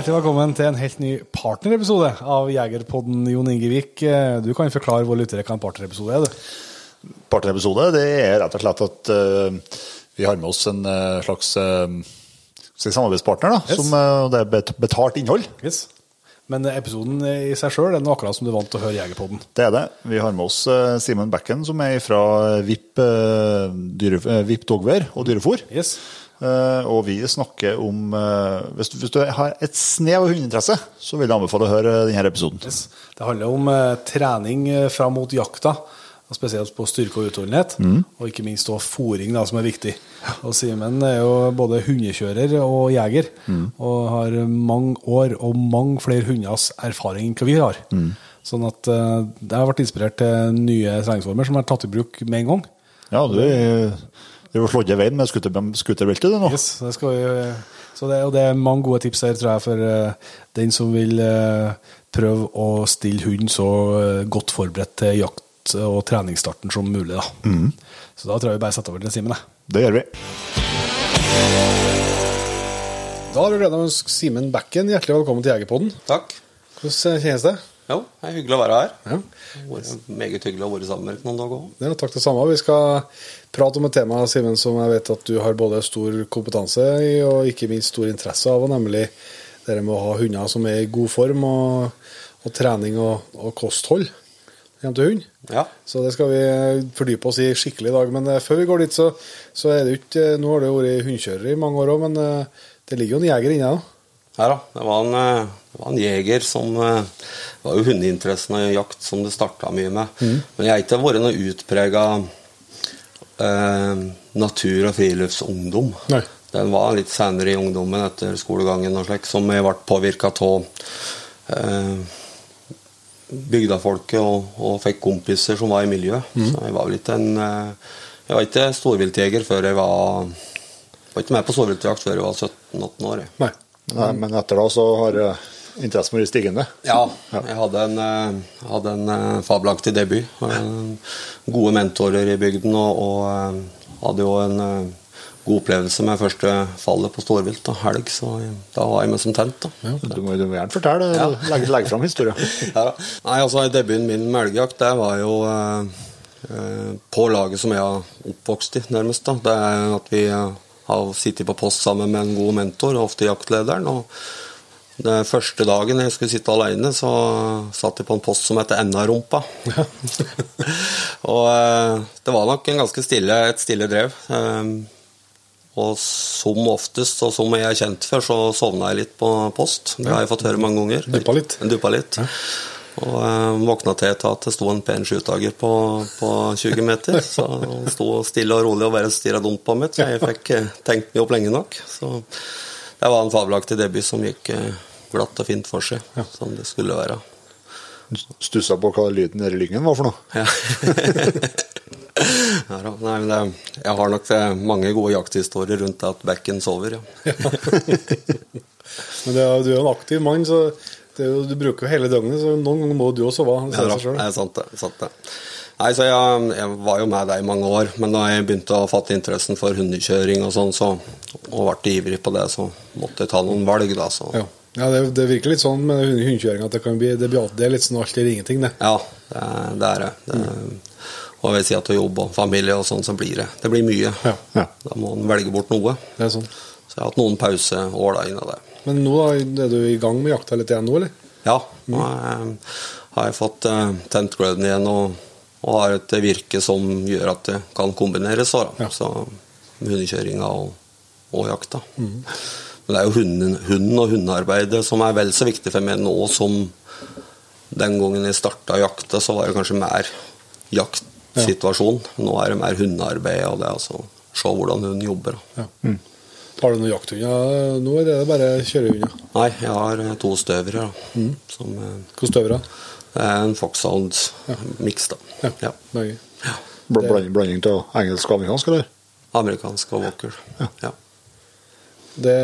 Hjertelig velkommen til en helt ny partnerepisode av Jegerpodden Jon Ingevik. Du kan forklare våre lyttere hva en partnerepisode er? du? Partnerepisode det er rett og slett at uh, vi har med oss en uh, slags eh, si samarbeidspartner. da, Yes. som eh, Det er betalt innhold. Yes. Men episoden i seg sjøl er akkurat som du er vant til å høre Jegerpodden. Det er det. Vi har med oss eh, Simen Bekken, som er fra VIP, eh, dyre, eh, VIP Dogwear og Dyrefòr. Yes. Eh, og vi snakker om eh, hvis, du, hvis du har et snev av hundeinteresse, så vil jeg anbefale å høre denne episoden. yes. Det handler om eh, trening fram mot jakta, og spesielt på styrke og utholdenhet. Og ikke minst også fòring, som er viktig. Og Simen er jo både hundekjører og jeger, og har mange år og mange flere hunders erfaring enn hva vi har. Sånn at jeg har vært inspirert til nye treningsformer som er tatt i bruk med en gang. Ja, du er du har slått i veien med skuter, skuterbeltet, du nå. Yes, det skal vi, så det, og det er mange gode tips her, tror jeg, for uh, den som vil uh, prøve å stille hunden så uh, godt forberedt til jakt- og treningsstarten som mulig. Da. Så da tror jeg vi bare setter over til Simen. Det gjør vi. Da har vi gleden av å ønske Simen Bekken hjertelig velkommen til Jegerpodden. Takk. Hvordan kjennes det? Jo, det er hyggelig å være her. Ja. Meget hyggelig å være sammen med dere noen dager òg. Ja, takk det samme. Vi skal prate om et tema Simen, som jeg vet at du har både stor kompetanse i og ikke minst stor interesse av, og nemlig det med å ha hunder som er i god form, og, og trening og, og kosthold hund. Ja. Så det skal vi fordype oss i skikkelig i dag. Men eh, før vi går dit, så, så er det jo ikke Nå har du vært hundekjører i mange år òg, men eh, det ligger jo en jeger inne òg. Ja da. Det var en, eh, det var en jeger som eh, Det var jo hundeinteressen og jakt som det starta mye med. Men jeg har ikke vært noe utprega eh, natur- og friluftsungdom. Nei. Den var litt senere i ungdommen etter skolegangen og slik, som jeg ble påvirka av eh, bygdafolket og, og fikk kompiser som var i miljøet. Så jeg var vel ikke en eh, Jeg var ikke storviltjeger før jeg var Var ikke med på storviltjakt før jeg var 17-18 år. Jeg. Nei. Nei, men etter da så har eh, interessen vært stigende. Ja, jeg hadde en, eh, hadde en eh, fabelaktig debut. Gode mentorer i bygden, og, og eh, hadde jo en god opplevelse med første fallet på storvilt, da, helg, så da var jeg med som tent. da. Du må, du må gjerne fortelle, Ja. legge, legge fram historien. Ja. Nei, altså Debuten min med elgjakt det var jo eh, på laget som jeg har oppvokst i, nærmest. da. Det er at vi har sittet på post sammen med en god mentor, ofte jaktlederen. og den første dagen jeg skulle sitte alene, så satt jeg på en post som heter N.A. Rumpa. og eh, det var nok en ganske stille, et stille drev. Eh, og som oftest, og som jeg er kjent for, så sovna jeg litt på post. Det har jeg fått høre mange ganger. Duppa litt. Duppa litt. Og eh, våkna til til at det sto en pen sjutager på, på 20 meter. Så han sto stille og rolig og bare stirra dumt på meg, så jeg fikk eh, tenkt meg opp lenge nok. Så det var en fabelaktig debut som gikk eh, glatt og fint for seg, som det skulle være. Stussa på hva lyden nede i lyngen var for noe. Ja. ja. Nei, men det, jeg har nok eh, mange gode jakthistorier rundt at bekken sover, ja. Men det er, du er jo en aktiv mann, så det er jo, du bruker jo hele døgnet, så noen ganger må du også sove. Ja, da, seg selv. det er sant det. sant det. Nei, så jeg, jeg var jo med deg i mange år, men da jeg begynte å fatte interessen for hundekjøring og sånn, så, og ble ivrig på det, så måtte jeg ta noen valg, da. Så. Ja, ja det, det virker litt sånn med hund- hundekjøring at det kan bli det, er litt sånn alt eller ingenting, det. Ja, det, er- det det. mm. og ved siden av jobb og familie og sånn, så blir det det blir mye. Ja, ja. Da må en velge bort noe. Det er sånn. Så jeg har hatt noen pauseår da innen det. Men nå da, er du i gang med jakta litt igjen nå, eller? Ja, nå eh, har jeg fått uh, tent gløden igjen og, og har et virke som gjør at det kan kombineres. Da, Ja. så Hundekjøringa og, og jakta. Men det er jo hunden, hunden og hundearbeidet som er vel så viktig for meg nå som den gangen jeg starta å jakte, så var det kanskje mer jaktsituasjon. Nå er det mer hundearbeid og det altså se hvordan hun jobber. Ja. Mm. Har du noen jakthunder nå, eller er det bare kjørehunder? Nei, jeg har eh, to støvere. Mm. Som, eh, Hvilke støvere? er en Foxhound-miks, da. Ja, Ja. Ja. Bl- Blanding, blanding av engelsk og amerikansk, eller? Amerikansk og walker. Ja. Det,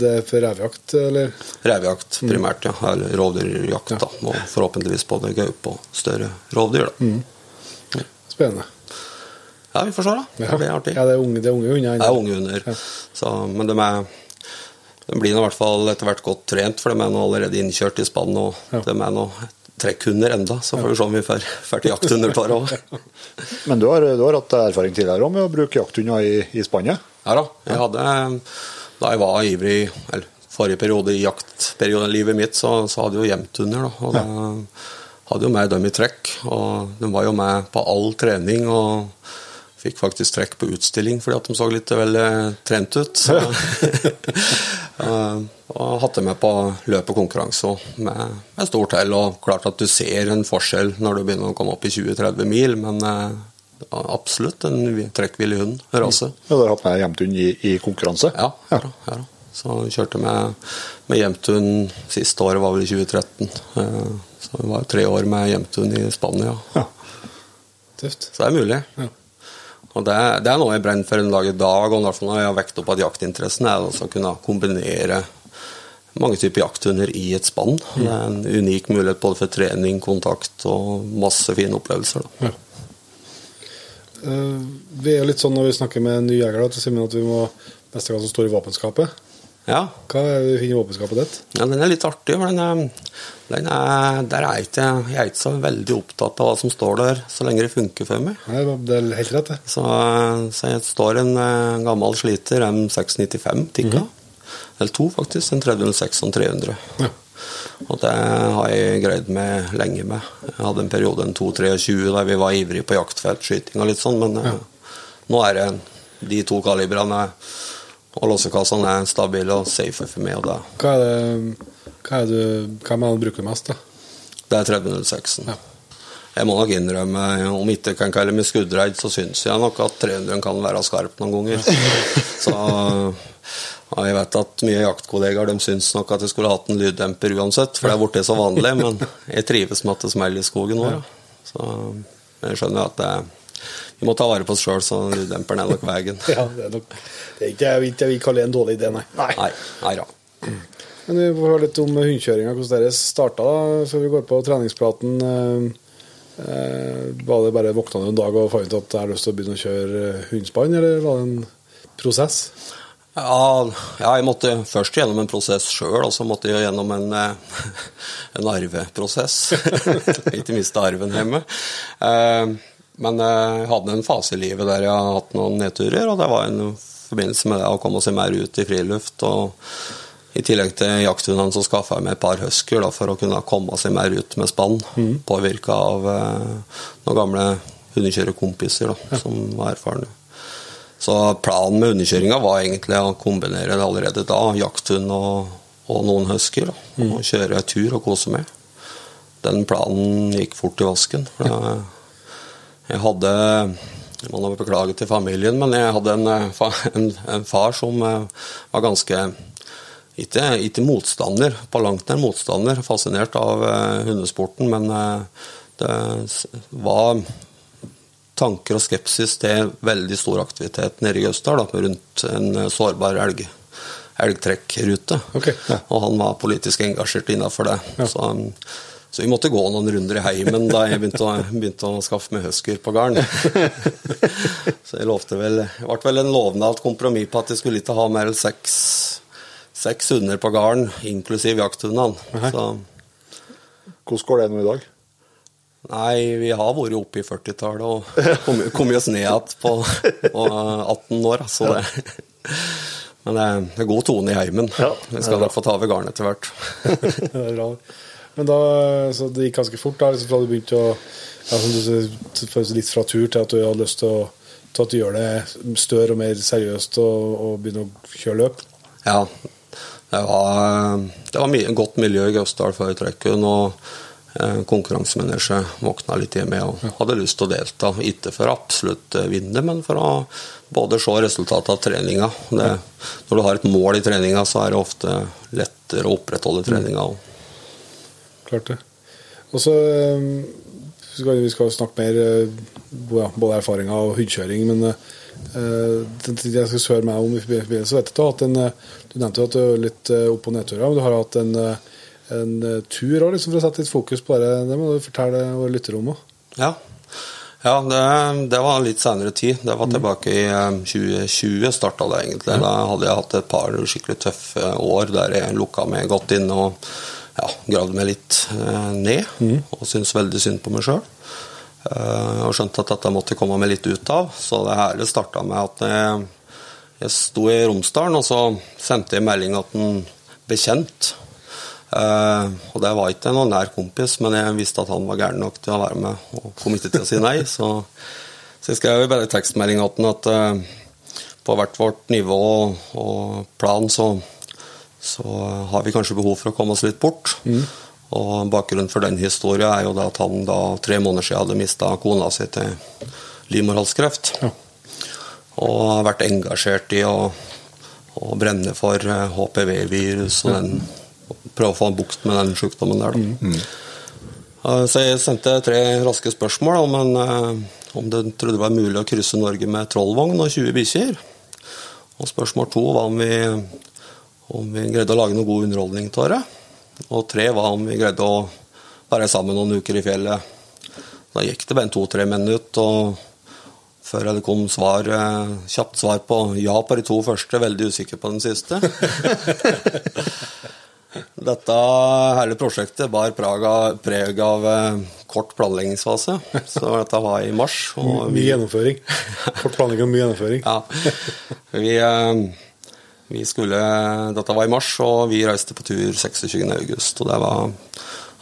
det er for revejakt, eller? Revejakt primært, ja. Eller rovdyrjakt, da. Og forhåpentligvis både gaupe og større rovdyr, da. Spennende. Ja, vi får se, da. Det blir artig. Ja, det er unge, det er unge hunder. Det er unge hunder. Så, men de er de blir i hvert fall etter hvert godt trent, for de er nå allerede innkjørt i spann. Og Ja. de er nå trekkhunder enda, så får vi se om vi får får til jakthunder par òg. Men du har, du har hatt erfaring tidligere med å bruke jakthunder i, i spannet? Ja da. Jeg hadde, da jeg var ivrig, eller forrige periode i jaktperioden i livet mitt, så, så hadde jeg jo hjemthunder. da, og da hadde jo med dem i trekk. Og de var jo med på all trening. og Fikk faktisk trekk på utstilling fordi at de så litt vel eh, trent ut. Så, og hatt dem med på løp og konkurranse med, med stort hell. Og klart at du ser en forskjell når du begynner å komme opp i 20-30 mil, men eh, absolutt en trekkvillig hund. Rase. Ja, du har hatt med hjemthund i, i konkurranse? Ja, ja. ja, ja. Så kjørte med, med hjemtun siste året, var vel i 2013. Eh, Så det var tre år med hjemtun i Spania. Ja. Tøft. Så det er mulig. Ja. Og det, det er noe jeg brenner for en dag i dag, og i hvert fall når jeg har vekt opp at jaktinteressen er å kunne kombinere mange typer jakthunder i et spann. Det er en unik mulighet både for trening, kontakt og masse fine opplevelser. Da. Eh, vi er litt sånn når vi snakker med nye jegere, at vi sier at vi må neste gang som står i våpenskapet. Ja, Hva er det i våpenskapet ditt? Ja, den er litt artig, for den den er, der er jeg, ikke, jeg er ikke så veldig opptatt av hva som står der, så lenge det funker for meg. Nei, det er helt rett, det. Så, så jeg står en eh, gammel sliter, M695 Tikka. Eller to, faktisk. En 306 og en 300. Ja. Og det har jeg greid meg lenge med. Jeg hadde en periode, en 2-23, der vi var ivrige på jaktfeltskyting og litt sånn, men ja. nå er det de to kalibrene og låsekassene er stabile og safe for meg. og det Hva er det hva er det, hva man bruker mest, da? Det er 306-en. Ja. Jeg må nok innrømme, om ikke kan kalle meg skuddredd, så syns jeg nok at 300 kan være skarp noen ganger. så ja, Jeg vet at mye jaktkollegaer de syns nok at jeg skulle hatt en lyddemper uansett, for det er blitt så vanlig, men jeg trives med at det smeller i skogen nå. Ja. Så jeg skjønner at det, vi må ta vare på oss sjøl, så lyddemperen er nok veien. Ja, det er nok Det er ikke jeg vil- jeg vil kalle det en dårlig idé, nei. Nei, nei da. Men vi får høre litt om hundekjøringa, hvordan dere starta før vi går på treningspraten. Eh, eh, var det bare våkna du en dag og fant ut at jeg har lyst til å begynne å kjøre hundespann, eller var det en prosess? Ja, ja, jeg måtte først gjennom en prosess sjøl, og så måtte jeg gjennom en, eh, en arveprosess. Ikke miste arven hjemme. Eh, Men eh, jeg hadde en fase i livet der jeg har hatt noen nedturer, og det var en forbindelse med det å komme seg mer ut i friluft. og i tillegg til jakthundene så skaffa jeg meg et par husker da, for å kunne komme seg mer ut med spann. Påvirka av noen gamle hundekjørerkompiser som var erfarne. Så planen med hundekjøringa var egentlig å kombinere det allerede da, jakthund og, og noen husker. Da, og kjøre tur og kose med. Den planen gikk fort i vasken. For jeg, jeg hadde Jeg må beklaget beklage til familien, men jeg hadde en, eh, en, en far som eh, var ganske ikke, ikke motstander, på langt nær motstander, fascinert av eh, hundesporten, men det var tanker og skepsis til veldig stor aktivitet nede i Gausdal, rundt en eh, sårbar elg, elgtrekkrute. Okay. ja. Og han var politisk engasjert innafor det. Så, um, så vi måtte gå noen runder i heimen da jeg begynte å, begynte å skaffe meg husker på garn. så jeg lovte vel Det ble vel en lovnad kompromiss på at jeg skulle ikke ha mer enn seks, seks hunder på garn, inklusiv jakthundene. Så Hvordan går det nå i dag? Nei, vi har vært oppe i 40-tallet og kommet kom oss ned igjen på, på 18 år. Så det, men det er, god tone i heimen. Vi skal nok få ta over garnet etter hvert. det er bra. Men da, så det gikk ganske fort da, liksom fra du begynte å ja, som du litt fra tur til at du hadde lyst til, å, til at du gjør det større og mer seriøst og, og begynner å kjøre løp. Ja, det var, det var mye, godt miljø i Gausdal før trekken, og eh, konkurransemennesje våkna litt i meg og hadde lyst til å delta. Ikke for absolutt eh, vinne, men for å både se resultatet av treninga. Det, når du har et mål i treninga, så er det ofte lettere å opprettholde treninga. også. Klart det. Og så eh, vi skal snakke mer ja, både erfaringer og hundekjøring, men det jeg skal spørre meg om i forbindelse, med dette, at en Du nevnte at du er litt opp- og nedturer, men du har hatt en, en eh, tur òg, liksom, for å sette litt fokus på det. Det må du fortelle våre lyttere om òg. Ja. Ja, det, det var litt senere tid. Det var tilbake i eh, 2020 starta det egentlig. Da hadde jeg hatt et par skikkelig tøffe år der jeg lukka meg godt inne og ja, gravde meg litt eh, ned. Og syntes veldig synd på meg sjøl. og skjønte at dette måtte komme meg litt ut av. Så det her starta med at jeg, jeg sto i Romsdalen, og så sendte jeg melding at en bekjent Eh, og det var ikke noen nær kompis, men jeg visste at han var gæren nok til å være med, og kom ikke til å si nei. Så, så jeg skrev bare tekstmelding til at eh, på hvert vårt nivå og, plan så, så har vi kanskje behov for å komme oss litt bort. Og bakgrunnen for den historien er jo at han da tre måneder siden hadde mista kona si til livmorhalskreft. Og har vært engasjert i å, å brenne for eh, HPV-virus og den prøve å få en bukt med den sykdommen der. Uh, Så jeg sendte tre raske spørsmål om, en, uh, om det trodde det var mulig å krysse Norge med trollvogn og 20 bikkjer. Og spørsmål to var om vi, om vi greide å lage noe god underholdning av det. Og tre var om vi greide å være sammen noen uker i fjellet. Da gikk det bare to-tre minutter, og før det kom svar, eh, kjapt svar på ja på de to første, veldig usikker på den siste. Dette hele prosjektet bar preg av, eh, kort planleggingsfase. Så dette var i mars. Og Mye gjennomføring. Kort planlegging og mye gjennomføring. ja, vi, eh, vi skulle Dette var i mars, og vi reiste på tur 26. august. Og det var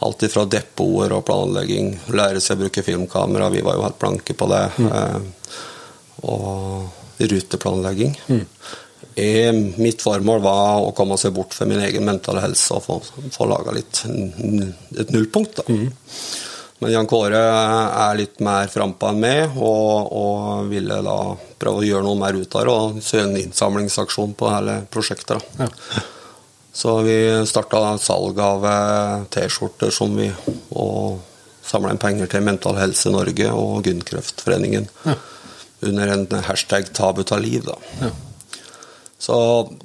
alt fra depoter og planlegging, lære seg å bruke filmkamera, vi var jo helt blanke på det. mm. Og ruteplanlegging. Eh, Mitt formål var å komme seg bort fra min egen mentale helse og få, få laga litt et nullpunkt. da. Men Jan Kåre er litt mer frampå enn meg, og, og ville da prøve å gjøre noe mer ut av det. Og så en innsamlingsaksjon på hele prosjektet. da. Så vi starta salg av eh, T-skjorter som vi og samla inn penger til Mental Helse Norge og Gunnkreftforeningen. Under en hashtag 'tabu ta liv'. da. Så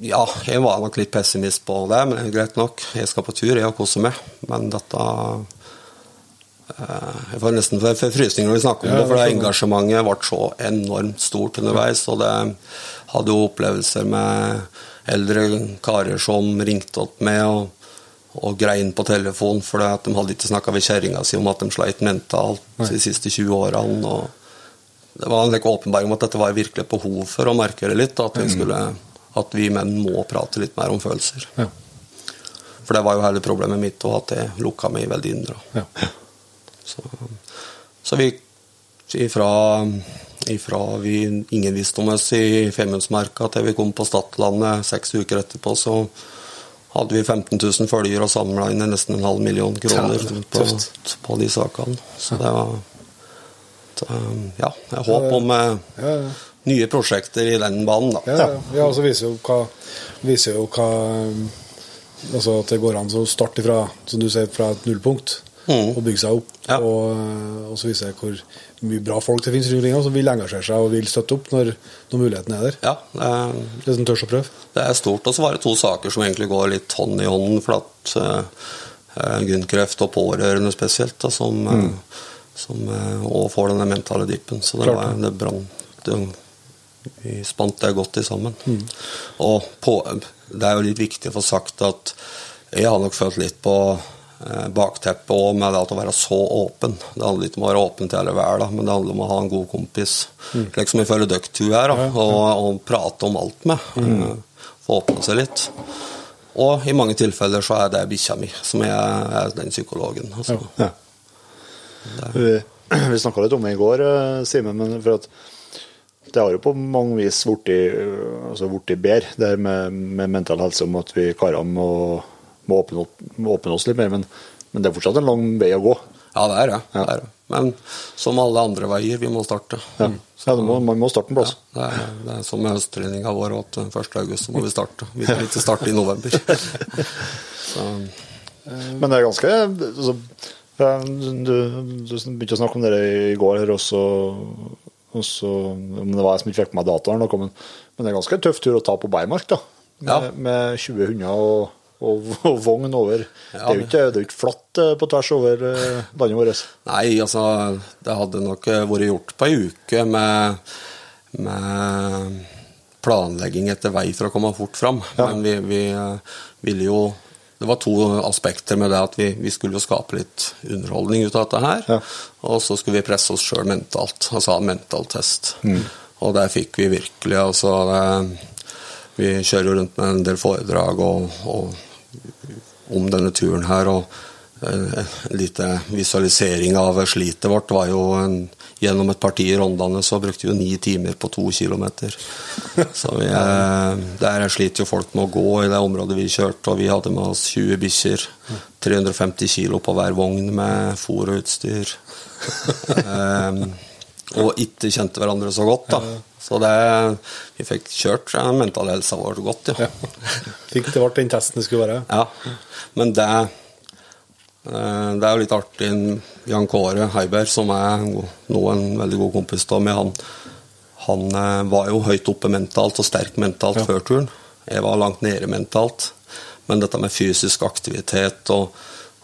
ja, jeg var nok litt pessimist på det, men det er greit nok. Jeg skal på tur, jeg har koser meg. Men dette eh, Jeg får nesten frysninger når vi snakker om det, for det engasjementet ble så enormt stort underveis. Og det hadde jo opplevelser med eldre karer som ringte opp med og, og grein på telefon fordi at de hadde ikke snakka med kjerringa si om at de sleit mentalt de siste 20 årene. og det var en åpenbaring om at dette var virkelig et behov for å merke det litt. At vi, skulle, at vi menn må prate litt mer om følelser. Ja. For det var jo hele problemet mitt, og at jeg lukka meg veldig inne. Ja. Så, så vi ifra, ifra vi ingen visste om oss i Femundsmerka til vi kom på Stadlandet seks uker etterpå, så hadde vi 15 000 følgere og samla inn nesten en halv million kroner Ja, på, på de sakene. Så det var så, Ja, jeg håper om eh, Ja, ja. Nye prosjekter i den banen, da. Ja, ja. og så viser jo hva, viser jo hva um, Altså at det går an å starte fra, som du sier, fra et nullpunkt Mm. og bygge seg opp. Ja. Og, uh, og så viser det hvor mye bra folk det finnes rundt omkring som vil engasjere seg og vil støtte opp når, når muligheten er der. Ja, det er, Det som tør å prøve. Det er stort. Og så var det to saker som egentlig går litt hånd i hånden. For at uh, Gunn-kreft og pårørende spesielt, da, som, eh, som uh, også får denne mentale dippen. Så det, Klart var, det brant Vi spant det godt i sammen. Og på, det er jo litt viktig å få sagt at jeg har nok følt litt på eh, bakteppet òg med det at å være så åpen. Det handler ikke om å være åpen til hele verden, men det handler om å ha en god kompis. Mm. Liksom jeg føler dere to er, da, og, og prate om alt med. Mm. Få åpne seg litt. Og i mange tilfeller så er det bikkja mi som er, er den psykologen. Altså. Ja. Vi, vi snakka litt om det i går, eh, Simen, men for at det har jo på mange vis blitt altså bedre, det her med, med mental helse, om at vi karene må, må, må åpne oss litt mer. Men, men det er fortsatt en lang vei å gå. Ja, det er det. det, er det. Men som alle andre veier, vi må starte. Ja. ja må, man må starte en plass. Det er, det er som med høsttreninga vår, at 1. august så må vi starte. Vi kan ikke starte i november. Så, Men det er ganske altså, du, du begynte å snakke om det i går, her også, også men det var jeg som ikke fikk med meg datoen, noe, men, men det er ganske en tøff tur å ta på Beimark da. Med, Ja. med 20 hunder og og, og vogn over. det er jo ikke, det er ikke flatt eh, på tvers over eh, landet vårt. Nei, altså Det hadde nok eh, vært gjort på ei uke med, med planlegging etter vei for å komme fort fram. Ja. Men vi, vi ville jo Det var to aspekter med det at vi, vi skulle jo skape litt underholdning ut av dette her. Ja. Og så skulle vi presse oss sjøl mentalt, altså ha en mentaltest. Mm. Og der fikk vi virkelig altså det, Vi kjører jo rundt med en del foredrag og, og om denne turen her. og eh, en lite visualisering av slitet vårt var jo en, gjennom et parti i Rondane så brukte vi ni timer på to kilometer. Så vi, eh, der sliter jo folk med å gå i det området vi kjørte, og vi hadde med oss 20 bikkjer. 350 kilo på hver vogn med fôr og utstyr. Eh, og ikke kjente hverandre så godt, da. Så det, vi fikk kjørt mentalhelsa vår godt, ja. Fikk det ble den testen det skulle være. Ja, men det Det er jo litt artig. Jan Kåre Heiberg, som er nå en veldig god kompis av meg, han, han eh, var jo høyt oppe mentalt og sterk mentalt før turen. Jeg var langt nede mentalt. Men dette med fysisk aktivitet og,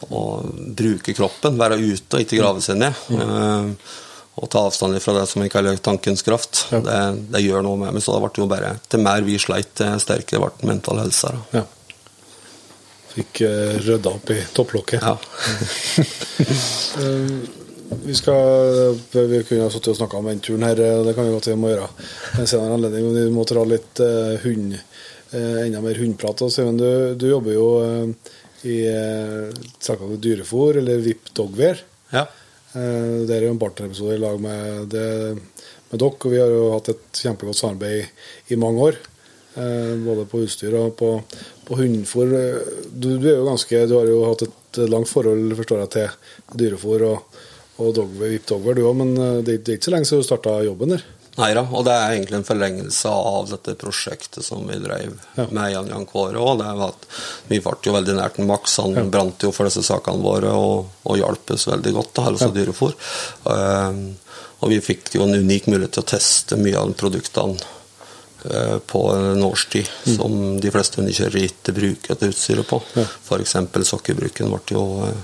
og bruke kroppen, være ute og ikke grave seg ned eh, og ta avstand fra det som jeg kaller tankens kraft, det, det gjør noe med meg. Så det ble jo bare Til mer vi sleit, til sterkere ble mental helse. Da. Ja. Fikk rydda opp i topplokket. Ja. Eh, vi skal Vi kunne ha sittet og snakka om den turen her, eh, det kan vi godt vi må gjøre. En senere anledning, vi må dra litt eh, hund eh, enda mer hundprat. Simen, du, du jobber jo eh, i uh, med dyrefôr, eller VIP Dogwear. Ja. Eh, det er jo en partnerepisode i lag med, det, med dere, og vi har jo hatt et kjempegodt samarbeid i, i mange år. Eh, både på utstyr og på, på hundefôr. Eh, Du, du er jo ganske Du har jo hatt et langt forhold, forstår jeg, til dyrefôr og, og dogver, VIP Dogver, du òg, men eh, det, det er ikke så lenge siden du starta jobben der. Nei da, og det er egentlig en forlengelse av dette prosjektet som vi drev Ja. med Jan Jan Kåre òg. Vi ble jo veldig nært Max. Han brant jo for disse sakene våre og, og hjalp oss veldig godt, da, altså ja. dyrefôr. Um, og vi fikk jo en unik mulighet til å teste mye av produktene på en årstid som de fleste hundekjørere ikke bruker dette utstyret på. Ja. F.eks. sokkebruken ble jo eh,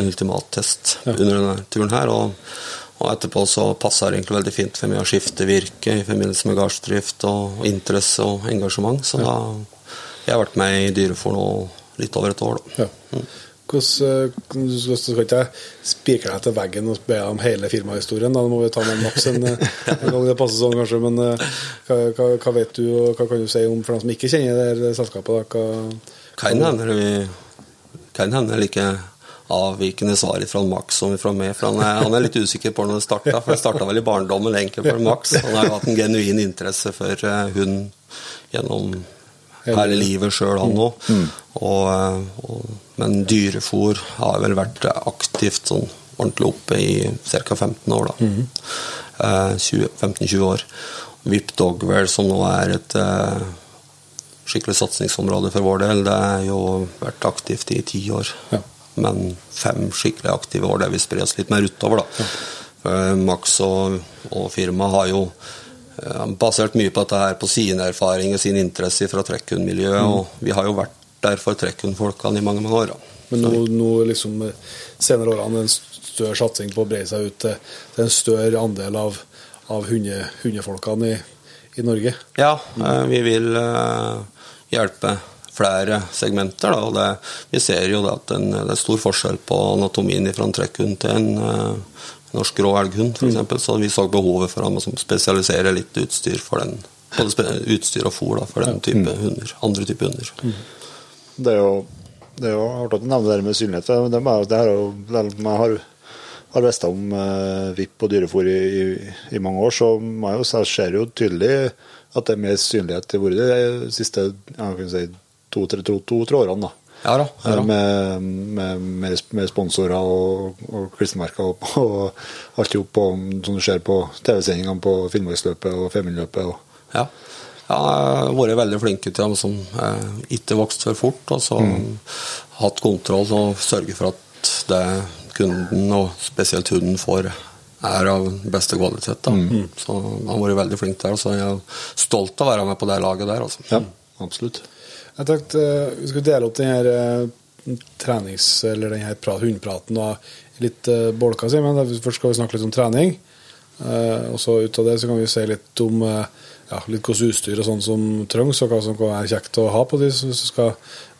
en ultimattest under denne turen her. og og etterpå så passer det egentlig veldig fint for mye å skifte virke i forbindelse med gardsdrift og, interesse og engasjement. Så da jeg har vært med i Dyrefòr nå litt over et år, da. Ja. Hvordan, eh, skal, skal ikke spikre deg til veggen og be om hele firmahistorien. Da må vi ta med Max en, eh, en gang det passer sånn, kanskje. Men eh, hva, hva, hva vet du, og hva kan du si om for dem som ikke kjenner det selskapet? Da? Kan hende vi kan hende like avvikende svar fra Max som fra meg. For han er, han er litt usikker på når det starta, for det starta vel i barndommen egentlig for Max. Han har jo hatt en genuin interesse for hund gjennom hele livet sjøl, han òg. Og, eh, men dyrefòr har vel vært aktivt sånn ordentlig oppe i ca. 15 år, da. Eh, 20 15-20 år. VIP Dogwell, som nå er et eh, skikkelig satsingsområde for vår del, det har jo vært aktivt i ti år. Ja. Men fem skikkelig aktive år der vi sprer oss litt mer utover, da. For Max og, og firmaet har jo eh, basert mye på dette her på sine erfaringer, sin interesse fra trekkhundmiljøet, og vi har jo vært der for trekkhundfolkene i mange, mange år. Da. men nå, nå liksom eh, senere årene en større satsing på å breie seg ut til, til en større andel av, av hunde, hundefolkene i, i Norge. Ja, eh, vi vil eh, hjelpe flere segmenter. Da, og det, vi ser jo at en, det er stor forskjell på anatomien fra en trekkhund til en eh, norsk grå elghund, f.eks. Så vi så behovet for å spesialisere litt utstyr for den både utstyr og fôr da, for den type hunder. Andre type hunder. Det er jo det er jo artig at du nevner det med synlighet. men Det, er- det er jo, det jeg har, har visst om eh, VIP og dyrefôr i, i, i mange år, så man jo ser jo tydelig at det er mer synlighet i vært de siste ja, kan si, to-tre to, to, tre årene. da. Ja da. Ja, da. Med, med, med, sponsorer og, og klistremerker og, og alt i hop som du ser på TV-sendingene på Finnmarksløpet og Femundløpet. Ja. Ja, jeg har vært veldig flinke til dem som eh, ikke vokste for fort. Og så hatt kontroll og sørge for at det kunden, og spesielt hunden, får, er av beste kvalitet. Da. Så han har vært veldig flink der. Så jeg er stolt av å være med på det laget der. Altså. Ja, absolutt. Jeg tenkte eh, vi skulle dele opp denne eh, trenings- eller denne hundepraten hundpraten litt uh, bolker, Simen. Der Først skal vi snakke litt om trening. Eh, og så ut av det så kan vi si litt om eh, ja, litt hvordan utstyr og sånn som trengs, og hva som kan være kjekt å ha på de som skal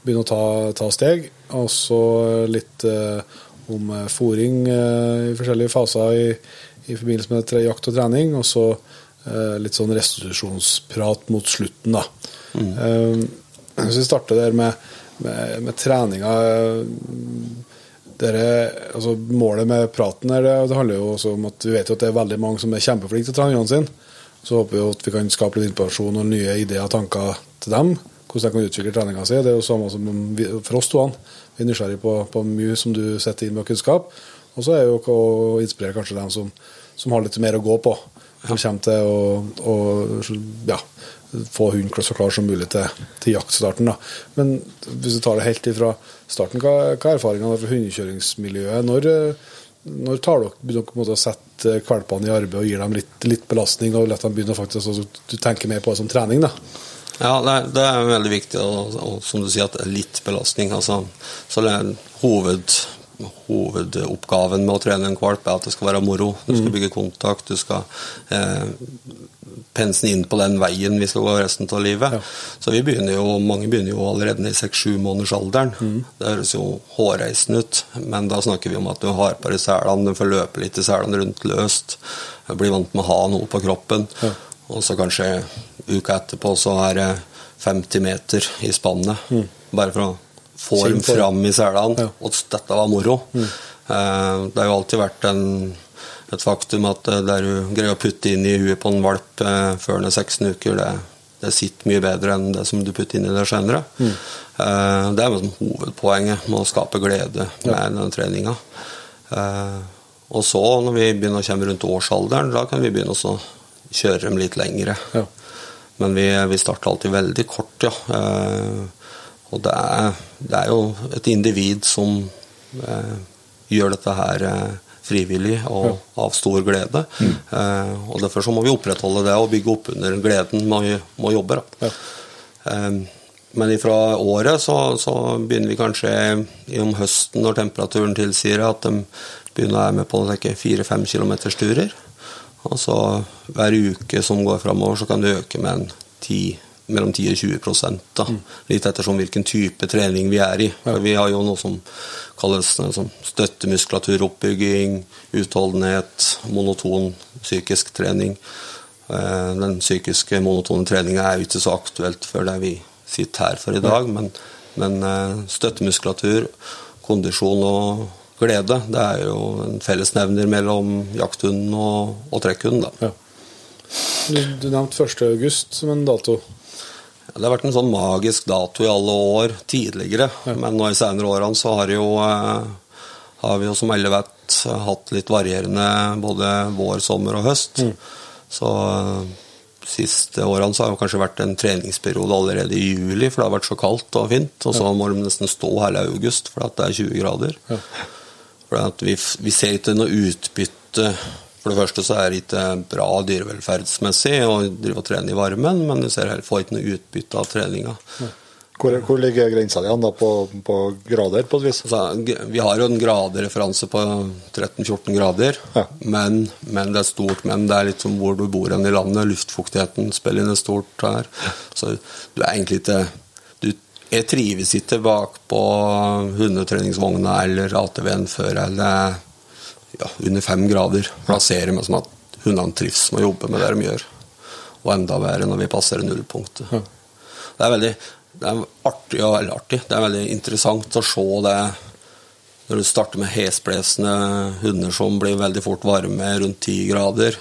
begynne å ta, ta steg. Og så litt eh, om eh, fôring eh, i forskjellige faser i, i forbindelse med jakt og trening. Og så eh, litt sånn restitusjonsprat mot slutten, da. Eh, hvis vi starter der med, med, med treninga dere, altså Målet med praten her, det, det handler jo også om at vi vet jo at det er veldig mange som er kjempeflinke til å trene sine. Så håper vi at vi kan skape litt informasjon og nye ideer og tanker til dem. Hvordan de kan utvikle treninga si. Det er jo samme som for oss to. Vi er nysgjerrige på, på mye som du setter inn med kunnskap. Og så er det jo å inspirere kanskje dem som, som har litt mer å gå på. Som kommer til å, å ja, få hunden så klar som mulig til, til jaktstarten. Da. Men hvis du tar det helt ifra starten, hva, hva er erfaringene fra hundekjøringsmiljøet? Når, eh, når tar dere, begynner måte å sette valpene i arbeid og gir dem litt, litt belastning, og lar dem begynne faktisk altså, Du tenker mer på det som trening, da? Ja, det er, veldig viktig, og, og som du sier, at litt belastning. Altså, så det er hoved, hovedoppgaven med å trene en valp er at det skal være moro. Du skal bygge kontakt, du skal eh, pense inn på den veien vi skal gå resten av livet. Så vi begynner jo, mange begynner jo allerede i seks-sju måneders alderen. Det høres jo hårreisende ut, men da snakker vi om at du har på deg selene, du får løpe litt i selene rundt løst, blir vant med å ha noe på kroppen. Og så kanskje uka etterpå så er det 50 meter i spannet. Bare for å få dem fram i selene. Ja. Og dette var moro. Eh, Det har jo alltid vært en, et faktum at eh, det du greier å putte inn i huet på en valp eh, før den er 16 uker, det, det sitter mye bedre enn det som du putter inn i det senere. Eh, Det er liksom hovedpoenget med å skape glede med den treninga. Eh, Og så, når vi begynner å komme rundt årsalderen, da kan vi begynne å kjøre dem litt lengre. Ja. Men vi, vi starter alltid veldig kort, ja. Eh, og det er, det er jo et individ som eh, gjør dette her eh, frivillig og av stor glede. Eh, og derfor så må vi opprettholde det og bygge opp under gleden med med å jobbe. Da. Eh, men ifra året så, så begynner vi kanskje i om høsten når temperaturen tilsier at de begynner å være med på fire-fem kilometers turer. Og så hver uke som går framover, så kan det øke med en 10, mellom 10 og 20 prosent, da. Litt ettersom hvilken type trening vi er i. For Vi har jo noe som kalles som støttemuskulaturoppbygging, utholdenhet, monoton psykisk trening. Eh, Den psykiske monotone treninga er jo ikke så aktuelt for det vi sitter her for i dag, men, men eh, støttemuskulatur, kondisjon og glede, det er jo en fellesnevner mellom jakthunden og, og trekkhunden. da. Ja. Du, du nevnte 1. august som en dato. Ja, Det har vært en sånn magisk dato i alle år tidligere, men nå i senere årene så har, jo, eh, har vi jo som alle vet hatt litt varierende både vår, sommer og høst. Så eh, siste årene så har det kanskje vært en treningsperiode allerede i juli, for det har vært så kaldt og fint, og så må de nesten stå hele august for det er 20 grader. For vi, vi ser ikke noe utbytte For det første så er det ikke bra dyrevelferdsmessig å drive og trene i varmen, men du ser heller får ikke noe utbytte av treninga. Hvor, hvor ligger grensa di på, på grader, på et vis? Altså, vi har jo en gradereferanse på 13-14 grader, Ja. men, men det er stort. Men det er litt som hvor du bor hen i landet. Luftfuktigheten spiller inn stort her. Så du er egentlig ikke du, Jeg trives ikke bak på hundetreningsvogna eller ATV-en før eller ja, under fem grader. Jeg meg som at hundene trives med å jobbe med det de gjør. Og enda verre når vi passerer nullpunktet. Det er veldig det er artig og veldig artig. Det er veldig interessant å se det når du starter med hesblesende hunder som blir veldig fort varme rundt ti grader.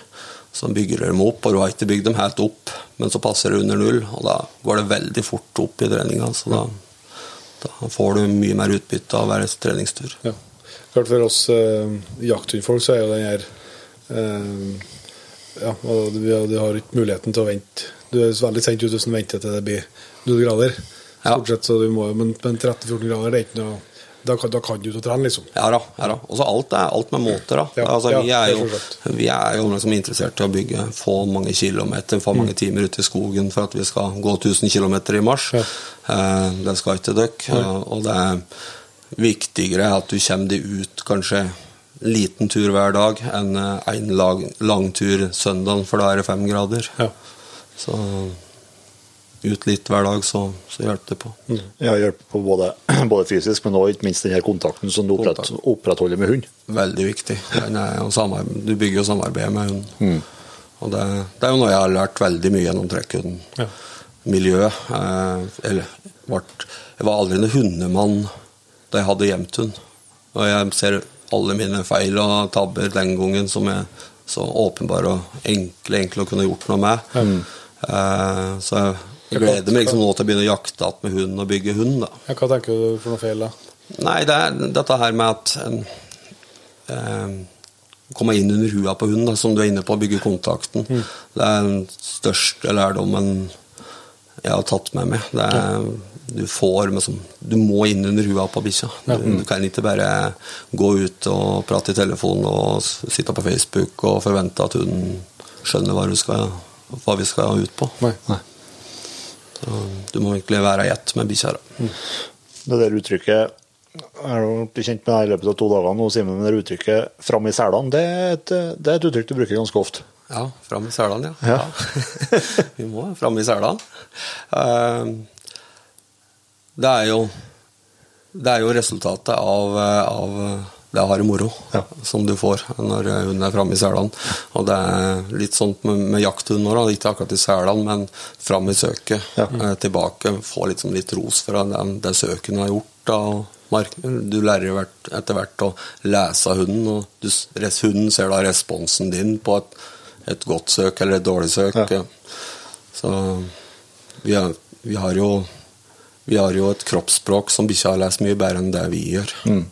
Så bygger du dem opp, og du har ikke bygd dem helt opp, men så passer det under null, og da går det veldig fort opp i treninga. Så da, da får du mye mer utbytte av hver treningstur. Ja. Klart For oss eh, jakthundfolk så er jo den her eh, Ja, og du, har, har ikke muligheten til å vente. Du er veldig sent ute hvis du venter til det blir null grader. Stort sett, så du må, men, men 13-14 grader det er ikke noe Da, kan- da kan du ut og trene, liksom. Ja da. ja da. Og så alt er alt med måter, da. Ja, altså, vi, ja, er er jo, vi er jo liksom interessert i å bygge få mange kilometer, få Mm. mange timer ute i skogen for at vi skal gå 1000 km i mars. Ja. Eh, det skal ikke dere. Og det er viktigere at du kommer deg ut kanskje en liten tur hver dag enn eh, en lang, lang tur søndag, for da er det fem grader. Ja. Så ut litt hver dag, så, så hjelper det på. Ja, hjelper på både, både fysisk, men også ikke minst den her kontakten som du opprett, opprettholder med hund. Veldig viktig. Er samarbeid, du bygger jo samarbeid med hunden. Mm. Og det, det er jo noe jeg har lært veldig mye gjennom trekkhunden. Ja. Miljøet. Eh, eller, jeg var aldri en hundemann da jeg hadde gjemt hund. Og jeg ser alle mine feil og tabber den gangen som er så åpenbare og enkle, enkle å kunne gjort noe med. Eh, så jeg, gleder meg liksom nå til å begynne å jakte igjen med hund og bygge hund. da. Ja, Hva tenker du for noe feil, da? Nei, det er dette her med at en eh, Komme inn under hua på hunden, da, som du er inne på, bygge kontakten. Det er den største lærdommen jeg har tatt med meg. Det er, du får liksom, Du må inn under hua på bikkja. Du, du kan ikke bare gå ut og prate i telefonen og sitte på Facebook og forvente at hun skjønner hva, du skal, hva vi skal ut på. Nei. Så du må virkelig være i ett med bikkja. da. Det der uttrykket jeg har blitt kjent med det i løpet av to dager nå, Simen, men det uttrykket 'fram i selene', det, er et- det er et uttrykk du bruker ganske ofte. Ja, fram i selene, ja. Ja. ja. Vi må fram i selene. Eh, Det er jo Det er jo resultatet av, av det harde moro Ja. som du får når hunden er framme i selene. Og det er litt sånn med, med jakthunder, òg, ikke akkurat i selene, men fram i søket. Ja. eh, Tilbake. Få liksom litt ros fra den, det søket du har gjort. Da. Du lærer etter hvert å lese hunden, og du, hunden ser da responsen din på et, et godt søk eller et dårlig søk. Ja. Så vi er, vi har jo vi har jo et kroppsspråk som bikkja har lest mye bedre enn det vi gjør. Mm.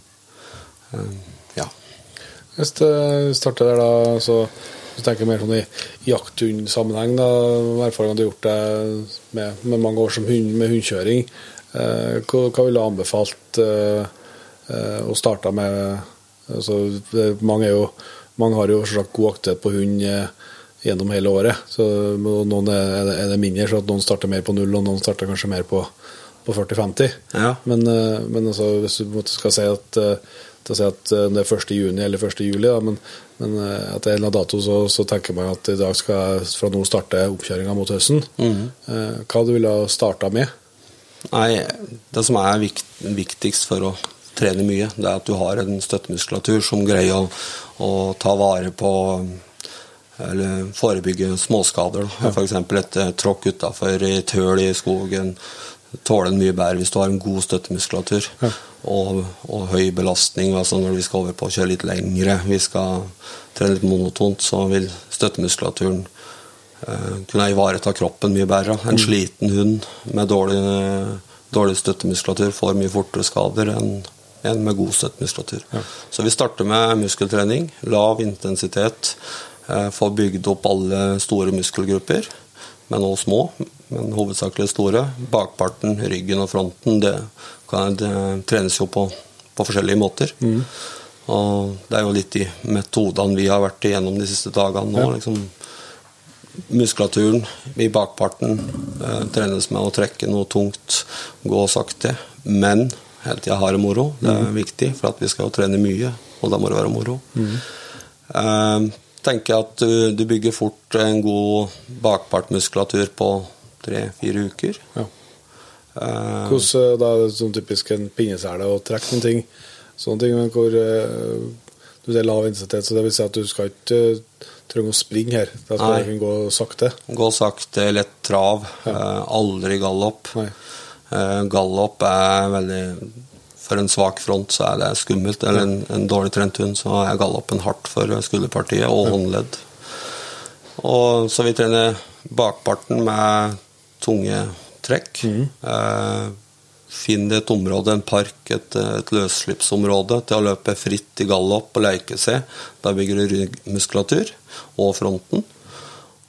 Eh, ja. Hvis du starter der, da, så hvis du tenker mer sånn i jakthundsammenheng, da, erfaringene du har gjort det med, med mange år som hund, med hundkjøring, eh, hva, hva ville du anbefalt eh, eh, å starte med? Altså, det, mange, er jo, mange har jo selvsagt god aktivitet på hund eh, gjennom hele året. Så noen det- er det mindre, så at noen starter mer på null, og noen starter kanskje mer på, på 40-50. Ja. Men, eh, men altså, hvis du skal si at, eh, til å si at eh, det er 1. juni eller 1. juli, da, men, men at det er en eller annen dato, så, så tenker man at i dag skal jeg fra nå starte oppkjøringa mot høsten. Eh, Hva du ville ha starta med? Nei, det som er viktigst for å trene mye, det er at du har en støttemuskulatur som greier å, å ta vare på eller forebygge småskader. Ja. F.eks. et tråkk utafor et høl i skogen tåler den mye bedre hvis du har en god støttemuskulatur. Og, og høy belastning. altså Når vi skal over på å kjøre litt lengre, vi skal trene litt monotont, så vil støttemuskulaturen eh, kunne ivareta kroppen mye bedre. En sliten hund med dårlig, dårlig støttemuskulatur får mye fortere skader enn en med god støttemuskulatur. Så vi starter med muskeltrening. Lav intensitet. Eh, få bygd opp alle store muskelgrupper, men også små. Men hovedsakelig store. Bakparten, ryggen og fronten det, kan, det trenes jo på, på forskjellige måter. Og det er jo litt de metodene vi har vært igjennom de siste dagene nå. liksom Muskulaturen i bakparten eh, trenes med å trekke noe tungt, gå sakte. Men hele tida ha det moro. Det er viktig, for at vi skal jo trene mye, og da må det være moro. Eh, tenker at du, du bygger fort en god bakpartmuskulatur på tre-fire uker. Ja. Eh, Hvordan, eh, da er sånn typisk en pinnesele å trekke noen ting, sånne ting, men hvor eh, du sier lav intensitet, så det vil si at du skal ikke trenge å springe her. Da skal Nei. du kunne gå sakte. Gå sakte, lett trav. Ja. aldri gallop. Nei. Gallop er veldig For en svak front så er det skummelt. Eller en, en dårlig trent hund, så er gallopen hardt for skulderpartiet og håndledd. Og så vi trener bakparten med tunge trekk. Eh, Finn et område, en park, et, et løsslippsområde til å løpe fritt i gallop og leke seg. Da bygger du ryggmuskulatur og fronten.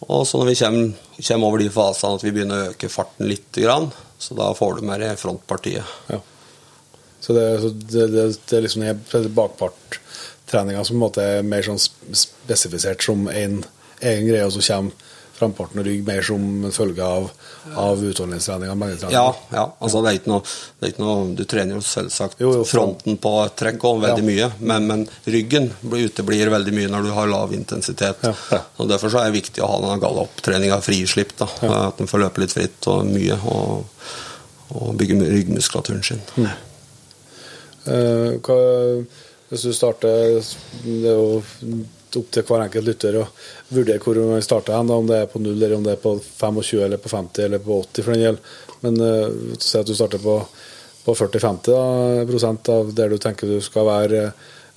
Og så når vi kommer, kommer over de fasene at vi begynner å øke farten litt, så da får du mer i frontpartiet. Ja. Så det, så det, det, det er liksom bakparttreninga som på en måte er mer sånn spesifisert som en egen greie, og så kommer framparten og rygg mer som følge av, av utholdenhetstrening? Ja, ja. Altså, det, er ikke noe, er ikke noe Du trener jo selvsagt jo, jo, fronten på trekk og veldig ja. mye, men, men, ryggen uteblir veldig mye når du har lav intensitet. Ja. Og Derfor så er det viktig å ha denne galopptreninga frislipp. da, At den får løpe litt fritt og mye, og, og bygge ryggmuskulaturen sin. Mm. Uh, hva, hvis du starter Det er jo opp til hver enkelt lytter å vurdere hvor man starter hen, om det er på null, eller om det er på 25, eller på 50 eller på 80 for den gjeld. Men uh, si at du starter på, på 40-50 prosent av der du tenker du skal være.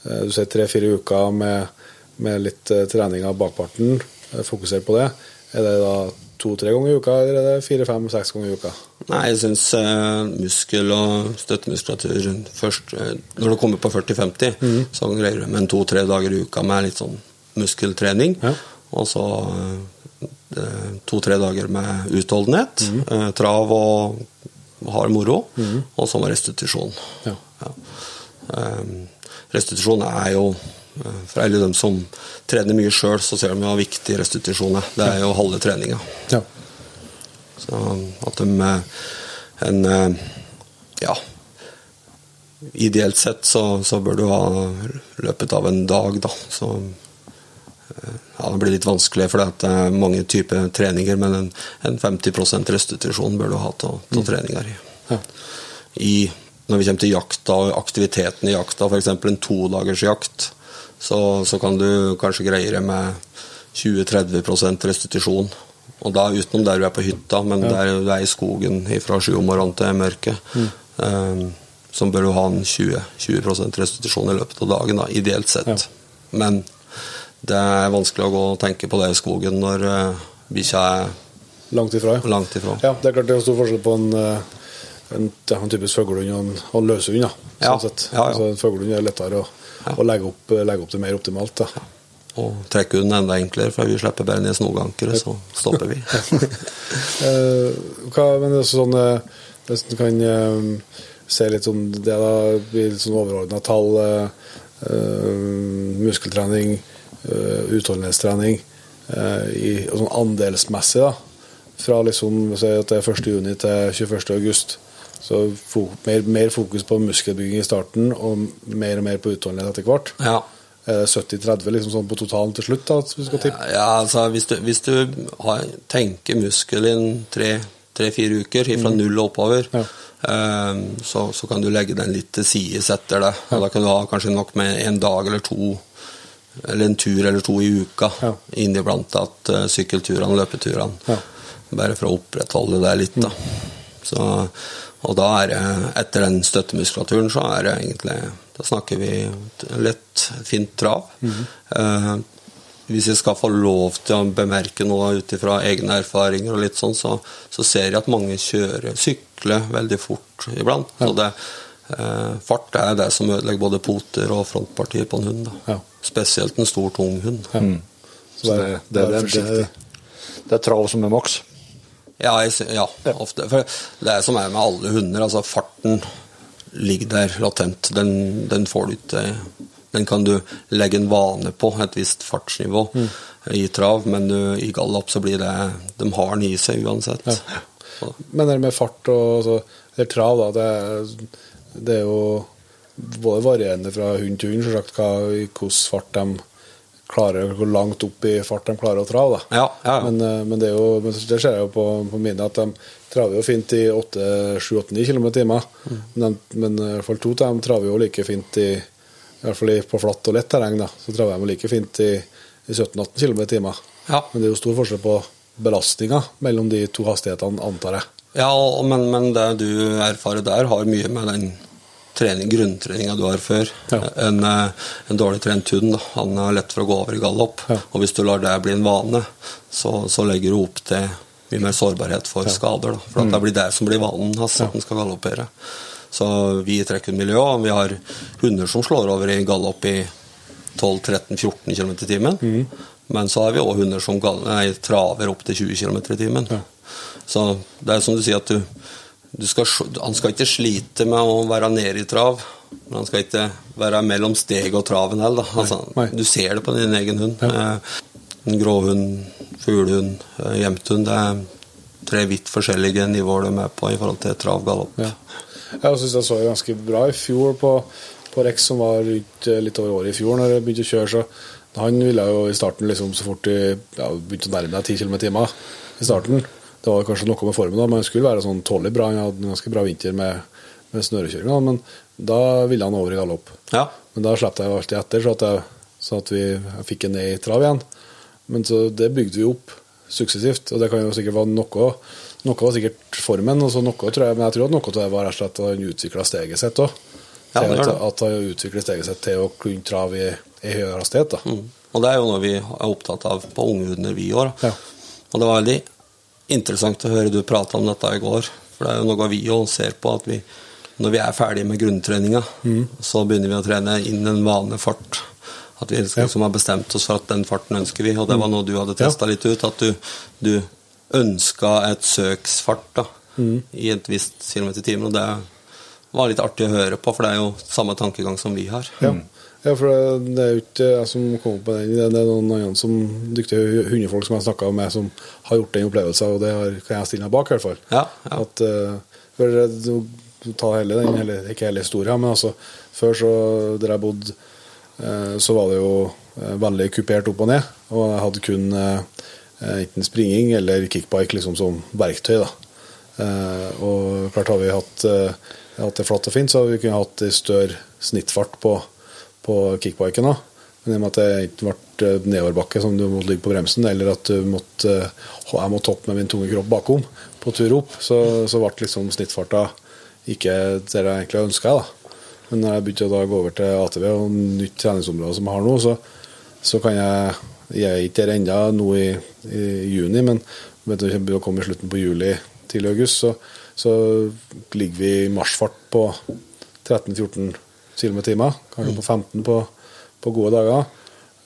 Uh, du sier tre-fire uker med, med litt uh, trening av bakparten. Uh, fokuser på det. Er det da to-tre ganger i uka, eller er det fire-fem-seks ganger i uka? Nei, jeg syns eh, muskel- og støttemuskulatur først eh, Når du kommer på 40-50, mm. så greier du med en to-tre dager i uka med litt sånn muskeltrening. Ja. Og så eh, to-tre dager med utholdenhet, mm. trav og hard moro, mm. og så med restitusjon. Ja. Ja. Eh, restitusjon er jo eh, For alle dem som trener mye sjøl, så ser de hvor viktig restitusjon er. Det er jo halve treninga. Ja. Så at de en Ja. Ideelt sett så, så, bør du ha løpet av en dag, da. Så ja, det blir litt vanskelig, for det er mange typer treninger, men en, en 50% restitusjon bør du ha til, mm. treninger i. Ja. I, når vi kommer til jakta og aktiviteten i jakta, f.eks. en todagersjakt, så, så, kan du kanskje greie det med 20-30 restitusjon. Og da utenom der du er på hytta, men ja. der du er i skogen fra sju om morgenen til mørket. Mm. Um, så bør du ha en 20, 20% restitusjon i løpet av dagen, da, ideelt sett. Ja. Men det er vanskelig å gå og tenke på det i skogen når uh, bikkja er langt ifra, langt ifra. Ja, det er klart det er stor forskjell på en, eh, en, en typisk fuglehund og en, en løshund. Sånn ja. Sett. Ja, ja. Altså, en fuglehund er lettere å, å legge, opp, legge, opp, det mer optimalt. Da. Og trekkhunden enda enklere, for vi slipper bare ned snogankeret, så stopper vi. uh, hva, men det er sånn, hvis en kan se litt om det da litt sånn overordna tall, muskeltrening utholdenhetstrening uh, i, sånn andelsmessig. da, Fra liksom, si at det er 1.6 til 21.8. Så mer, mer, fokus på muskelbygging i starten og mer og mer på utholdenhet etter hvert. Ja. 70-30 liksom sånn på totalen til slutt? da, hvis du? Ja, altså Hvis du, hvis du har, tenker muskel i tre-fire uker, fra mm. null og oppover, ja. um, så, så, kan du legge den litt til sides etter det. Ja. Da kan du ha kanskje nok med en dag eller to eller en tur eller to i uka ja. inniblant at uh, sykkelturene og løpeturene. Ja. Bare for å opprettholde det litt, da. Så, og da er det, etter den støttemuskulaturen, så er det egentlig Da snakker vi lett, fint trav. Mm -hmm. uh, hvis jeg skal få lov til å bemerke noe ut ifra egne erfaringer, og litt sånn, så, så, ser jeg at mange kjører, sykler veldig fort iblant. Ja. Så det, fart er det som ødelegger både poter og frontpartier på en hund. Ja. Spesielt en stor, tung hund. Ja. Mm. Så det, det, det, det, er trav som er maks? Ja, jeg, ja, ofte. For det er som er med alle hunder. altså Farten ligger der latent. Den, den får du ikke Den kan du legge en vane på, et visst fartsnivå, mm. i trav, men du, i gallop så blir det De har den i seg uansett. Ja. Men det med fart og altså, eller trav, da, det, det er jo både varierende fra hund til hund, selvsagt, hvordan fart de klarer, hvor langt opp i fart de klarer å trave. Ja, ja, ja. Men, eh, men, det, er jo, det ser jeg jo på, på mine, at de traver jo fint i 8-7-8-9 km i timen. Mm. Men, men, i hvert fall to av dem traver jo like fint i, i hvert fall på flatt og lett terreng. da, Så traver de like fint i, i 17-18 km i timen. Ja. Men det er jo stor forskjell på belastninga mellom de to hastighetene, antar jeg. Ja, men, men det du erfarer der, har mye med den trening, grunntreninga du har før. Ja. En, eh, en, dårlig trent hund han er lett for å gå over i galopp. Ja. Og hvis du lar det bli en vane, så, så legger du opp til mye mer sårbarhet for ja. skader. Da. For mm. det blir det som blir vanen hans, at han skal galoppere. Så vi i trekkhundmiljøet vi har hunder som slår over i galopp i 12-13-14 km i timen. Mm. Men så har vi òg hunder som nei, traver opp til 20 km i timen. Så det er som du sier at du skal, Han skal ikke slite med å være nede i trav, men han skal ikke være mellom steg og traven heller. Altså. Du ser det på din egen hund. Ja. En gråhund, fuglehund, gjemthund. jevnthund. Det er tre vidt forskjellige nivåer de er på i forhold til trav galopp. Ja. Jeg syns jeg så det ganske bra i fjor på, på Rex, som var rundt eh, litt over året i fjor, når jeg begynte å kjøre. så Han ville jo i starten, liksom, så fort de ja, begynte å nærme deg 10 km i timen i starten Det var kanskje noe med formen, da, men han skulle være sånn tålelig bra. Han hadde en ganske bra vinter med, med snørekjøringa, men da ville han over i galopp. Ja. Men da slapp jeg alltid etter, så at, jeg, så at vi jeg fikk ham ned i trav igjen. Men så det bygde vi opp suksessivt, og det kan jo sikkert være noe Noe var sikkert formen, og så noe tror jeg, men jeg tror at noe av det var rett og slett at han utvikla steget sitt òg. Ja, at, han utvikler steget sitt til å kunne trave i, i høyere hastighet. Mm. Og det er jo noe vi er opptatt av på unge hunder, vi òg. Ja. Og det var veldig interessant å høre du prate om dette i går. For det er jo noe vi òg ser på, at vi, når vi er ferdige med grunntreninga, Mm. så begynner vi å trene inn en vanlig fart. At vi liksom har bestemt oss for at den farten ønsker vi, og det var noe du hadde testa litt ut. At du, du ønska et søksfart da, Mm. i et visst kilometer i timen. Og det var litt artig å høre på, for det er jo samme tankegang som vi har. Ja. Ja, for det, er jo ikke jeg som kommer på den. Det, er noen andre som dyktige hundefolk som jeg har snakka med, som har gjort den opplevelsen, og det har, kan jeg stille meg bak, i hvert fall. Ja, ja. At, eh, for tar hele den, hele, ikke hele historien, men altså Før, så, der jeg bodde, eh, så var det jo eh, veldig kupert opp og ned. Og jeg hadde kun enten springing eller kickbike liksom som verktøy. da. Og klart har vi hatt, hatt det flatt og fint, så har vi kunnet hatt større snittfart på, på kickbiken òg. Men i og med at det ikke ble eh, nedoverbakke som du måtte ligge på bremsen, eller at du måtte, eh, jeg måtte hoppe med min tunge kropp bakom på tur opp, så, så ble liksom snittfarta ikke det jeg egentlig ønska. Men når jeg begynte å gå over til ATV og nytt treningsområde som jeg har nå, så, så kan jeg Jeg er ikke der ennå nå i, i juni, men vet du, det kommer i slutten på juli til august, så, så ligger vi i marsfart på 13-14 km i timen. Kanskje på 15 på, på gode dager.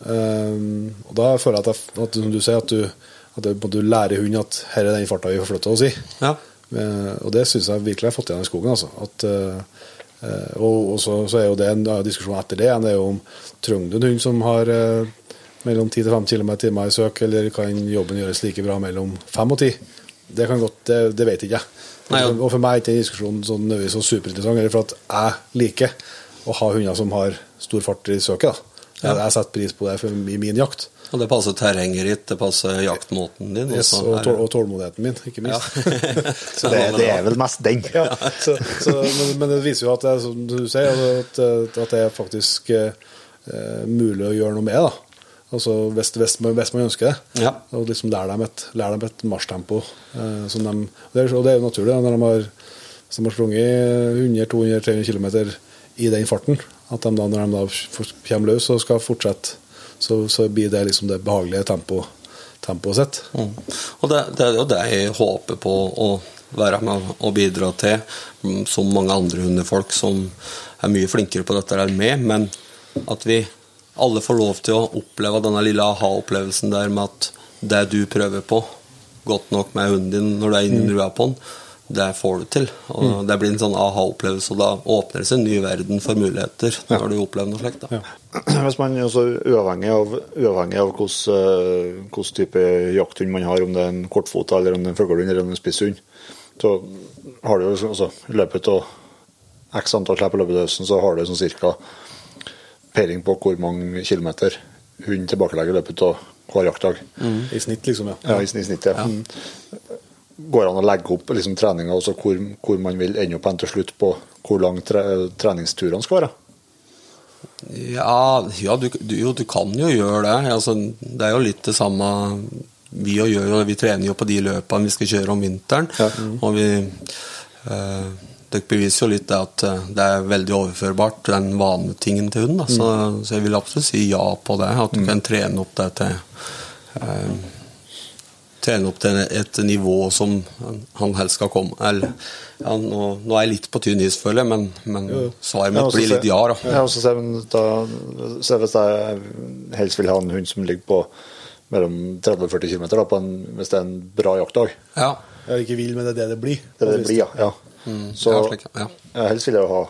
Um, og da føler jeg at, jeg, at som du sier, at du, at du, du lærer hunden at her er den farta vi forflytter oss i. Ja. Uh, og det syns jeg virkelig jeg har fått igjen i skogen. Altså. At, uh, uh, og og så, så er jo det en ja, diskusjon etter det det er jo om trenger du en hund som har mellom 10 til 5 km i timen i søk, eller kan jobben gjøres like bra mellom 5 og 10? Det kan godt, det, det vet ikke jeg. Nei, ja. og for meg er ikke den diskusjonen sånn så superinteressant, for at jeg liker å ha hunder som har stor fart i søket. da. Jeg, jeg setter pris på det for, i min jakt. Og det passer terrenget ditt, det passer jaktmåten din. Yes, og, tål, og tålmodigheten min, ikke minst. Ja. Så det, det er vel mest den. Ja, så, så, men, men det viser jo at det som du sier, altså, at, at det er faktisk eh, mulig å gjøre noe med da. Altså, hvis, hvis, man, hvis man ønsker det. Ja. Og liksom lære dem et, lære dem et marsjtempo. Eh, som de, og, det er, og det er jo naturlig da, når de har, hvis de har sprunget 100-200-300 km i den farten. At de da, når de da kommer løs og skal fortsette, så, så blir det liksom det behagelige tempo, tempoet sitt. Mm. Og det, det er jo det jeg håper på å være med og bidra til, mm, som mange andre hundefolk som er mye flinkere på dette enn meg, men at vi alle får lov til å oppleve denne lille aha-opplevelsen der med at det du prøver på, godt nok med hunden din når du er inne i rua på den, det får du til. Og Det blir en sånn aha-opplevelse, og da åpner det seg en ny verden for muligheter når du opplever noe slikt. da. Ja. Hvis man altså, Uavhengig av, uavhengig av hvordan, eh, hvordan type jakthund man har, om det er en kortfota eller om det er en fuglehund eller om det er en spisshund, så har du jo altså, i løpet av x antall slipp i løpet av høsten, så har du sånn cirka peiling på hvor mange kilometer hund tilbakelegger i løpet av hver jaktdag. I snitt, liksom. ja. Ja, i, i snitt, ja. Mm. Går an å legge opp liksom, treninga også hvor, hvor man vil ende opp til slutt på hvor lang tre, treningsturene skal være? Ja, ja du, du, jo, du kan jo gjøre det. Altså, det er jo litt det samme vi gjør. Vi trener jo på de løpene vi skal kjøre om vinteren. Og vi eh, Det beviser jo litt det at eh, det er veldig overførbart, den vanetingen til hunden. da. Så, så jeg vil absolutt si ja på det. At du kan trene opp det til eh, Trene opp til et nivå som han helst skal komme Eller, ja, nå, nå er jeg litt på tynn is, føler jeg, men, men svaret mitt blir litt ja. da. Ja, også ser da, ser hvis jeg helst vil ha en hund som ligger på mellom 30 og 40 km, da, på en, hvis det er en bra jaktdag. Ja. Jeg er ikke vill, men det er det det blir. Det er det det blir, ja. ja. Så ja, slik, ja. helst vil jeg jo ha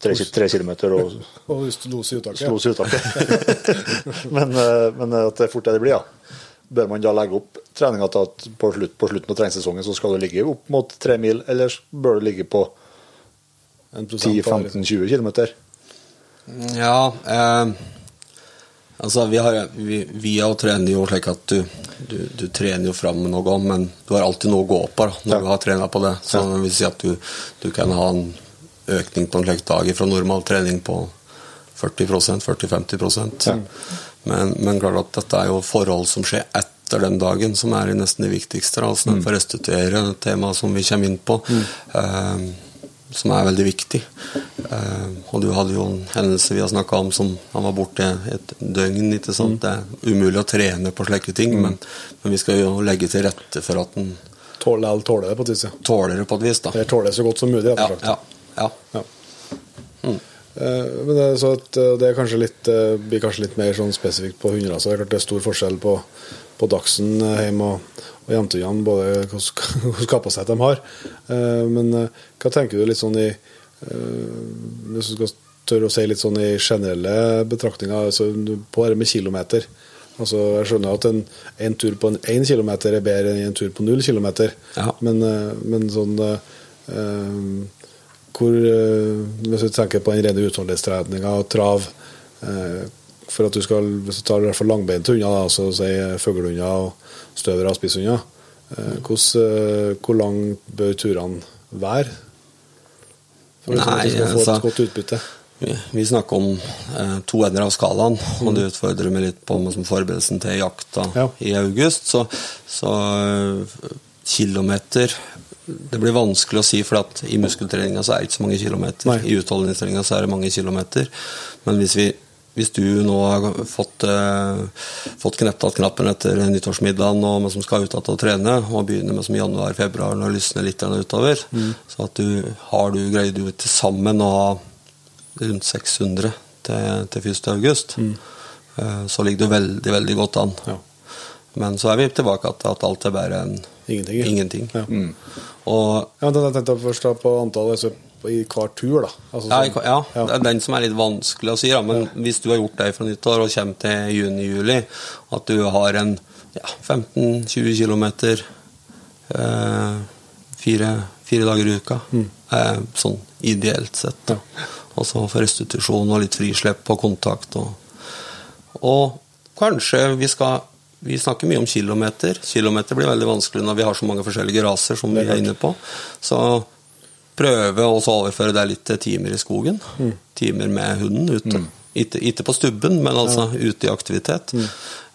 tre, tre kilometer og Og hvis i uttaket. i uttaket. men, eh, men at det fort er det blir, ja. Bør man da legge opp treninga til at på, slutt, på slutten av treningssesongen så skal du ligge opp mot tre mil, eller bør du ligge på En prosent på hver. 10-15-20 kilometer? Ja, eh, altså vi har vi, vi har trener jo slik at du, du, du trener jo fram med noe, men du har alltid noe å gå på da, når Ja. du har trena på det. Så det vil si at du, du kan ha en økning på en slik dag fra normal trening på 40% 40-50 men, men klart at dette er jo forhold som skjer etter den dagen, som er nesten det viktigste. da, mm. For å restituere, et tema som vi kommer inn på. Eh, som er veldig viktig. Eh, og du hadde jo en hendelse vi har snakka om som han var borte et døgn. ikke sant? Det er umulig å trene på slike ting, men, men vi skal jo legge til rette for at en Tåler tåler det på et vis, ja. tåler det på et vis. da. Eller tåler det så godt som mulig, rett Ja, og slett. ja, ja. Ja. Eh, Men det er, så at eh, det er kanskje litt, eh, blir kanskje litt mer sånn spesifikt på hunderaser. Det er klart det er stor forskjell på, på Dagsen eh, hjemme og, og jentungene, både hvilken kapasitet de har. Eh, Men eh, hva tenker du litt sånn i eh, Hvis du skal tørre å si litt sånn i generelle betraktninger altså på det med kilometer. Altså, jeg skjønner at en, en tur på en kilometer er bedre enn en tur på null kilometer, Ja. men, eh, men sånn eh, eh, hvor, eh, Hvis du tenker på den rene utholdenhetstreninga og trav eh, For at du skal, hvis du tar i hvert fall langbeinte hunder, altså si fuglehunder og støvere og spisshunder, eh, hvor lang bør turene være? For at du skal få altså- et godt utbytte. Vi, snakker om eh, to ender av skalaen, og det utfordrer meg litt på med som forberedelsen til jakta Ja. i august. Så, så kilometer Det blir vanskelig å si, for at i muskeltreninga så er det ikke så mange kilometer. Nei. I utholdenhetstreninga så er det mange kilometer. Men hvis, vi, hvis du nå har fått, eh, fått kneppt att knappen etter nyttårsmiddagen og men som skal ut igjen og trene, og begynner med som januar-februar når det lysner litt utover, utover, så at du har du greid du til sammen å ha rundt 600 til, til 1. august, eh, så ligger du veldig, veldig godt an. Ja. Men så er vi tilbake til at alt er bare en Ingenting. ingenting. Ja. Og Ja, men jeg tenkte først på antall altså, i hver tur, da. Altså, ja, sånn- ja, ja. det er den som er litt vanskelig å si. Da. Men hvis du har gjort det fra nyttår og kommer til juni-juli, at du har en ja, 15-20 km eh, fire, fire dager i uka, eh, sånn ideelt sett. Og så for restitusjon og litt frislepp og kontakt. Og, og kanskje vi skal vi snakker mye om kilometer. Kilometer blir veldig vanskelig når vi har så mange forskjellige raser som vi er inne på. Så prøve å overføre det litt til timer i skogen. Timer med hunden ute. Ikke, ikke på stubben, men altså ute i aktivitet.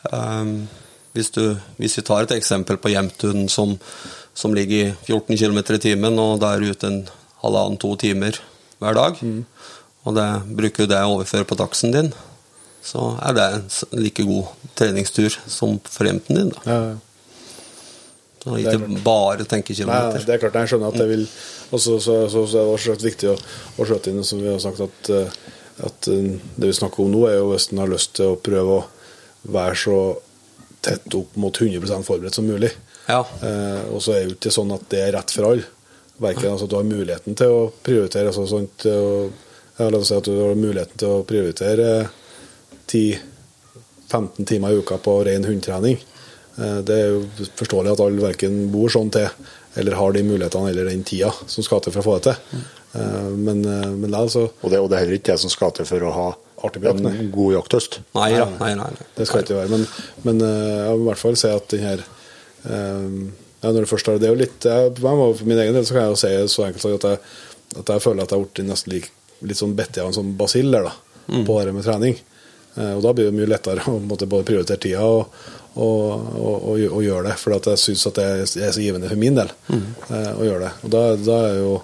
Um, hvis, du, hvis vi tar et eksempel på jevnthunden som, som ligger i 14 km i timen, og da er du ute en halvannen-to timer hver dag, og det, bruker du det å overføre på dagsen din, så er det en like god treningstur som for hjemten din. Da. Ja, ja. Er ikke bare tenke Nei, det er klart jeg skjønner at det vil også, så, så, så er det også viktig å, å skjøte inn, som vi har sagt, at, eh, at eh, det vi snakker om nå, er jo hvis en har lyst til å prøve å være så tett opp mot 100% forberedt som mulig. Ja. Eh, og så er det jo ikke sånn at det er rett for alle. Verken altså, at du har muligheten til å prioritere altså, sånt, og, ja, La oss si at du har muligheten til å prioritere 10-15 timer i uka på ren hundetrening. Eh, Det er jo forståelig at alle verken bor sånn til, eller har de mulighetene eller den tida som skal til for å få det til. Eh, Men, det men da, altså, Og det, og det er heller ikke det som skal til for å ha jakt, en god jakthøst. Nei ja, Nei, nei, nei. det skal ikke være. Men, men eh, jeg vil i hvert fall si at den her eh, ja, når det først er, det er jo litt jeg, For min egen del så kan jeg jo si så enkelt at jeg, at jeg føler at jeg har blitt nesten lik, litt sånn bitt av en sånn basill der, da, på det med trening. Eh, og da blir det mye lettere å måte, både prioritere tida og, og, og, og, og gjøre det. For jeg syns at det er så givende for min del mm. å gjøre det. Og da, da jo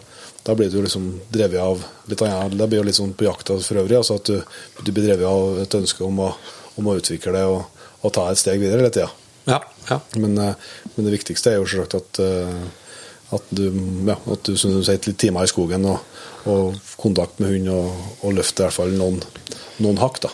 da blir du liksom drevet av litt annet. Det blir jo litt sånn på jakta for øvrig. altså At du, du blir drevet av et ønske om å, om å utvikle det og, og ta et steg videre hele tida. Ja, ja. Men, eh, men det viktigste er jo selvsagt at, at du, ja, at du som du sier, litt timer i skogen og, og kontakt med hund og, og løfte i hvert fall noen, noen hakk. da.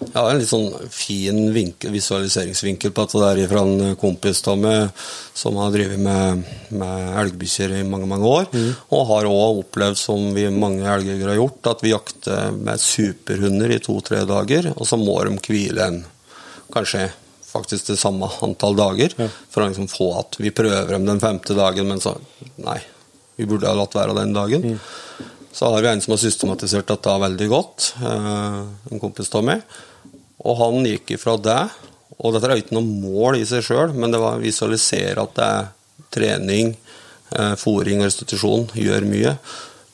Ja, en litt sånn fin vinkel, visualiseringsvinkel på dette der fra en kompis med, som har drevet med, med elgbikkjer i mange mange år. Mm. Og har òg opplevd, som vi mange elgjegere har gjort, at vi jakter med superhunder i to-tre dager, og så må de hvile en kanskje faktisk det samme antall dager. Ja. For å liksom få at vi prøver dem den femte dagen, men så Nei, vi burde ha latt være den dagen. Mm. Så har vi en som har systematisert dette veldig godt, eh, en kompis av meg. Og han gikk ifra det, og dette er ikke noe mål i seg sjøl, men det var å visualisere at det er trening, fòring og restitusjon gjør mye.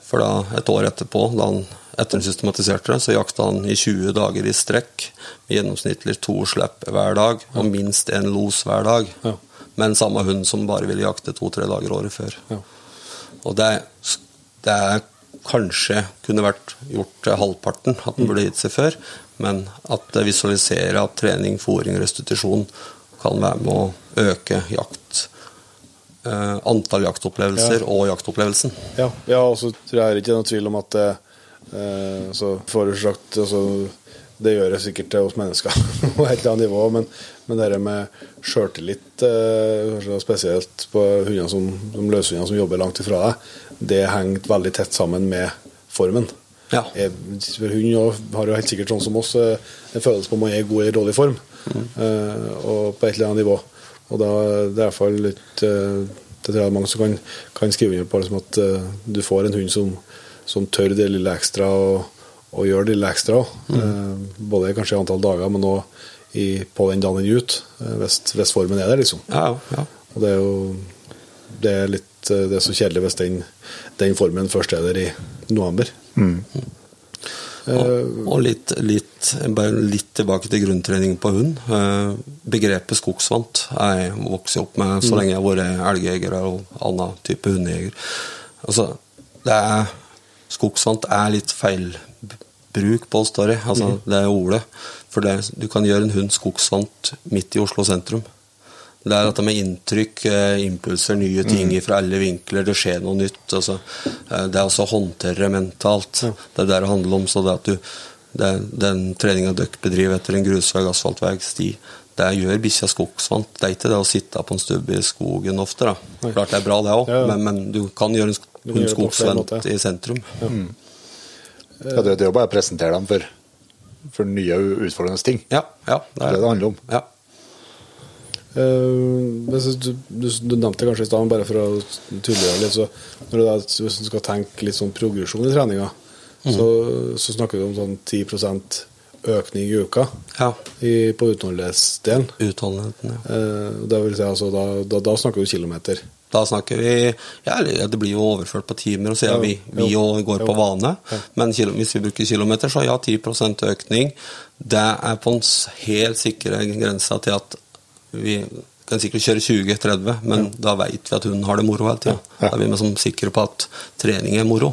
For da, et år etterpå, da han etter han systematiserte det, så jakta han i 20 dager i strekk med gjennomsnittlig to slipp hver dag og minst én los hver dag. Ja. en samme hund som bare ville jakte to-tre dager året før. Ja. Og det, det er kanskje kunne vært gjort halvparten, at den burde gitt seg før. Men at det visualiserer at trening, fòring, restitusjon kan være med å øke jakt. Eh, antall jaktopplevelser og jaktopplevelsen. Ja, ja og så tror jeg ikke det er noe tvil om at det, eh, så forutsagt altså, Det gjør det sikkert hos mennesker på et eller annet nivå, men, men det med sjøltillit, eh, spesielt på hundene som, som løshundene som jobber langt ifra deg, det henger veldig tett sammen med formen. Ja. Jeg, for har jo helt sikkert sånn som oss eh, en følelse på om man er god eller dårlig form, eh, og på et eller annet nivå. Og da det er i hvert fall litt eh, Det tror jeg mange som kan, kan skrive under på liksom at eh, du får en hund som, som tør det lille ekstra og, og gjør det lille ekstra. Eh, både kanskje i antall dager, men òg på den dagen eh, hvis, hvis formen er der, liksom. Ja, ja. Og det er jo det er litt eh, det er så kjedelig hvis den, den formen først er der i november. Og, og litt, litt, bare litt tilbake til grunntrening på hund. Eh, Begrepet skogsvant er jeg vokst opp med så lenge jeg har vært elgjeger og annen type hundejeger. Altså, det er, skogsvant er litt feilbruk på oss, altså det er ordet. For det, du kan gjøre en hund skogsvant midt i Oslo sentrum. Det er dette med inntrykk, eh, impulser, nye ting fra alle vinkler. Det skjer noe nytt. Altså, eh, det er også å håndtere det mentalt. Det er det det handler om. så det at du, det, Den treninga dere bedriver etter en grusvei, asfaltvei, sti, det gjør bikkja skogsvant. Det er ikke det å sitte på en stubbe i skogen ofte. da. Klart det er bra, det òg, Ja, ja. men, men du kan gjøre en en måter. i sentrum. Ja, det, det er jo bare å presentere dem for, for nye og utfordrende ting. Ja, ja, Det er det det handler om. Ja. Eh, du, du, du nevnte det kanskje i stad, bare for å tydeliggjøre litt, så når du da, hvis du skal tenke litt sånn progresjon i treninga, så, så snakker du om sånn 10 økning i uka ja. i, på utholdenhetsdelen. Utholdenheten, ja. Eh, det vil si altså, da, da, da snakker du kilometer. Da snakker vi ja, det blir jo overført på timer, og siden Ja, vi, vi jo, går jo. på vane. Ja. Men hvis vi bruker kilometer, så ja, 10 økning. Det er på en helt sikre grensa til at vi kan sikkert kjøre 20-30, men da vet vi at hun har det moro hele tida. Da er vi liksom sikre på at trening er moro.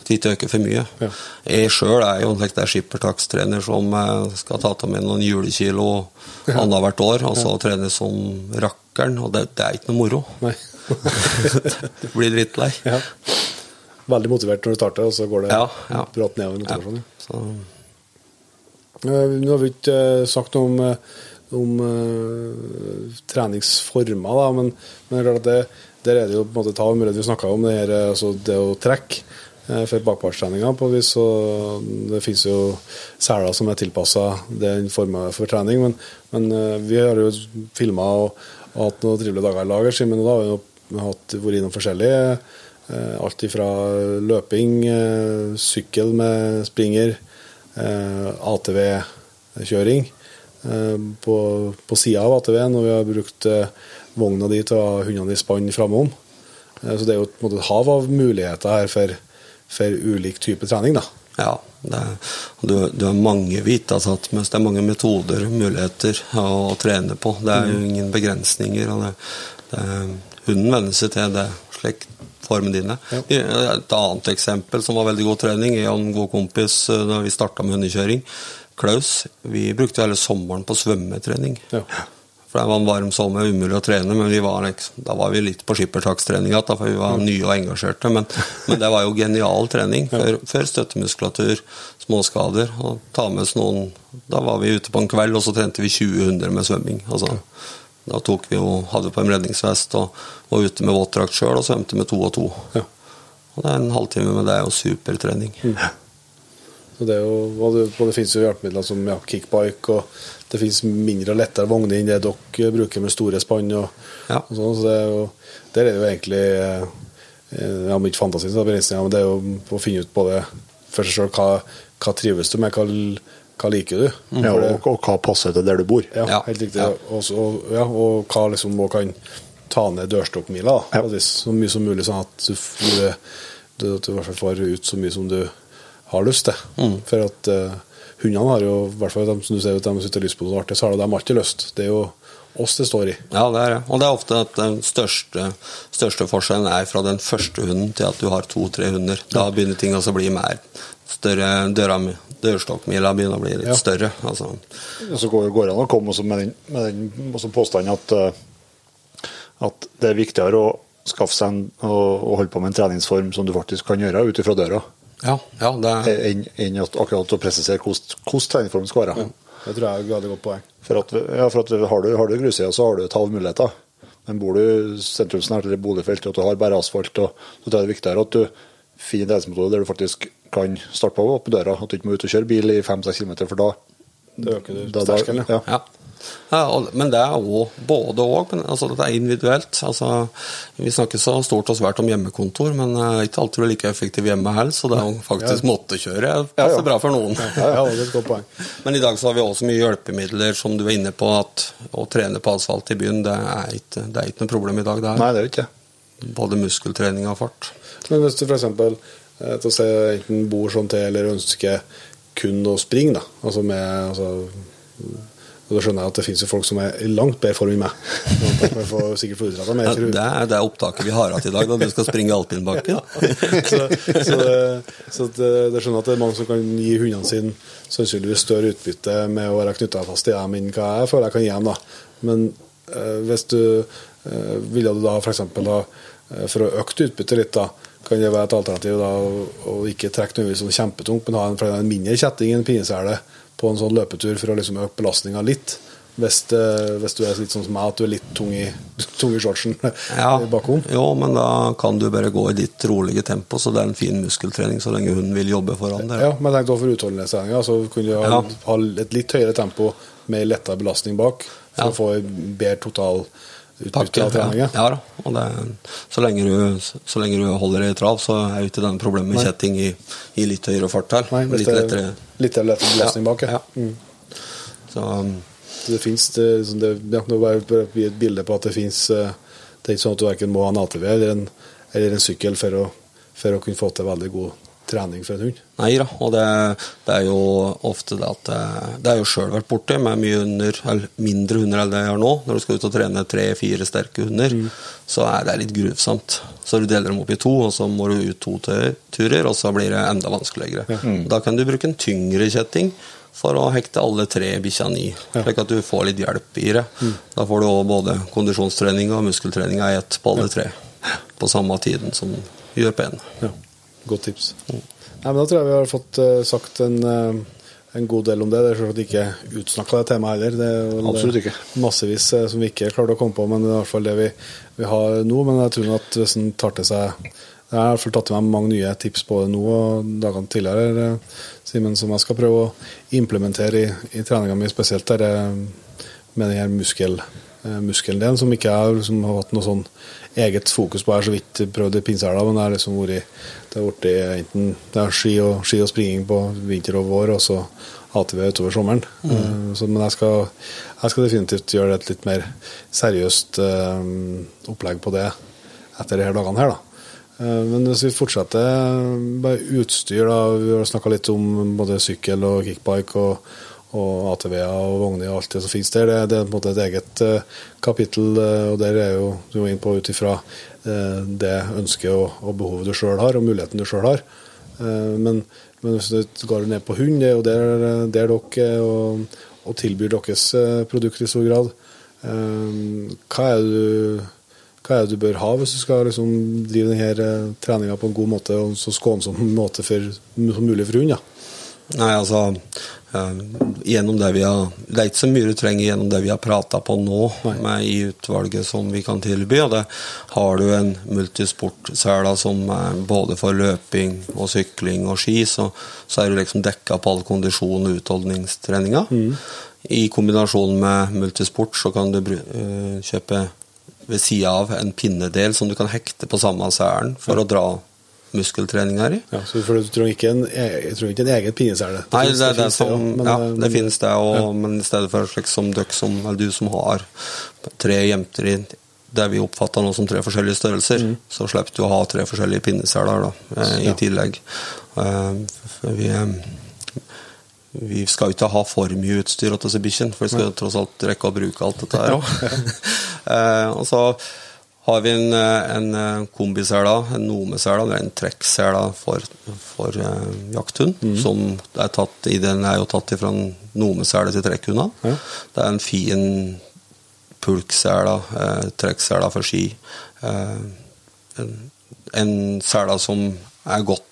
At vi ikke øker for mye. Mm. Ja. Jeg sjøl er jo en slik skippertakstrener som eh, skal ta til meg noen julekilo annethvert år, og så trene som rakkeren, og det, det er ikke noe moro. Nei. Du blir drittlei. ja. Veldig motivert når du starter, og så går det Ja, ja. brått nedover motivasjonen. Så, Eh, Nå har vi ikke eh, sagt noe om, om uh, treningsformer, da, men, men det er der er det jo på en måte ta området vi snakka om, det, her, eh, altså det å trekke uh, for bakpartstreninga. Det finnes jo seler som er tilpassa den formen for trening, men, men uh, vi har jo filma og, og hatt noen trivelige dager i lager, men da har vi jo hatt, vært innom forskjellige. eh, Alt ifra løping, sykkel med springer, ATV-kjøring på, på sida av ATV-en, og vi har brukt eh, vogna di til å ha hundene i spann framom. Eh, så det er jo en måte et hav av muligheter her for, for ulik type trening. da. ja, det er, du, du har mange vitasatt, mens det er mange metoder og muligheter å, å trene på. Det er jo ingen begrensninger. det, det, Hunden venner seg til det slik formen din er. Et annet eksempel som var veldig god trening, er en god kompis eh, da vi starta med hundekjøring, Klaus, vi brukte hele sommeren på svømmetrening. Ja. For det var en varm sommer, umulig å trene, men vi var, liksom, da var vi litt på skippertakstrening igjen, for vi var nye og engasjerte. Men, men det var jo genial trening. Før, før støttemuskulatur, småskader. Og ta med oss noen Da var vi ute på en kveld, og så trente vi 20 hunder med svømming. Altså, da tok vi jo, hadde på en redningsvest og var ute med våtdrakt sjøl og svømte med to og to. Ja. Og det er en halvtime med det og supertrening. Så det, er jo, og det, og det finnes jo hjelpemidler som ja, kickbike, og det finnes mindre og lettere vogner enn det dere bruker med store spann. Og, Ja. og sånn, så det er jo, der er det jo egentlig eh, ja, om ikke fantasi, så er det begrensninger, men det er jo å finne ut både for seg sjøl hva, hva trives du med, hva, hva liker du. Ja, og, og hva passer til der du bor. ja, Ja, helt riktig. ja. Også, og, ja, og hva liksom må kan ta ned dørstokkmila. Så mye som mulig, sånn at du, du, du, du i hvert fall får ut så mye som du har lyst til. Mm. For at uh, hundene har jo, i hvert fall de, som du ser, ut, de sitter det er lyst på noe artig, så har de alltid lyst. Det er jo oss det står i. Ja, det er det. Og det er ofte at den største, største forskjellen er fra den første hunden til at du har to-tre hunder. Da begynner ting å bli mer større. Døra, dørstokkmila begynner å bli litt Ja. større. Altså, Så går går det an å komme også med den, med den også påstanden at, eh, at det er viktigere å skaffe seg en, og, og holde på med en treningsform som du faktisk kan gjøre ut ifra døra, ja, ja, det er enn enn at akkurat å presisere hvordan tegneformen skal være. Det tror jeg er et veldig godt poeng. For at, ja, for at har du, har du grussida, så har du et halv muligheter. Men bor du sentrumsnært eller boligfelt og at du har bare asfalt, og, så tror jeg det er viktigere at du finner en treningsmetode der du faktisk kan starte på opp døra. At du ikke må ut og kjøre bil i 5-6 km, for da Det øker du da- da- terskelen, ja. ja. Ja. Ja, men det er òg både og. Altså, det er individuelt. Altså, vi snakker så stort og svært om hjemmekontor, men uh, ikke alltid like effektiv hjemme heller, så det er jo faktisk måttekjøre. Det passer bra for noen. Ja, ja, det er et godt poeng. Men i dag så har vi også mye hjelpemidler, som du er inne på, at å trene på asfalt i byen, det er ikke, det er ikke noe problem i dag. Det er Nei, det er ikke både muskeltrening og fart. Men hvis du f.eks. Eh, enten bor sånn til eller ønsker kun å springe, da. Altså med altså, og Da skjønner jeg at det finnes jo folk som er i langt bedre form enn meg. Sånn jeg får sikkert få utrettet mer. Ja, det er det opptaket vi har hatt i dag, da du skal springe alpinbakken. så, så, det, så det, det skjønner at det er mange som kan gi hundene sine sannsynligvis større utbytte med å være knytta fast til dem enn hva jeg føler jeg kan gi dem. da. Men eh, hvis du eh, ville du da f.eks. eh, for å øke utbyttet litt, da, kan det være et alternativ da, å, å ikke trekke nødvendigvis sånn kjempetungt, men ha en, en mindre kjetting enn pinesele på en sånn løpetur for å liksom øke belastninga litt. Hvis, hvis du er litt sånn som meg, at du er litt tung i, tung i shortsen Ja, bakom. jo, men da kan du bare gå i ditt rolige tempo, så det er en fin muskeltrening så lenge hun vil jobbe foran deg. Ja, men tenk da for utholdenhetstreninga, så kunne du ha, Ja. ha et litt høyere tempo med lettere belastning bak, for Ja. å få bedre totalutbytte Av treninga. Ja, da. Og det, så, lenge du, så lenge du holder i trav, så er jo ikke den problemet med Nei. kjetting i, i litt høyere fart her. Nei, litt er lettere. litt lettere belastning bak. Ja. Mm. Så, um, det finnes det, sånn det, ja, Nå bare bli et bilde på at det finnes eh, Det er ikke sånn at du verken må ha en ATV eller en, eller en sykkel for å, for å kunne få til veldig god trening for en hund. Nei da, og det, det er jo ofte det at eh, Det er jo sjøl vært borti med mye hunder, eller mindre hunder enn det jeg har nå. Når du skal ut og trene tre-fire sterke hunder, så er det litt gruvsomt. Så du deler dem opp i to, og så må du ut to turer, og så blir det enda vanskeligere. Da kan du bruke en tyngre kjetting for å hekte alle tre bikkjene i, slik at du får litt hjelp i det. Da får du også både kondisjonstrening og muskeltrening i ett på alle tre, på samme tiden som gjør på én. Ja, Godt tips. Nei, men Da tror jeg vi har fått uh, sagt en, uh, en god del om det. Det er selvsagt ikke utsnakka det temaet heller. Det er Absolutt ikke. massevis uh, som vi ikke klarte å komme på, men det er i hvert fall det vi, vi har nå. Men jeg tror at hvis en tar til seg Jeg har i hvert fall tatt til meg mange nye tips på det nå og dagene tidligere, eh, Simen, som jeg skal prøve å implementere i, i treninga mi, spesielt der eh, med den her muskel, eh, muskeldelen, som ikke jeg liksom, har hatt noe sånn eget fokus på. Jeg har så vidt prøvd i pinsehelga, men det har liksom vært det har blitt enten det er ski og, ski og springing på vinter og vår, og så ATV utover sommeren. Mm. så, men jeg skal, jeg skal definitivt gjøre et litt mer seriøst eh, opplegg på det etter disse dagene her, da. Eh, Men hvis vi fortsetter med utstyr, da, vi har snakka litt om både sykkel og kickbike og, og ATV-er og vogner og alt det som finnes der. Det, det er på en måte et eget eh, kapittel, eh, og der er jo du er inne på ut ifra eh, det ønsket og, og behovet du sjøl har, og muligheten du sjøl har. Eh, men, men hvis du går ned på hund, det er jo der, der dere er og, og tilbyr deres produkter produkt i stor grad. Eh, hva er du hva er det du bør ha hvis du skal liksom drive denne treninga på en god måte og så skånsom måte for, som mulig for hund? Ja? Nei, altså eh, gjennom det vi har Det er ikke så mye du trenger gjennom det vi har prata på nå med, i utvalget som vi kan tilby. og det Har du en multisportsele som er både for løping og sykling og ski, så, så er du liksom dekka på all kondisjon og utholdningstreninga. Mm. I kombinasjon med multisport så kan du uh, kjøpe ved sida av en pinnedel som du kan hekte på samme selen for å dra muskeltrening her i. Ja, så Du trenger ikke en, e- jeg tror ikke en egen pinnesele? Nei, det, det, det, som, men, ja, det men, finnes det, og, ja. men i stedet for slik som dere som, eller du som har tre jenter i det vi oppfatter nå som tre forskjellige størrelser, så slipper du å ha tre forskjellige pinneseler da, eh, i Ja. tillegg. Eh, vi, eh, vi skal jo ikke ha for mye utstyr til disse bikkjene, for vi skal jo tross alt rekke å bruke alt dette her Ja. og så har vi en, eh, en eh, kombisele, en nomesele, eller en trekksele for, for uh, jakthund. Som er tatt den er jo tatt fra en nomesele til trekkhunder. Ja. Det er en fin pulksele, uh, trekksele for ski. Uh, en, en sele som er godt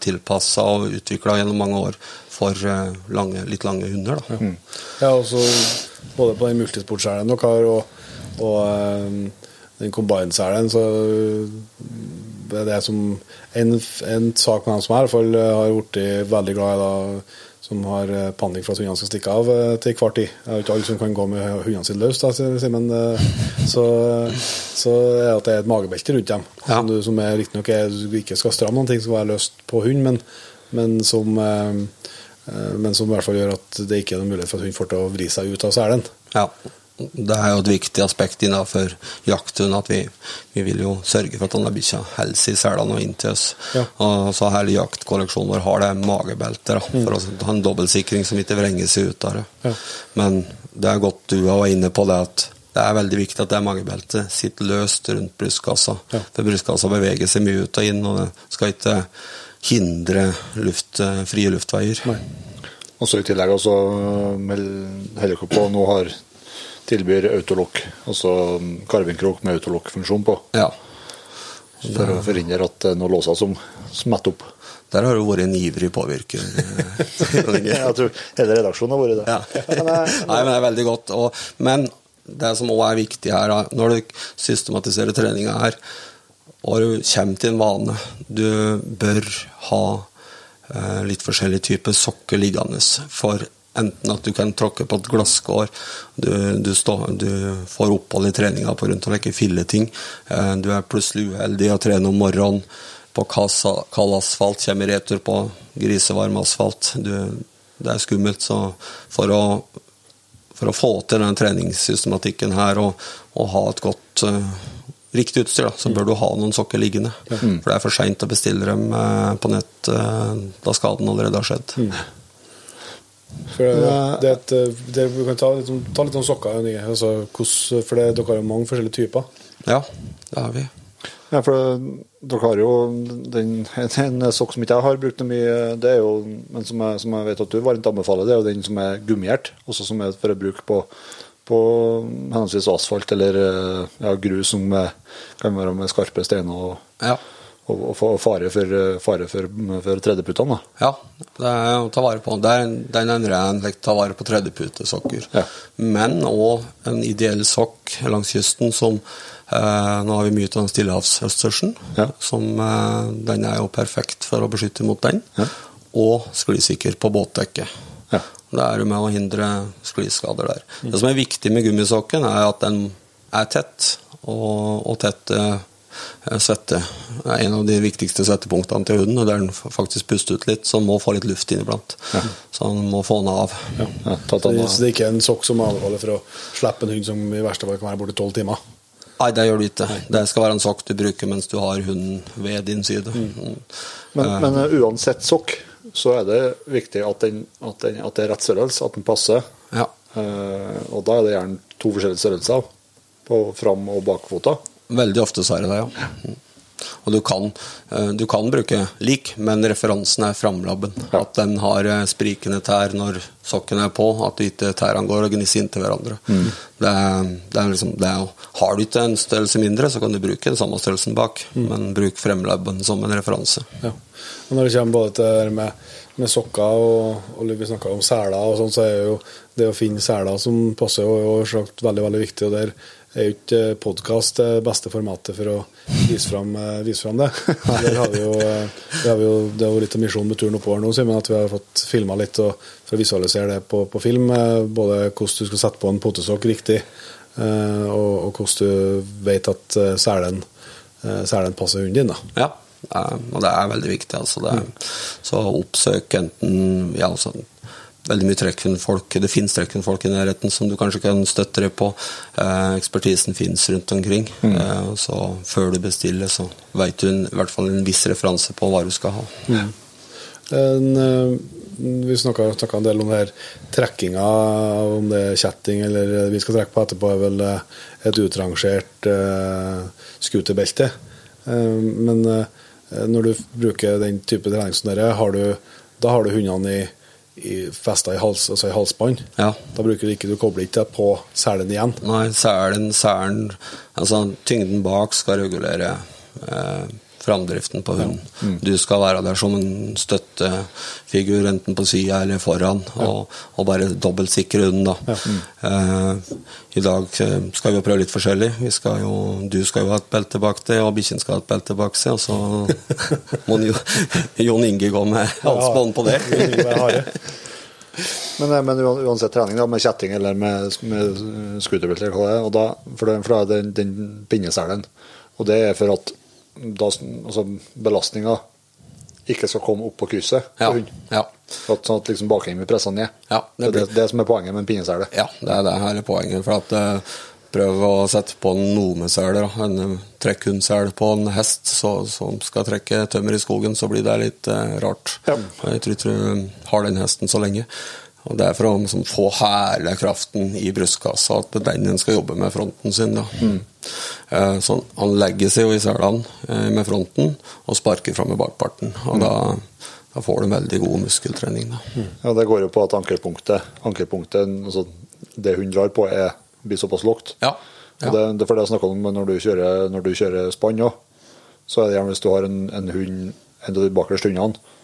tilpassa og utvikla gjennom mange år for lange, litt lange hunder. Da. Ja, også både på den multisportselen dere har, og, og den combine-selen, så det er det som En, en sak med dem som er, i hvert fall eh, har blitt veldig glad i, da, som har eh, panikk for at hundene skal stikke av eh, til hver tid. Det er jo ikke alle som kan gå med hundene sine løs, da, Simen. Så, så er det at det er et magebelte rundt dem, Ja. som, du, som er riktignok er- ikke skal stramme noen ting, skal være løst på hund, men, men som men som i hvert fall gjør at det ikke er noen mulighet for at hun får til å vri seg ut av selen. Ja, det er jo et viktig aspekt innenfor jakthund at vi, vi vil jo sørge for at denne bikkja holder seg i selene og inntil oss. Ja. Og så hele jaktkolleksjonen vår har det magebeltet da, for å ha en dobbeltsikring som ikke vrenger seg ut av det. Ja. Men det er godt du var inne på det at det er veldig viktig at det magebeltet sitter løst rundt brystkassa. Ja. For brystkassa beveger seg mye ut og inn, og det skal ikke hindre luft, frie luftveier. Nei. Og så i tillegg også med dere nå har tilbyr autolokk, altså karvinkrok med autolokk-funksjon på. Ja. For å forhindre at det noen låser som smetter opp. Der har du vært en ivrig påvirker. Jeg tror hele redaksjonen har vært det. Ja. Eh, Nei, men det er veldig godt. Og, men det som òg er viktig her, når du systematiserer treninga her, og du kommer til en vane Du bør ha eh, litt forskjellige typer sokker liggende. For enten at du kan tråkke på et glasskår, du, du, stå, du får opphold i treninga av å leke filleting, eh, du er plutselig uheldig å trene om morgenen på kald asfalt, kommer i retur på grisevarm asfalt. Du, det er skummelt. Så for å, for å få til den treningssystematikken her og, og ha et godt eh, riktig utstyr, da, så bør du ha noen sokker liggende. For det er for seint å bestille dem eh, på nett da skaden allerede har skjedd. For det, det, et, det, vi kan ta ta litt om sokker. Altså, hvordan- for det, dere har jo mange forskjellige typer. Ja, det har vi. Ja, for dere har jo den, en sokk som ikke jeg har brukt noe mye, det er jo, men som jeg, som jeg vet at du varmt anbefaler, det er jo den som er gummiert, også som er for å bruke på, på henholdsvis asfalt eller eh, ja, grus som er, kan være med skarpe steiner og, Ja. Og, og fare for, fare for, for tredjeputene. da. Ja, det er å ta vare på. Det er, den er en like, ta vare på tredjeputesokker. Ja. Men òg en ideell sokk langs kysten som eh, Nå har vi mye av den stillehavsøstersen. Ja. Som, eh, den er jo perfekt for å beskytte mot den. Ja. Og sklisikker på båtdekket. Ja. Det er jo med å hindre skliskader der. Det som er viktig med gummisokken, er at den er tett, og, og tett eh, svette er en av de viktigste svettepunktene til hunden. og Der den faktisk puster ut litt, så den må få litt luft inniblant. Så den må få den av. Ja, tatt Så det, så det er ikke en sokk som anbefaler for å slippe en hund som i verste fall kan være borte tolv timer. Nei, det gjør du ikke. Det skal være en sokk du bruker mens du har hunden ved din side. Mm. men, men uh, uansett sokk, så er det viktig at, den, at, den, at det er rett størrelse, at den passer. Ja. Uh, og da er det gjerne to forskjellige størrelser på fram- og bakfota. Veldig ofte så er det det, ja. Mm. Og du kan, eh, du kan bruke lik, men referansen er framlabben. At den har eh, sprikende tær når sokken er på, at ikke tærne går og gnisser inntil hverandre. Det er, det er liksom, det er, har du ikke en størrelse mindre, så kan du bruke den samme størrelsen bak, men bruk fremlabben som en referanse. Ja. Når det kommer både til det med, med sokker og, og vi snakka om seler og sånn, så er jo det å finne seler som passer, jo jo veldig veldig viktig. og der er jo ikke podkast det beste formatet for å vise fram, eh, vise fram det. Der har vi jo, eh, det, har vi jo, det jo litt av misjonen med turen oppover nå, Simen, at vi har fått filma litt og, for å visualisere det på, på film. eh, Både hvordan du skal sette på en potesokk riktig, eh, og, og hvordan du vet at eh, selen, eh, selen passer hunden din. da. Ja, eh, og det er veldig viktig. Altså det, Så oppsøk enten ja, altså, veldig mye trekkhundfolk. Det finnes trekkhundfolk i nærheten som du kanskje kan støtte deg på. Eh, ekspertisen finnes rundt omkring. Eh, så før du bestiller, så vet du i hvert fall en viss referanse på hva du skal ha. En, eh, vi snakka en del om det her trekkinga, om det er kjetting eller vi skal trekke på etterpå, er vel et utrangert uh, scooterbelte. Eh, men eh, når du bruker den type trening som dette, da har du hundene i festa i, hals, altså i halsbånd. Ja. Da bruker du ikke, du kobler ikke på selen igjen. Nei, selen, selen Altså tyngden bak skal regulere eh, framdriften på hunden. Du skal være der som en støttefigur, enten på sida eller foran, og, og bare dobbeltsikre hunden, da. Eh, I dag eh, skal vi jo prøve litt forskjellig. Vi skal jo, du skal jo ha et belte bak deg, og bikkjen skal ha et belte bak seg, og så må jo, Jon Inge gå med halsbånd på det. Men, eh, men uansett trening, da, med kjetting eller med, med scooterbelte, er, da, for, for da er det den, den pinneselen. Og det er for at da, altså, belastninga ikke skal komme opp på krysset Ja, for hund. ja. At, sånn at liksom bakhengen blir pressa ned. Ja, det, det er det, det som er poenget med en pinnesele. Ja, det er det her er poenget. For at eh, Prøv å sette på en nomesele, da. en trekkhundsel trekkhundsele på en hest så, som skal trekke tømmer i skogen, så blir det litt eh, rart. Ja. Jeg tror ikke du har den hesten så lenge. Og Det er for å liksom, få hele kraften i brystkassa, at det er den en skal jobbe med fronten sin. da. Eh, så Han legger seg jo i selene eh, med fronten og sparker fram med bakparten. og da, da får du en veldig god muskeltrening. da. Ja, det går jo på at ankerpunktet, ankerpunktet altså det hun drar på, er, blir såpass lågt. Ja. ja. Det, det er for det jeg snakka om når du kjører, når du kjører spann òg. Så er det gjerne hvis du har en, en hund, en av de bakerste hundene,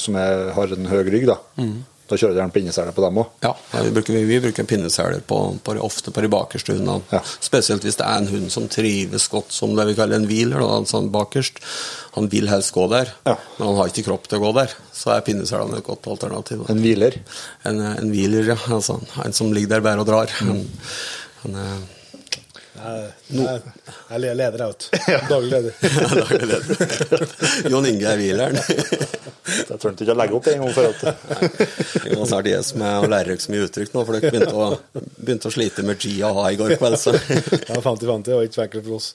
som er, har en høy rygg, da. Da kjører dere en pinneseler på dem òg. Ja, vi bruker, vi bruker pinneseler på, på, ofte på de bakerste hundene. Ja. Spesielt hvis det er en hund som trives godt som det vi kaller en hviler. Altså bakerst. Han vil helst gå der, Ja. men han har ikke kropp til å gå der. Så er pinneselene et godt alternativ. En hviler. En, en hviler, ja. Altså, en som ligger der bare og drar. Han, han er Jeg jeg er leder, du. Daglig leder. ja, da er det det. Jon Inge er hvileren. Jeg trengte ikke å legge opp det en gang for alt. Vi må snart gi oss med å lære dere så mye uttrykk nå, for dere begynte å, begynte å slite med G og H i går kveld. Så. Ja, 50-50 det var ikke enkelt for oss.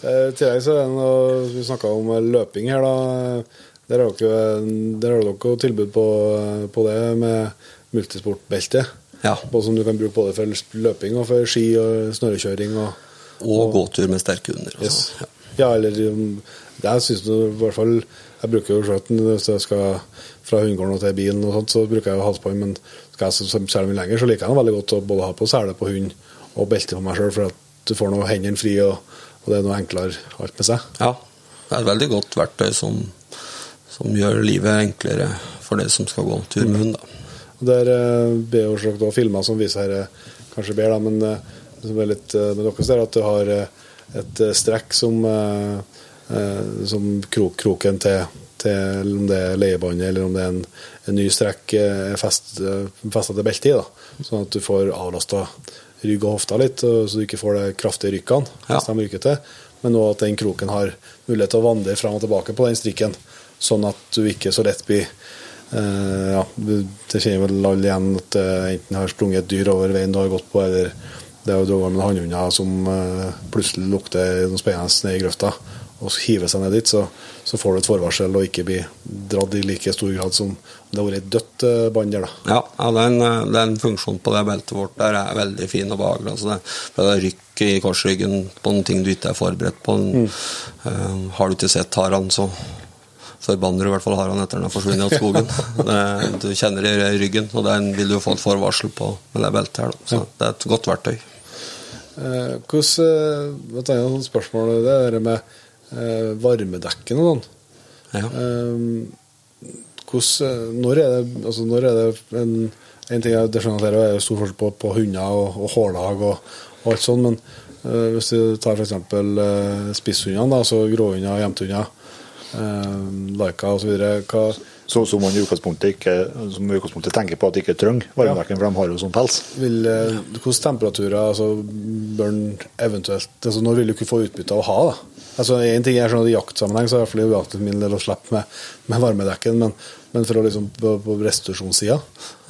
Eh, I tillegg så er det noe, Vi snakka om eh, løping her, da. Der har dere, jo tilbud på, på det med multisportbelte. Ja. Både som du kan bruke både for løping og for ski og snørrekjøring. Og, Og gåtur med sterke hunder. yes. Altså. Ja, eller um, det jeg synes du, i hvert fall Jeg bruker jo skjøten hvis jeg skal fra hundegården til bilen, og sånt, så bruker jeg jo halsbånd. Men skal jeg selge mye lenger, så liker jeg den veldig godt å både ha på sele på hund og belte på meg sjøl, for at du får noe hendene fri, og, og det er noe enklere alt med seg. Ja, det er et veldig godt verktøy som, som gjør livet enklere for det som skal gå tur med hund. Der blir jo selvsagt filmer som viser her, kanskje bedre, men eh, det som er litt eh, med deres der, at du har eh, et eh, strekk som, eh, eh, som krok, kroken til, til om det er leiebåndet eller om det er en, en ny strekk eh, er fest, festa til beltet i. da. Sånn at du får avlasta rygg og hofta litt, så du ikke får de kraftige rykkene. Ja. de rykker til. Men òg at den kroken har mulighet til å vandre fram og tilbake på den strikken, sånn at du ikke så lett blir Eh, ja, det kjenner vel alle igjen at det enten har sprunget et dyr over veien du har gått på, eller det er jo dratt med hannhunder som eh, plutselig lukter noe spennende ned i grøfta, og hiver seg ned dit, så, så får du et forvarsel og ikke blir dratt i like stor grad som det har vært et dødt eh, bånd der. da. Ja, ja den, den funksjonen på det beltet vårt der er veldig fin og behagelig. Altså det, for det rykket i korsryggen på noen ting du ikke er forberedt på. Eh, har du ikke sett haren, så forbanner du i hvert fall haran etter den har forsvunnet av skogen. Det, du kjenner det i ryggen, og den vil du få et forvarsel på med det beltet her. Da. Så det er et godt verktøy. Eh, hvordan, jeg tenker annet spørsmål det er det med eh, varmedekken og sånn. Ja. Eh, hvordan, når er det, altså når er det en, en ting jeg, skjønner er jo stor forskjell på, på hunder og, og hårlag og, og alt sånt, men uh, hvis du tar f.eks. Uh, spisshundene, altså gråhunder, jevnthunder, uh, laika osv. Så, som man i utgangspunktet ikke som utgangspunktet tenker på at de ikke trenger varmedekken, for de har jo sånn pels. vil, eh, Hvilke temperaturer altså, bør den eventuelt altså, Når vil du ikke få utbytte av å ha? da? Altså, en ting er sånn at I jaktsammenheng så er det uaktuelt min del å slippe med, med varmedekken, men, men for å liksom på, på restitusjonssida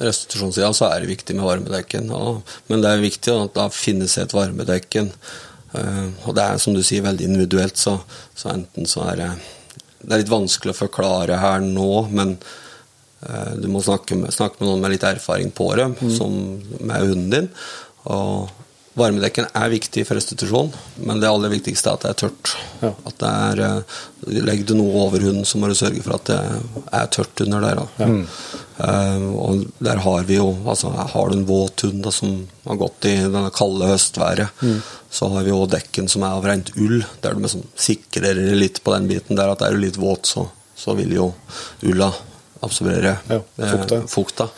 restitusjonssida så er det viktig med varmedekken. Og, men det er viktig at da finnes et varmedekken. Eh, og det er som du sier veldig individuelt, så, så enten så er det Det er litt vanskelig å forklare her nå, men eh, du må snakke med, snakke med noen med litt erfaring på det, som med hunden din. Og varmedekken er viktig for restitusjon, men det aller viktigste er at det er tørt. Ja. At det er, eh, Legger du noe over hunden, så må du sørge for at det er tørt under der. Ja. Eh, og der har vi jo altså Har du en våt hund da, som har gått i denne kalde høstværet, så har vi jo dekken som er av rent ull, der du liksom sikrer litt på den biten der at er du litt våt, så, så vil jo ulla absorbere Ja, eh, fukta. fukta.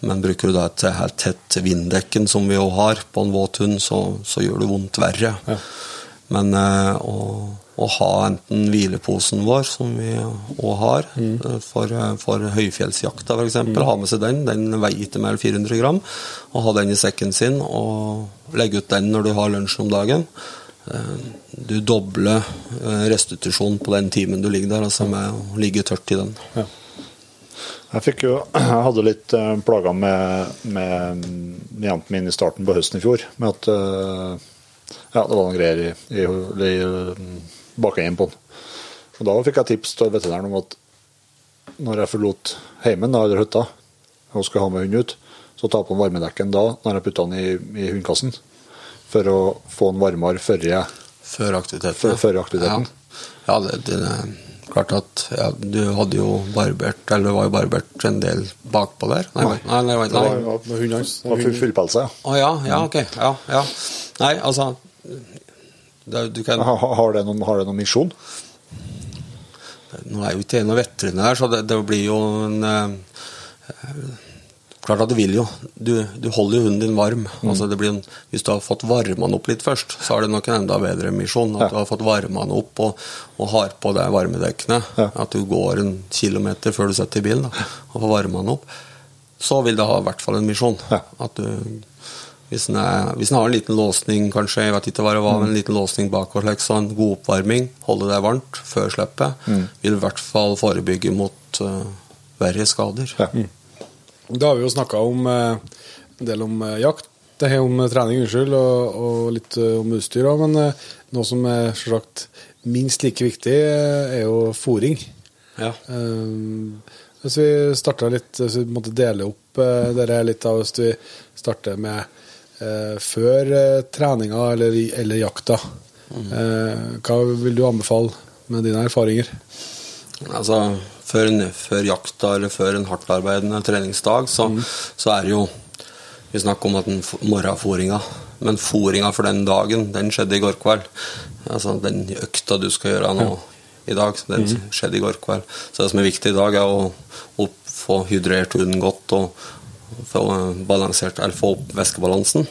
Men bruker du da et helt tett vinddekken, som vi jo har på en våt hund, så, så gjør det vondt verre. Ja. Men eh, å, å ha enten hvileposen vår, som vi òg har, mm. for, eh, for høyfjellsjakta f.eks., ha med seg den, den veier ikke mer enn 400 gram, og ha den i sekken sin, og legge ut den når du har lunsj om dagen. Du dobler restitusjonen på den timen du ligger der, altså med å ligge tørt i den. Ja. Jeg jo, jeg hadde litt uh, plager med, med, med jenten min i starten på høsten i fjor. Med at eh, ja, det var noen greier i, i, i, bakenden på den. Og da fikk jeg tips til veterinæren om at når jeg forlot heimen da, eller hytta og skulle ha med hunden ut, så ta på den varmedekken da når jeg putta den i, i hundekassen. For å få den varmere før jeg Før aktiviteten. Før- før aktiviteten. Ja, ja det, det er klart at ja, du hadde jo barbert Eller var jo barbert en del bakpå der. Nei, nei, nei, nei, Det nei. var, Med hundene hans. var full, fullpelsa, ja. Å ja, ja, ok. Ja, ja. Nei, altså det, du kan, Ha- Har det noen, har det noen misjon? Nå er jo ikke jeg noen veterinær, så det, det blir jo en eh, Klart at det vil jo. Du, du holder jo hunden din varm. Altså det blir en, hvis du har fått varma den opp litt først, så er det nok en enda bedre misjon. At Ja. du har fått varma den opp og, og har på deg varmedekkene. Ja. At du går en kilometer før du setter i bilen da, og får varma den opp. Så vil det ha i hvert fall en misjon. Ja. At du, hvis er, den har en liten låsning, kanskje, jeg vet ikke hva det var, mm. en liten låsning bakover, slik, så en god oppvarming, holde deg varmt før slippet, vil i hvert fall forebygge mot uh, verre skader. Ja. Da har vi jo snakka om eh, en del om eh, jakt, det er om eh, trening, unnskyld, og, og litt om utstyr òg, men noe som er selvsagt minst like viktig, er jo fòring. Ja. Hvis vi starter litt, hvis vi måtte dele opp dette litt, av hvis vi starter med før treninga eller, eller jakta, eh, hva vil du anbefale med dine erfaringer? Altså, før, en, før jakta eller før en hardtarbeidende treningsdag, så, så er det jo Vi snakker om at den morgenfòringa. men fòringa for den dagen, den skjedde i går kveld. Altså den økta du skal gjøre nå i dag, den skjedde i går kveld. Så det som er viktig i dag, er å, å få hydrert hunden godt og få balansert, eller få opp væskebalansen.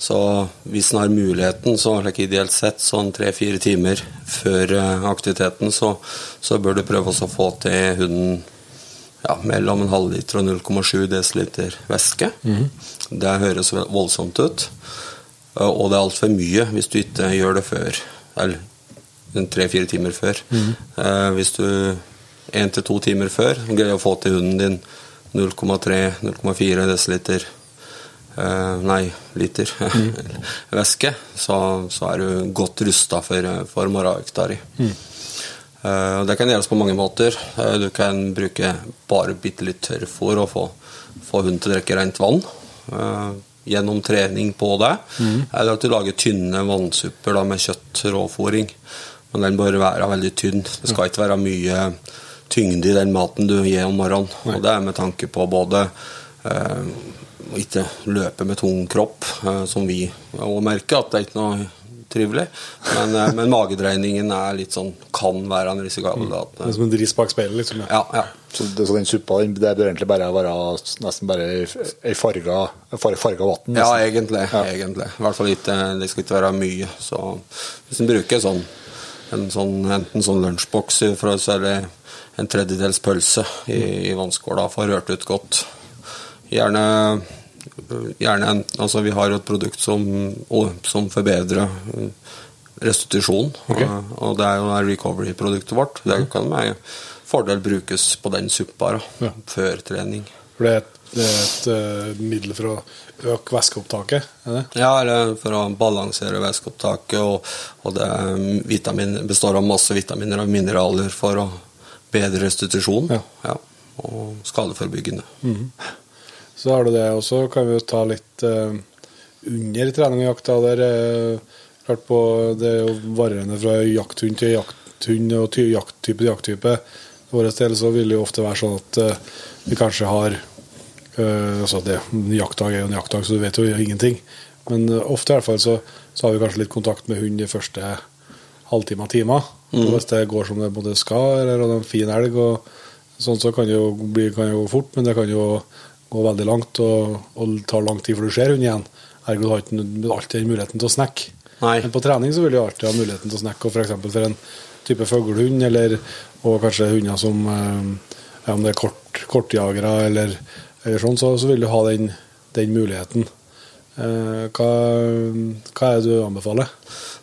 Så hvis en har muligheten, så like ideelt sett sånn tre-fire timer før eh, aktiviteten, så, så bør du prøve å få til hunden ja, mellom en halvliter og 0,7 dl væske. Det høres voldsomt ut. Eh, Og det er altfor mye hvis du ikke gjør det før. Eller tre-fire timer før. Eh, hvis du én til to timer før greier å få til hunden din 0,3-0,4 dl eh, Nei, liter væske, så, så er du godt rusta for, for morgenøkta di. Eh, Det kan gjøres på mange måter. Eh, Du kan bruke bare bitte litt tørrfôr og få, få hunden til å drikke rent vann. eh, Gjennom trening på det. Eller at du lager tynne vannsupper da, med kjøtt, råfòring. Men den bør være veldig tynn. Det skal ikke være mye tyngde i den maten du gir om morgenen. Og det er med tanke på både eh, ikke løpe med tung kropp, eh, som vi òg merker at det er ikke noe trivelig. Men, eh, men magedreiningen er litt sånn kan være en risikabel. da, Det er som en dris bak speilet, liksom. ja, ja. Så, det, så den suppa den, det bør egentlig bare være nesten bare ei, farga, far, farga vann? ja, egentlig. egentlig. egentlig. I hvert fall ikke, det skal ikke være mye. Så hvis en bruker sånn, en sånn, enten sånn lunsjboks fra å det en tredjedels pølse i, i vannskåla, for rørt ut godt. Gjerne, gjerne en, altså Vi har jo et produkt som, som forbedrer eh, restitusjon. Ok. Og, og det er jo recovery-produktet vårt. Det kan med fordel brukes på den suppa da, Ja. før trening. For det er et, det er et eh, middel for å øke væskeopptaket? Ja, eller for å balansere væskeopptaket, og, og det er vitamin, består av masse vitaminer og mineraler for å bedre restitusjon. Ja. og skadeforebyggende. Så har du det, og så kan vi jo ta litt eh, under trening og jakt. Der, eh, klart på, det er jo varierende fra jakthund til jakthund og ty jakttype til jakttype. For vår del så vil det jo ofte være sånn at eh, vi kanskje har eh, altså det, En jaktdag er jo en jaktdag, så du vet jo ingenting. Men eh, ofte i hvert fall så, så har vi kanskje litt kontakt med hund de første halvtimer Og Hvis det går som det både skal, eller det er en fin elg, sånn så kan det jo bli kan jo gå fort, men det kan jo gå veldig langt og, og ta lang tid før du ser hunden igjen. Ergo har ikke alltid muligheten til å snakke. Nei. Men på trening så vil du alltid ha muligheten til å snakke, og f.eks. For, for en type fuglehund, eller og kanskje hunder som eh, ja, Om det er kort, kortjagere eller, eller sånn, så, så vil du ha den, den muligheten. Eh, hva, hva er det du anbefaler?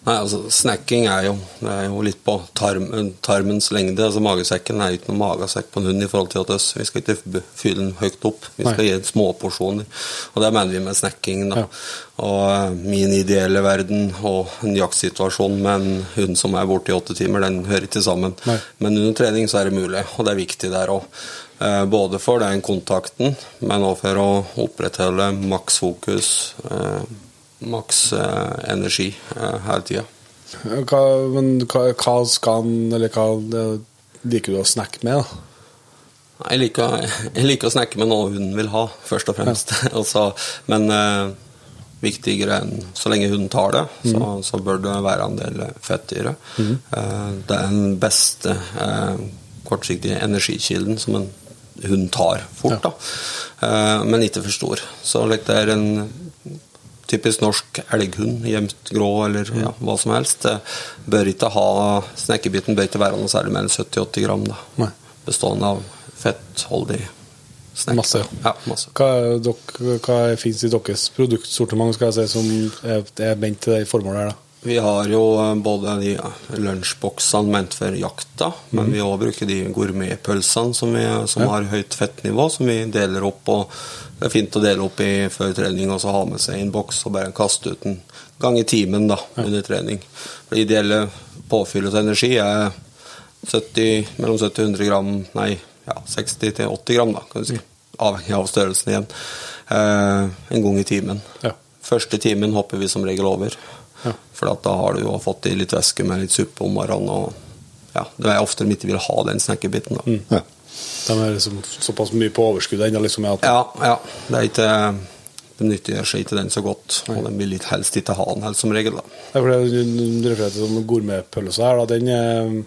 Nei, altså Snacking er jo, det er jo litt på tarm, tarmens lengde. altså Magesekken er jo ikke noen magesekk på en hund i forhold til at oss. Vi skal ikke fylle den høyt opp. Vi skal Nei. gi den småporsjoner. Og det mener vi med snacking. da. Ja. Og eh, min ideelle verden og en jaktsituasjon med en hund som er borte i åtte timer, den hører ikke sammen. Nei. Men under trening så er det mulig, og det er viktig der òg. Både for den kontakten, men òg for å opprettholde maks fokus, eh, maks eh, energi eh, hele tida. Hva, men hva, hva skal han, eller hva liker du å snakke med? da? Jeg liker, jeg liker å snakke med noe hunden vil ha, først og fremst. Altså, men eh, viktigere enn Så lenge hunden tar det, så, så bør det være en del fett i det. Eh, det er den beste eh, kortsiktige energikilden som en hund tar fort, da. Eh, men ikke for stor. Så like, det er en typisk norsk elghund, gjemt grå eller ja, hva som helst, det bør ikke ha snekkerbiten bør ikke være noe særlig mer enn 70-80 gram. da. Bestående av fettholdig snekk. Masse, ja. Masse. Hva, dok- hva fins i deres produktsortiment skal jeg si, som er ment til det formålet? her da? Vi har jo eh, både de lunsjboksene ment for jakta, men vi òg bruker de gourmetpølsene som, vi, som Ja. har høyt fettnivå, som vi deler opp. og Det er fint å dele opp i før trening og så ha med seg i en boks og bare kaste ut en gang i timen da, under trening. Det ideelle påfyllet av energi er 70, mellom 70 og 100 gram, nei, ja, 60 til 80 gram, da, kan du si. Avhengig av størrelsen igjen. Eh, en gang i timen. Ja. Første timen hopper vi som regel over. Ja. For da har du jo fått i litt væske med litt suppe om morgenen. Og ja, det er ofte de ikke vil ha den snekkerbiten. Mm. Ja. De er liksom såpass mye på overskudd ennå. Liksom, at, Ja, ja. Det er ikke De nyttiggjør seg ikke den så godt, og de vil helst ikke ha den helt som regel. da. Ja, for det du refererer til gourmetpølsa gourmetpølse her, da, den, er-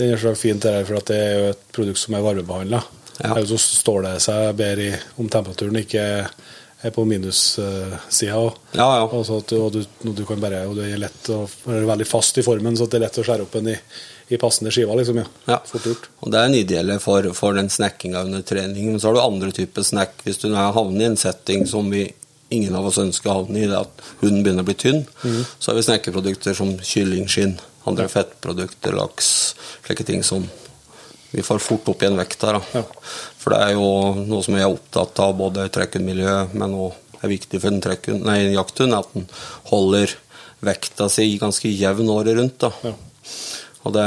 den er så fint til deg, for at det er jo et produkt som er varmebehandla. Ja. Så står det seg bedre om temperaturen ikke er på minussida. og, Ja, ja. og, du, og, du, du kan bare, og du er lett og, er veldig fast i formen, så det er lett å skjære opp en i, i passende skiver. liksom, ja. Ja. Fort gjort. Og det er en ideelle for, for den snekkinga under trening. Men så har du andre typer snekk. Hvis du havner i en setting som vi ingen av oss ønsker å havne i, det at hunden begynner å bli tynn, så har vi snekkeprodukter som kyllingskinn, andre fettprodukter, laks, slike ting som vi får fort opp igjen vekta. Ja. For det er jo noe som jeg er opptatt av, både trekkhundmiljø, men òg er viktig for en, trekken, nei, en jakthund, at den holder vekta si ganske jevn året rundt. Ja. Og det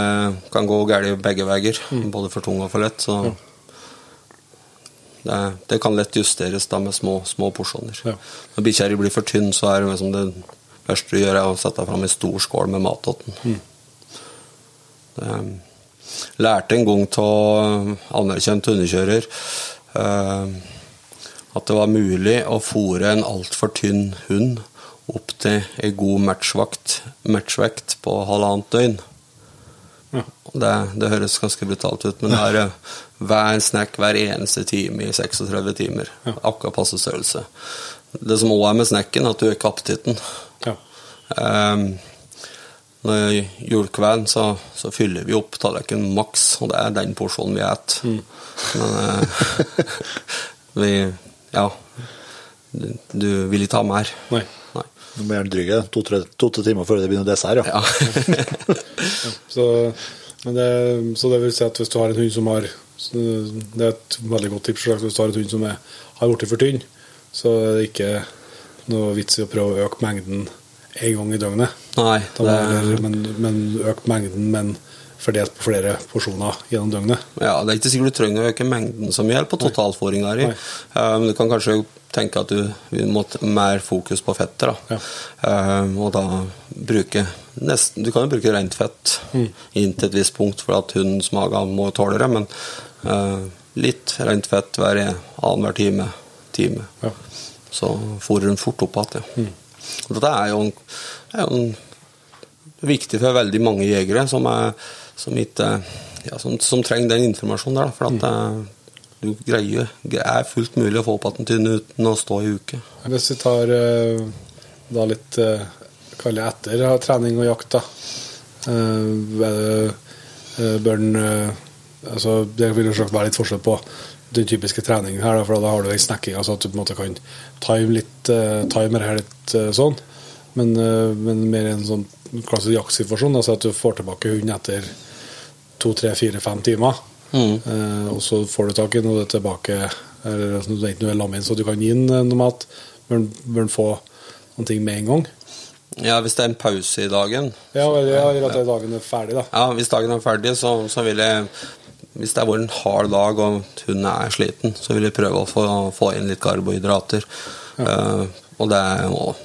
kan gå galt begge veier, både for tung og for lett. Så det, det kan lett justeres da med små, små porsjoner. Ja. Når bikkja blir for tynn, så er det liksom det første du gjør, er å sette fram en stor skål med mat til den. Det, lærte en gang av anerkjent hundekjører eh, at det var mulig å fòre en altfor tynn hund opp til ei god matchvakt, matchvekt på halvannet døgn. Ja. Det, det høres ganske brutalt ut, men det er eh, hver snack hver eneste time i 36 timer. Ja. Akkurat passe størrelse. Det som òg er med snacken, at du øker appetitten. Ja. Um, når julekvelden, så, så fyller vi opp tallerkenen maks, og det er den porsjonen vi spiser. Men eh, vi Ja. Du, du vil ikke ha mer. Nei. Nei. Du må gjerne drygge to-tre to, timer før det begynner dessert, ja. Ja. Så, men det, så det vil si at hvis du har en hund som har Det er et veldig godt tips. Hvis du har en hund som er, har blitt for tynn, så er det ikke noe vits i å prøve å øke mengden én gang i døgnet. Nei, det, heller- men, men økt mengden, men fordelt på flere porsjoner gjennom døgnet. ja, det er ikke sikkert du trenger å øke mengden så mye på totalfòringa di. Men du kan kanskje tenke at du vi må mer fokus på fettet. Da. Ja. Um, og da bruke nesten Du kan jo bruke rent fett Mm. inn til et visst punkt, for at hundens mage må tåle det. Men uh, litt rent fett hver annenhver time. time. Ja. Så fôrer den fort opp igjen. Ja. Og Dette er jo, en, er jo en, viktig for veldig mange jegere som, er, som, ikke, ja, som, som trenger den informasjonen der. For at eh, du greier, det er fullt mulig å få opp igjen uten å stå i uke. Hvis vi tar eh, da litt uh, kaller jeg etter eh, trening og jakt, da. Eh, eh, bør den eh, altså, Det vil jo selvsagt være litt forskjell på den typiske treningen her, for da har du den snekkinga, så at du på en måte kan time litt uh, timer her litt eh, sånn. Men, eh, men mer en sånn klassisk jaktsituasjon, altså at du får tilbake hunden etter to, tre, fire, fem timer. Eh, og så får du tak i noe tilbake eller altså, det er ikke noe lam inn, så du kan gi den eh, noe mat. Den- bør den få noen ting med en gang? Ja, Hvis det er en pause i dagen Ja, eller, ja, at dagen er ferdig, da. Ja, Hvis dagen er ferdig, så, så vil jeg Hvis det er vært en hard dag og hunden er sliten, så vil jeg prøve å få, få inn litt karbohydrater. Eh, og det er jo,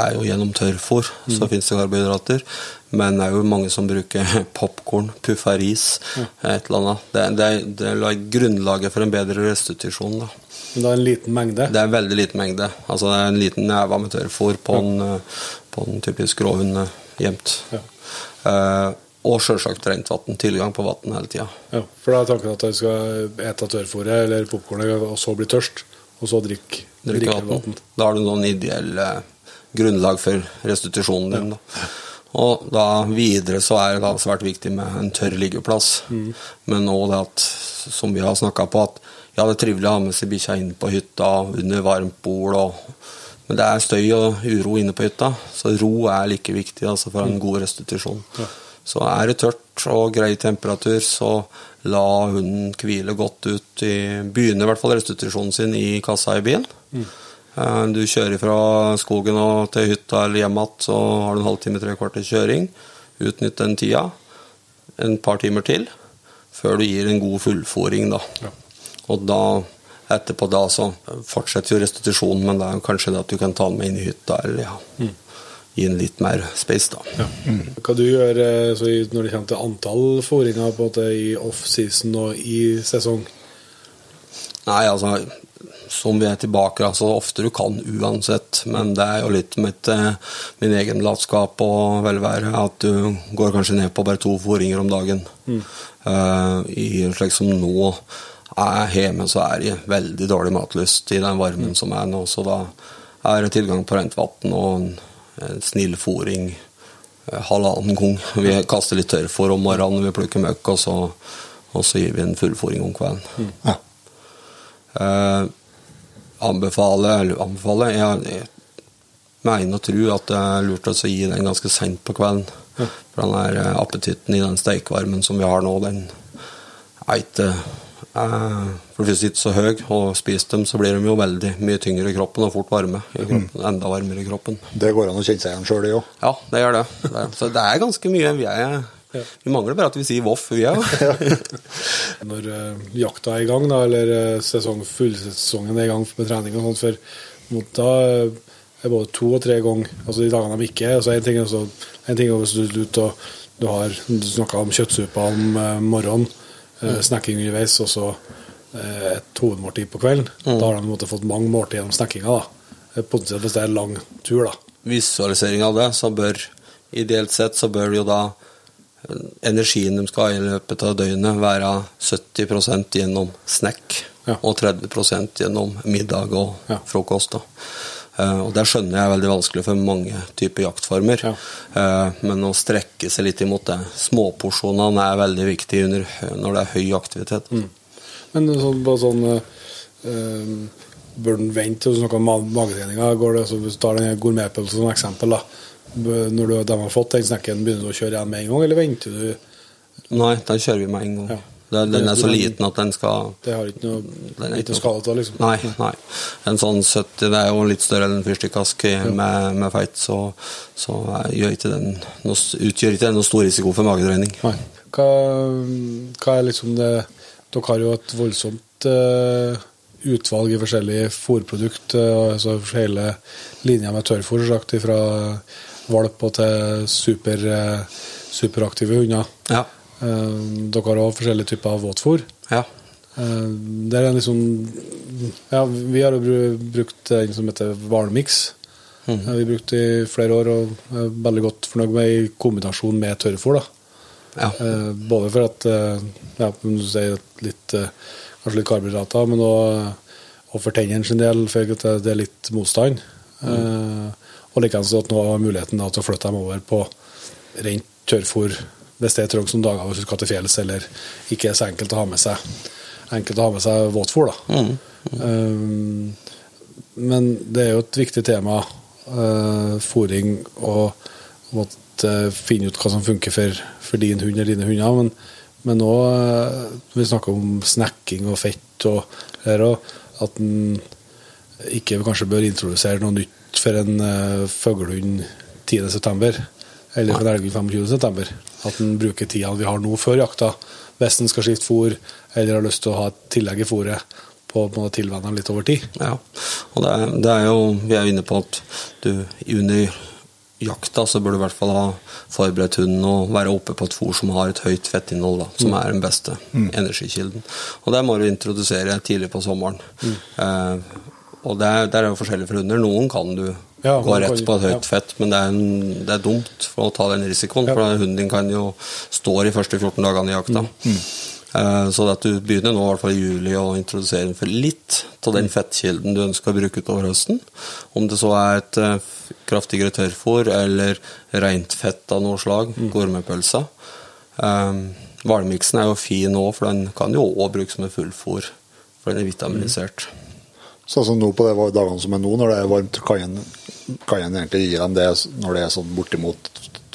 er jo gjennom tørrfôr så fins det karbohydrater. Men det er jo mange som bruker popkorn, puffa ris, et eller annet. Det, det, det er grunnlaget for en bedre restitusjon. da. Det er en liten mengde. Det er en veldig liten mengde. Altså det er en liten neve med tørrfôr på, en, eh, på en typisk gråhund gjemt. jevnt. Ja. Eh, og sjølsagt rent vann. Tilgang på vann hele tida. Ja, for da er tanken at du skal ete tørrfôret eller popkornet, og så bli tørst, og så drikke, drikk vann. Da har du noen ideelle grunnlag for restitusjonen din. Da. Og da videre så er det da svært viktig med en tørr liggeplass. Men òg det at, som vi har snakka på, at ja, det er trivelig å ha med seg bikkja inn på hytta under varmt bol. Og, men det er støy og uro inne på hytta, så ro er like viktig altså, for en god restitusjon. Så er det tørt og grei temperatur, så la hunden hvile godt ut i Begynner i hvert fall restitusjonen sin i kassa i bilen. Mm. Du kjører fra skogen og til hytta eller hjem igjen, så har du en halvtime, tre kvarter kjøring. Utnytt den tida en par timer til før du gir en god fullfòring, da. Og da, etterpå da, så fortsetter jo restitusjonen, men det er kanskje det at du kan ta den med inn i hytta, eller ja, gi en litt mer space, da. Hva du gjør eh, så når det kommer til antall fôringer på en måte i off-season og i sesong? Nei, altså som vi er tilbake, altså ofte du kan uansett, men det er jo litt mitt, eh, min egen latskap og velvære at du går kanskje ned på bare to fôringer om dagen. Eh, I slik som nå er hjemme, så er det veldig dårlig matlyst i den varmen som er nå, så da er det tilgang på rent vann og en, en snill fôring eh, halvannen gang. Vi kaster litt tørrfòr om morgenen vi plukker møkk, og så, og så gir vi en fullfòring om kvelden. Ja. Eh, anbefale, eller anbefale Jeg, jeg mener og tror at det er lurt å gi den ganske seint på kvelden. For den der eh, appetitten i den steikevarmen som vi har nå, den er ikke eh, For hvis de ikke så høy, og spiser dem, så blir de jo veldig mye tyngre i kroppen og fort varme. i kroppen, Enda varmere i kroppen. Det går an å kjenne seg igjen sjøl, det òg. Ja, det gjør det. det er, så det er ganske mye. Vi er Vi mangler bare at vi sier voff, vi òg. Når uh, jakta er i gang, da, eller uh, sesong, fullsesongen er i gang med trening og sånt, for mot da eh, er både to og tre ganger Altså de dagene de ikke er. Altså, en ting er, så, en ting er hvis du er ute og du har snakka om kjøttsuppa om uh, morgenen, uh, snacking underveis, og så et hovedmåltid på kvelden. Da har de måte fått mange måltid gjennom snackinga. Eh, Potensielt hvis det er en lang tur, da. Visualisering av det, så bør ideelt sett så bør jo da eh, energien de skal ha i løpet av døgnet, være 70% gjennom snack Ja. og 30% gjennom middag og Ja. frokost. da. Uh, og Det skjønner jeg er veldig vanskelig for mange typer jaktformer. Ja. Uh, men å strekke seg litt imot det. Småporsjonene er veldig viktig under, når det er høy aktivitet. Mm. Men så, bare sånn eh, eh, Bør den vente til du snakker om ma- magetreninga? Altså, hvis du tar den gourmetpølsen som eksempel, da. Når du, de har fått den snekken, begynner du å kjøre igjen med en gang, eller venter du? Nei, den kjører vi med en gang. Ja. Den, er så liten at den skal Det har ikke noe, ikke skade til, liksom? Nei, nei. En sånn 70 Det er jo litt større enn en fyrstikkaske med, med feit, så, så gjør ikke den noe, utgjør ikke den noe stor risiko for magedreining. Nei. Hva, hva er liksom det Dere har jo et voldsomt eh, utvalg i forskjellige fôrprodukt, eh, altså hele linja med tørrfôr, sagt, fra valp og til super, eh, superaktive hunder. Ja. Dere har òg forskjellige typer av våtfôr. ja. Det er en liksom Ja, vi har jo brukt en som heter Hvalmix. Eh, Vi brukte i flere år og er veldig godt fornøyd med i kombinasjon med tørrfôr. da. Ja. Eh, både for at eh, ja, du sier, litt, eh, kanskje litt karbohydrater, men òg for tennene sin del, for at det, er litt motstand. Mm. og likeens at nå har muligheten da, til å flytte dem over på rent tørrfôr hvis det er trangt som dager hvis du skal til fjells, eller ikke er så enkelt å ha med seg enkelt å ha med seg våtfôr. da. Eh, men det er jo et viktig tema, uh, fôring, og måtte finne ut hva som funker for, for din hund eller dine hunder. Men, men nå eh, vi snakker om snacking og fett og her, òg, at en ikke kanskje bør introdusere noe nytt for en uh, fuglehund 10.9. eller for en elghund 25.9. At en bruker tida vi har nå før jakta, hvis en skal skifte fôr eller har lyst til å ha et tillegg i fôret, på å tilvenne dem litt over tid. Ja, og det er, det er jo Vi er jo inne på at du under jakta så bør du i hvert fall ha forberedt hunden og være oppe på et fôr som har et høyt fettinnhold, da, som er den beste energikilden. Og det må du introdusere tidlig på sommeren. Eh, og det er, er jo forskjellig for hunder. Noen kan du Ja, gå rett på et høyt ja. fett, men det er, en, det er dumt for å ta den risikoen. Ja. For hunden din kan jo stå de første 14 dagene i jakta. Eh, Så at du begynner nå i hvert fall i juli å introdusere for litt av den fettkilden du ønsker å bruke utover høsten. Om det så er et eh, kraftigere tørrfôr eller rent fett av noe slag, gourmetpølser. Um, Hvalmiksen er jo fin òg, for den kan jo òg brukes som et fullfôr. For den er vitaminisert. Sånn som nå på de dagene som er nå, når det er varmt, kan en egentlig gi dem det når det er sånn bortimot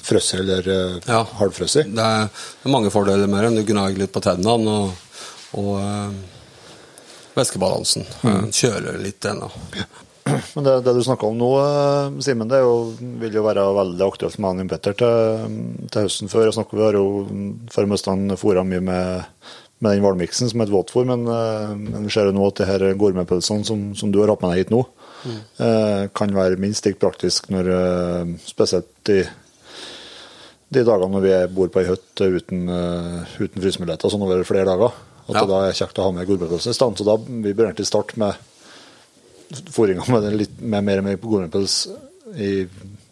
frosset eller uh, Ja. halvfrosset? Det er, mange fordeler med den. Du gnager litt på tennene og, og øh, væskebalansen. Mm. Kjøler litt ennå. Men det, det du snakker om nå, eh, Simen, det jo, vil jo være veldig aktuelt med han Petter til, til høsten før. Snakker, vi har jo før Mustang fôra mye med, med den valmiksen som et våtfôr, men, eh, men vi ser jo nå at det her gourmetpølsene som, som du har hatt med deg hit nå, eh, kan være minst like praktisk når eh, spesielt de, de dagene når vi bor på ei hytte uten, eh, uten frysemuligheter, sånn over flere dager. At Ja. det da er kjekt å ha med gourmetpølse i stand. Så da vi bør egentlig starte med fôringa med, litt, med mer og mer på gourmetpøls i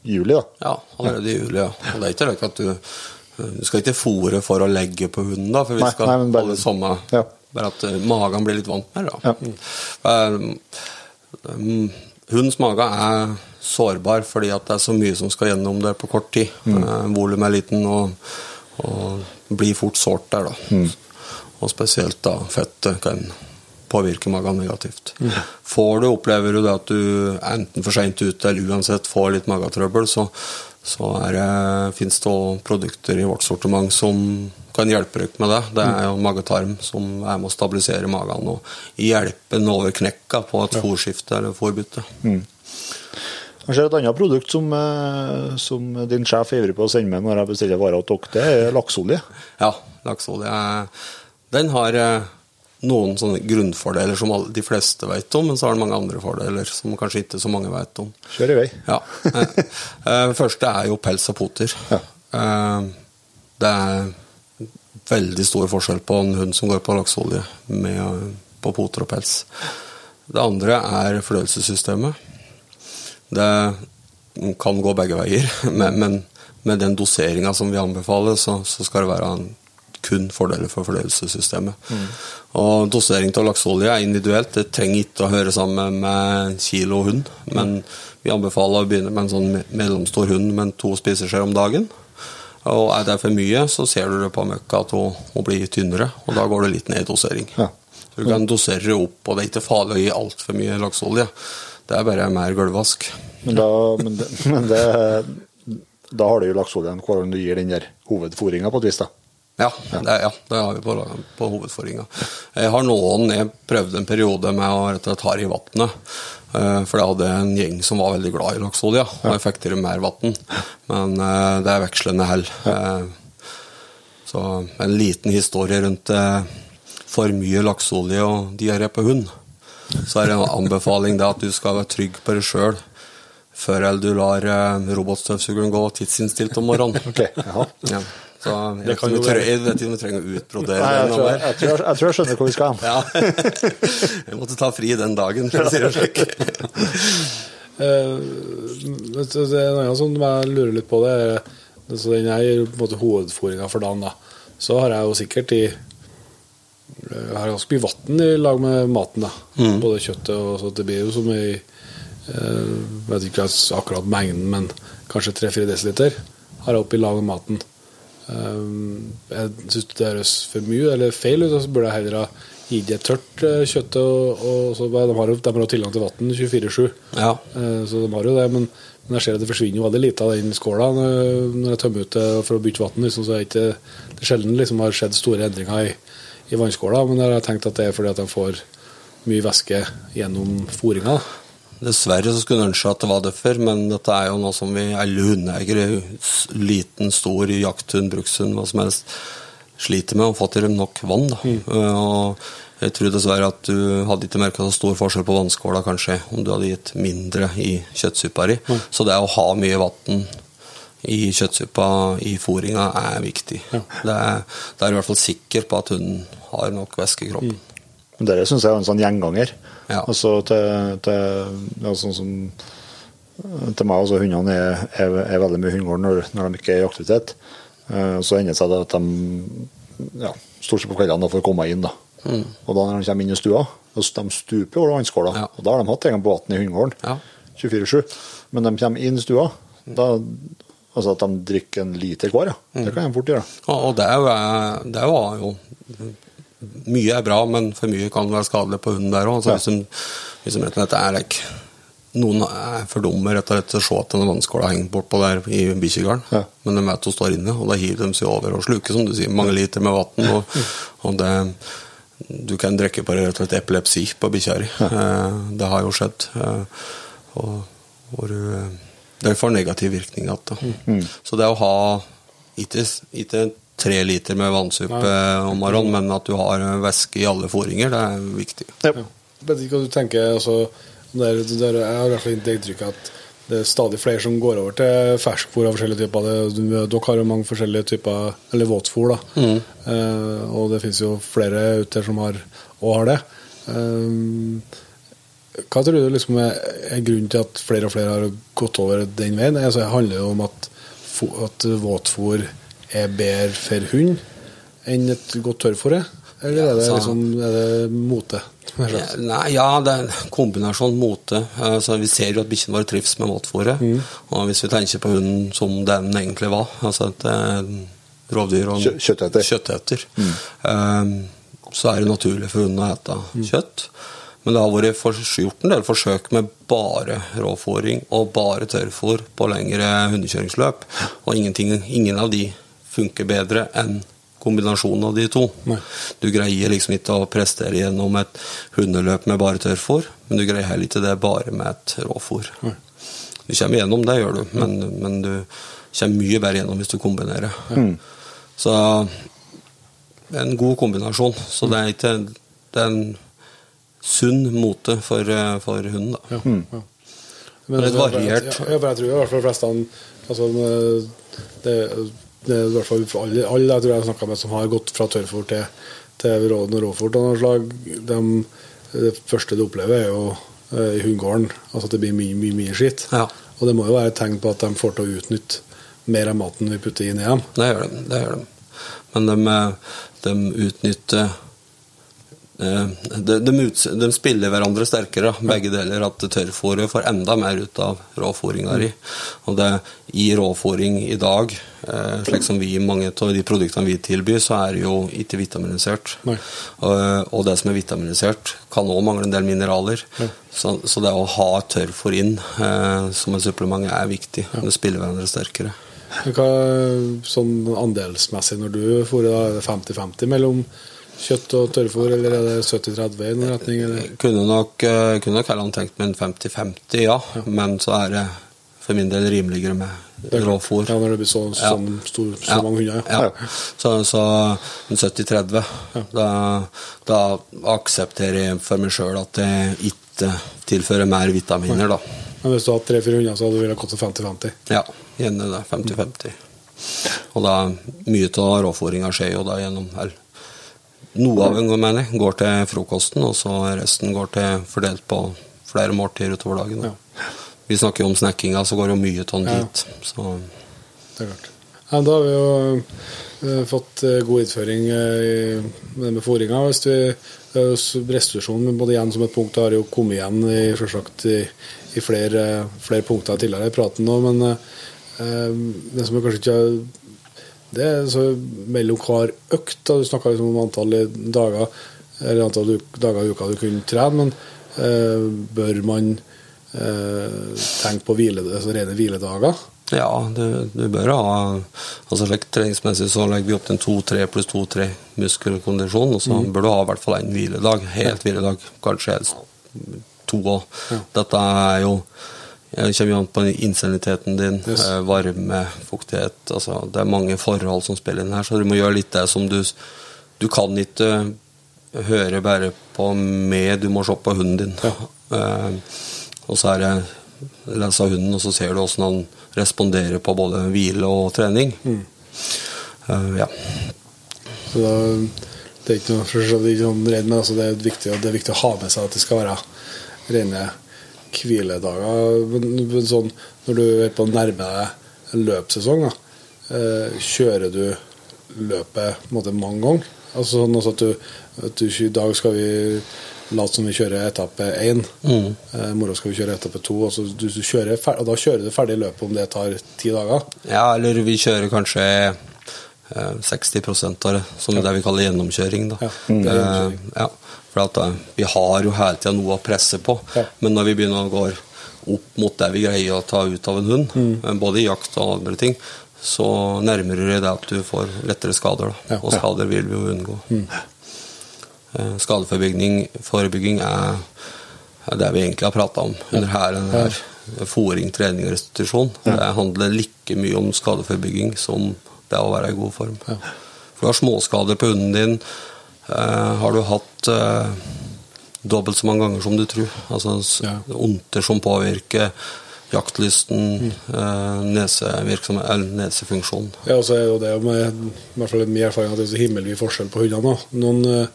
juli. da. Ja, allerede i juli. Ja. Og det er ikke rart at du Du skal ikke fôre for å legge på hunden, da, for vi Nei, skal nei, men bare- holde samme Ja. Bare at eh, magen blir litt vant med det. Ja. da. Mm. Um, Hundens mage er sårbar fordi at det er så mye som skal gjennom det på kort tid. Mm. Volumet er liten og, og blir fort sårt der, da. Og spesielt da fettet kan påvirke magen negativt. Får du, opplever du det at du er enten for seint ute eller uansett får litt magetrøbbel, så, så fins det, også produkter i vårt sortiment som kan hjelpe dere med det. Det er jo magetarm som er med å stabilisere magen og hjelpe den over knekka på et fòrskifte eller fòrbytte. Jeg ser et annet produkt som, eh, som din sjef er ivrig på å sende meg når jeg bestiller varer hos dere, det er lakseolje. Ja, lakseolje Den har eh, noen sånne grunnfordeler som de fleste vet om, men så har den mange andre fordeler som kanskje ikke så mange vet om. Kjør i vei. Ja. Eh, eh, Det første er jo pels og poter. Ja. Det er veldig stor forskjell på en hund som går på lakseolje med, på poter og pels. Det andre er fordøyelsessystemet. Det kan gå begge veier, men, men med den doseringa som vi anbefaler, så, så skal det være en, kun fordeler for fordøyelsessystemet. Og dosering av lakseolje er individuelt. Det trenger ikke å høre sammen med kilo hund, men vi anbefaler å begynne med en sånn mellomstor hund med to spiseskjeer om dagen. Og er det for mye, så ser du det på møkka at hun, hun blir tynnere, og da går det litt ned i dosering. Ja. Du kan dosere opp, og det er ikke farlig å gi altfor mye lakseolje. Det er bare mer gulvvask. Men da, men det, men det, da har du jo lakseoljen hver gang du gir den der hovedfòringa på et vis, da. Ja, det, ja, det har vi på, på hovedfòringa. Jeg har noen jeg prøvde en periode med å rett og slett ha i vannet. eh, For jeg hadde en gjeng som var veldig glad i lakseolje, og jeg fikk til mer vann. Men eh, det er vekslende hell. Eh, Så en liten historie rundt for mye lakseolje og diaré på hund. Så er det en anbefaling det at du skal være trygg på deg sjøl før du lar eh, robotstøvsugeren gå tidsinnstilt om morgenen. Ok, jaha. Ja. Så jeg, vet kan ikke om vi være- jeg vet ikke om vi trenger å utbrodere Nei, jeg tror jeg, jeg, tror jeg, tror jeg skjønner hvor vi skal hen. Ja. Jeg måtte ta fri den dagen, for å si det slik. Eh, vet du, det er noe annet som jeg lurer litt på. Det er, det, så den er på hovedfôringa for dagen. da. Så har jeg jo sikkert i har ganske mye vann i lag med maten. da. Mm. Både kjøttet og så Det blir jo som i eh, vet ikke akkurat mengden, men kanskje 3-4 dl har jeg oppi lag med maten. Um, jeg Syns det høres for mye eller feil ut? Så burde jeg heller ha gitt det tørt eh, kjøttet. Og, og så, de har jo de har jo tilgang til vann 24-7. Ja. Eh, Så de har jo det, men, men jeg ser at det forsvinner jo veldig lite av den skåla når jeg tømmer ut det for å bytte vann. Liksom, så det ikke, det sjelden liksom har skjedd store endringer i, i vannskåla, men jeg har tenkt at det er fordi at de får mye væske gjennom fôringa. Dessverre så skulle jeg ønske at det var derfor, men dette er jo noe som vi alle hundeeiere, liten, stor, jakthund, brukshund, hva som helst, sliter med å få til dem nok vann. Da. Mm. Og jeg tror dessverre at du hadde ikke merka så stor forskjell på vannskåla kanskje om du hadde gitt mindre i kjøttsuppa di. Så det å ha mye vann i kjøttsuppa i fôringa er viktig. Det er, det er i hvert fall sikker på at hunden har nok væske i kroppen. Men Dette syns jeg er en sånn gjenganger. Ja. Altså til, til ja, sånn som til meg, altså Hundene er, er, er veldig mye hundegård når, når de ikke er i aktivitet. Eh, Så ender det seg at de ja, stort sett på kveldene får komme inn. da. Og da når de kommer inn i stua, de stuper over vannskåla. Ja. Og da har de hatt tilgang på vann i hundegården Ja. 24-7. Men de kommer inn i stua, da, altså at de drikker en liter hver, ja. det kan de fort gjøre. Ja, og det var jo, det Mye er bra, men for mye kan være skadelig på hunden der òg. Altså, Ja. hvis, de- hvis de rett og slett er like, Noen er for dumme rett og slett til å se at denne vannskåla henger bortpå der i bikkjegarden. Ja. Men de vet hun står inne, og da hiver de seg over og sluker som du sier, mange liter med vann. Og, og det, du kan drikke på rett og slett epilepsi på bikkja di. Eh, Det har jo skjedd. Eh, Og, hvor eh, det får negativ virkning igjen. Mm. Så det å ha ikke, ikke tre liter med vannsuppe om morgenen, men at du har væske i alle fôringer, det er viktig. Ja. Jeg vet ikke hva du tenker. Altså, der, det er, det er, jeg har i hvert fall inntrykk av at det er stadig flere som går over til ferskfôr av forskjellige typer. Det, dere har jo mange forskjellige typer Eller våtfôr, da. Eh, og det finnes jo flere ute som har, og har det. Eh, hva tror du liksom er, er grunnen til at flere og flere har gått over den veien? Altså, det handler jo om at, at våtfôr er bedre for hund enn et godt tørrfôr er? Eller Ja, er det, altså- liksom, er det mote? Nei, ja, det er en kombinasjon mote. Altså, vi ser jo at bikkjene våre trives med våtfôret. Og hvis vi tenker på hunden som den egentlig var, altså et eh, rovdyr og en Kjø- kjøtteter. mm. um, så er det naturlig for hunden å ete kjøtt. Men det har vært for- gjort en del forsøk med bare råfòring og bare tørrfôr på lengre hundekjøringsløp, og ingenting, ingen av de funker bedre enn kombinasjonen av de to. Nei. Du greier liksom ikke å prestere gjennom et hundeløp med bare tørrfôr, men du greier heller ikke det bare med et råfôr. Du kommer gjennom, det gjør du, men, men du kommer mye bedre gjennom hvis du kombinerer. Så er en god kombinasjon. Så det er ikke Det er en sunn mote for, for hunden, da. Ja, ja. Det er litt variert. Ja, for jeg tror i hvert fall flestene altså, det, i hvert fall for alle, alle jeg tror jeg har snakka med som har gått fra tørrfòr til, til rå, noe råfôr av noe slag, de, det første de opplever, er jo eh, i hundegården altså at det blir mye, mye, mye skitt. Ja. Og det må jo være et tegn på at de får til å utnytte mer av maten vi putter inn i dem. Det gjør de. det gjør de. Men de, de utnytter eh, de, de, de spiller hverandre sterkere, begge deler. At tørrfôret får enda mer ut av råfòringa di. Og det, i råfòring i dag, eh, slik som vi mange av de produktene vi tilbyr, så er det jo ikke vitaminisert. Og, og det som er vitaminisert, kan òg mangle en del mineraler. Så, så det å ha tørrfòr inn eh, som et supplement er viktig. Det spiller hverandre sterkere. Hva sånn andelsmessig når du fôrer, er det 50-50 mellom kjøtt og tørrfôr, eller er det 70-30 i noen retning? Eller? Kunne nok, eh, kunne nok heller tenkt meg en 50-50, ja. Men så er det for min del rimeligere med råfôr. Ja, når det blir så, Ja. sånn stor, så mange hunder. Ja. Ja. Så, så en 70-30. Da, da aksepterer jeg for meg sjøl at jeg ikke tilfører mer vitaminer, da. Men hvis du hadde tre-fire hunder, så hadde du villet gått til 50-50. Ja, gjerne det. 50-50. Og da mye av råfòringa skjer jo da gjennom eller, Noe av mener jeg, går til frokosten, og så resten går til fordelt på flere måltider utover dagen. Ja. Vi snakker jo om snekkinga, så går jo mye av den dit. Så Det er klart. Ja, da har vi jo eh, fått eh, god innføring eh, i- det med fôringa. Hvis vi, eh, både igjen som et punkt har jo kommet igjen i, selvsagt, i, i flere, flere punkter tidligere i praten nå, men eh, det som kanskje ikke Det er så mellom hver økt. Da. Du snakka liksom om antall dager eller antall dager i uka du kunne trene, men eh, bør man eh, tenke på hvile, altså rene hviledager? ja, du, du bør ha altså slik Treningsmessig så legger vi opp til en 2-3 pluss 2-3 muskelkondisjon, og så bør du ha i hvert fall en hviledag. Helt hviledag, kanskje to òg. Dette er jo det kommer jo an på insaniteten din, Yes. eh, varme, fuktighet altså Det er mange forhold som spiller inn her, så du må gjøre litt det som du Du kan ikke høre bare på med, du må se på hunden din. Eh, og så er det lese av hunden, og så ser du hvordan han responderer på både hvile og trening. Eh, ja. Så da, det er ikke noe for så vidt redd, men altså det, er viktig, det er viktig å ha med seg at det skal være rene hviledager. Men, men sånn, når du er på å nærme deg en løpssesong, da, eh, kjører du løpet på en måte, mange ganger? Altså sånn at du, at du I dag skal vi late som vi kjører etappe én. Mm. Eh, I morgen skal vi kjøre etappe to. Altså, du, du kjører, fer- og da kjører du ferdig løpet om det tar ti dager. ja, eller vi kjører kanskje eh, 60 av det, som det vi kaller gjennomkjøring. Da. Ja, det er gjennomkjøring. Eh, ja, for at, eh, vi har jo hele tida noe å presse på, Ja. men når vi begynner å gå opp mot det vi greier å ta ut av en hund, Mm. eh, både i jakt og andre ting, så nærmer du deg det at du får lettere skader. Ja. Og skader vil vi jo unngå. Mm. Skadeforebygging er, er det vi egentlig har prata om under her, denne her. fòring, trening og restitusjon. Det handler like mye om skadeforebygging som det å være i god form. For du har småskader på hunden din. Eh, har du hatt eh, dobbelt så mange ganger som du tror. Altså Ja. ondter som påvirker jaktlysten, eh, nesevirksomhet, nesefunksjon. Ja, og så er jo det med, i hvert fall min erfaring at det er så himmelvid forskjell på hundene. Noen eh,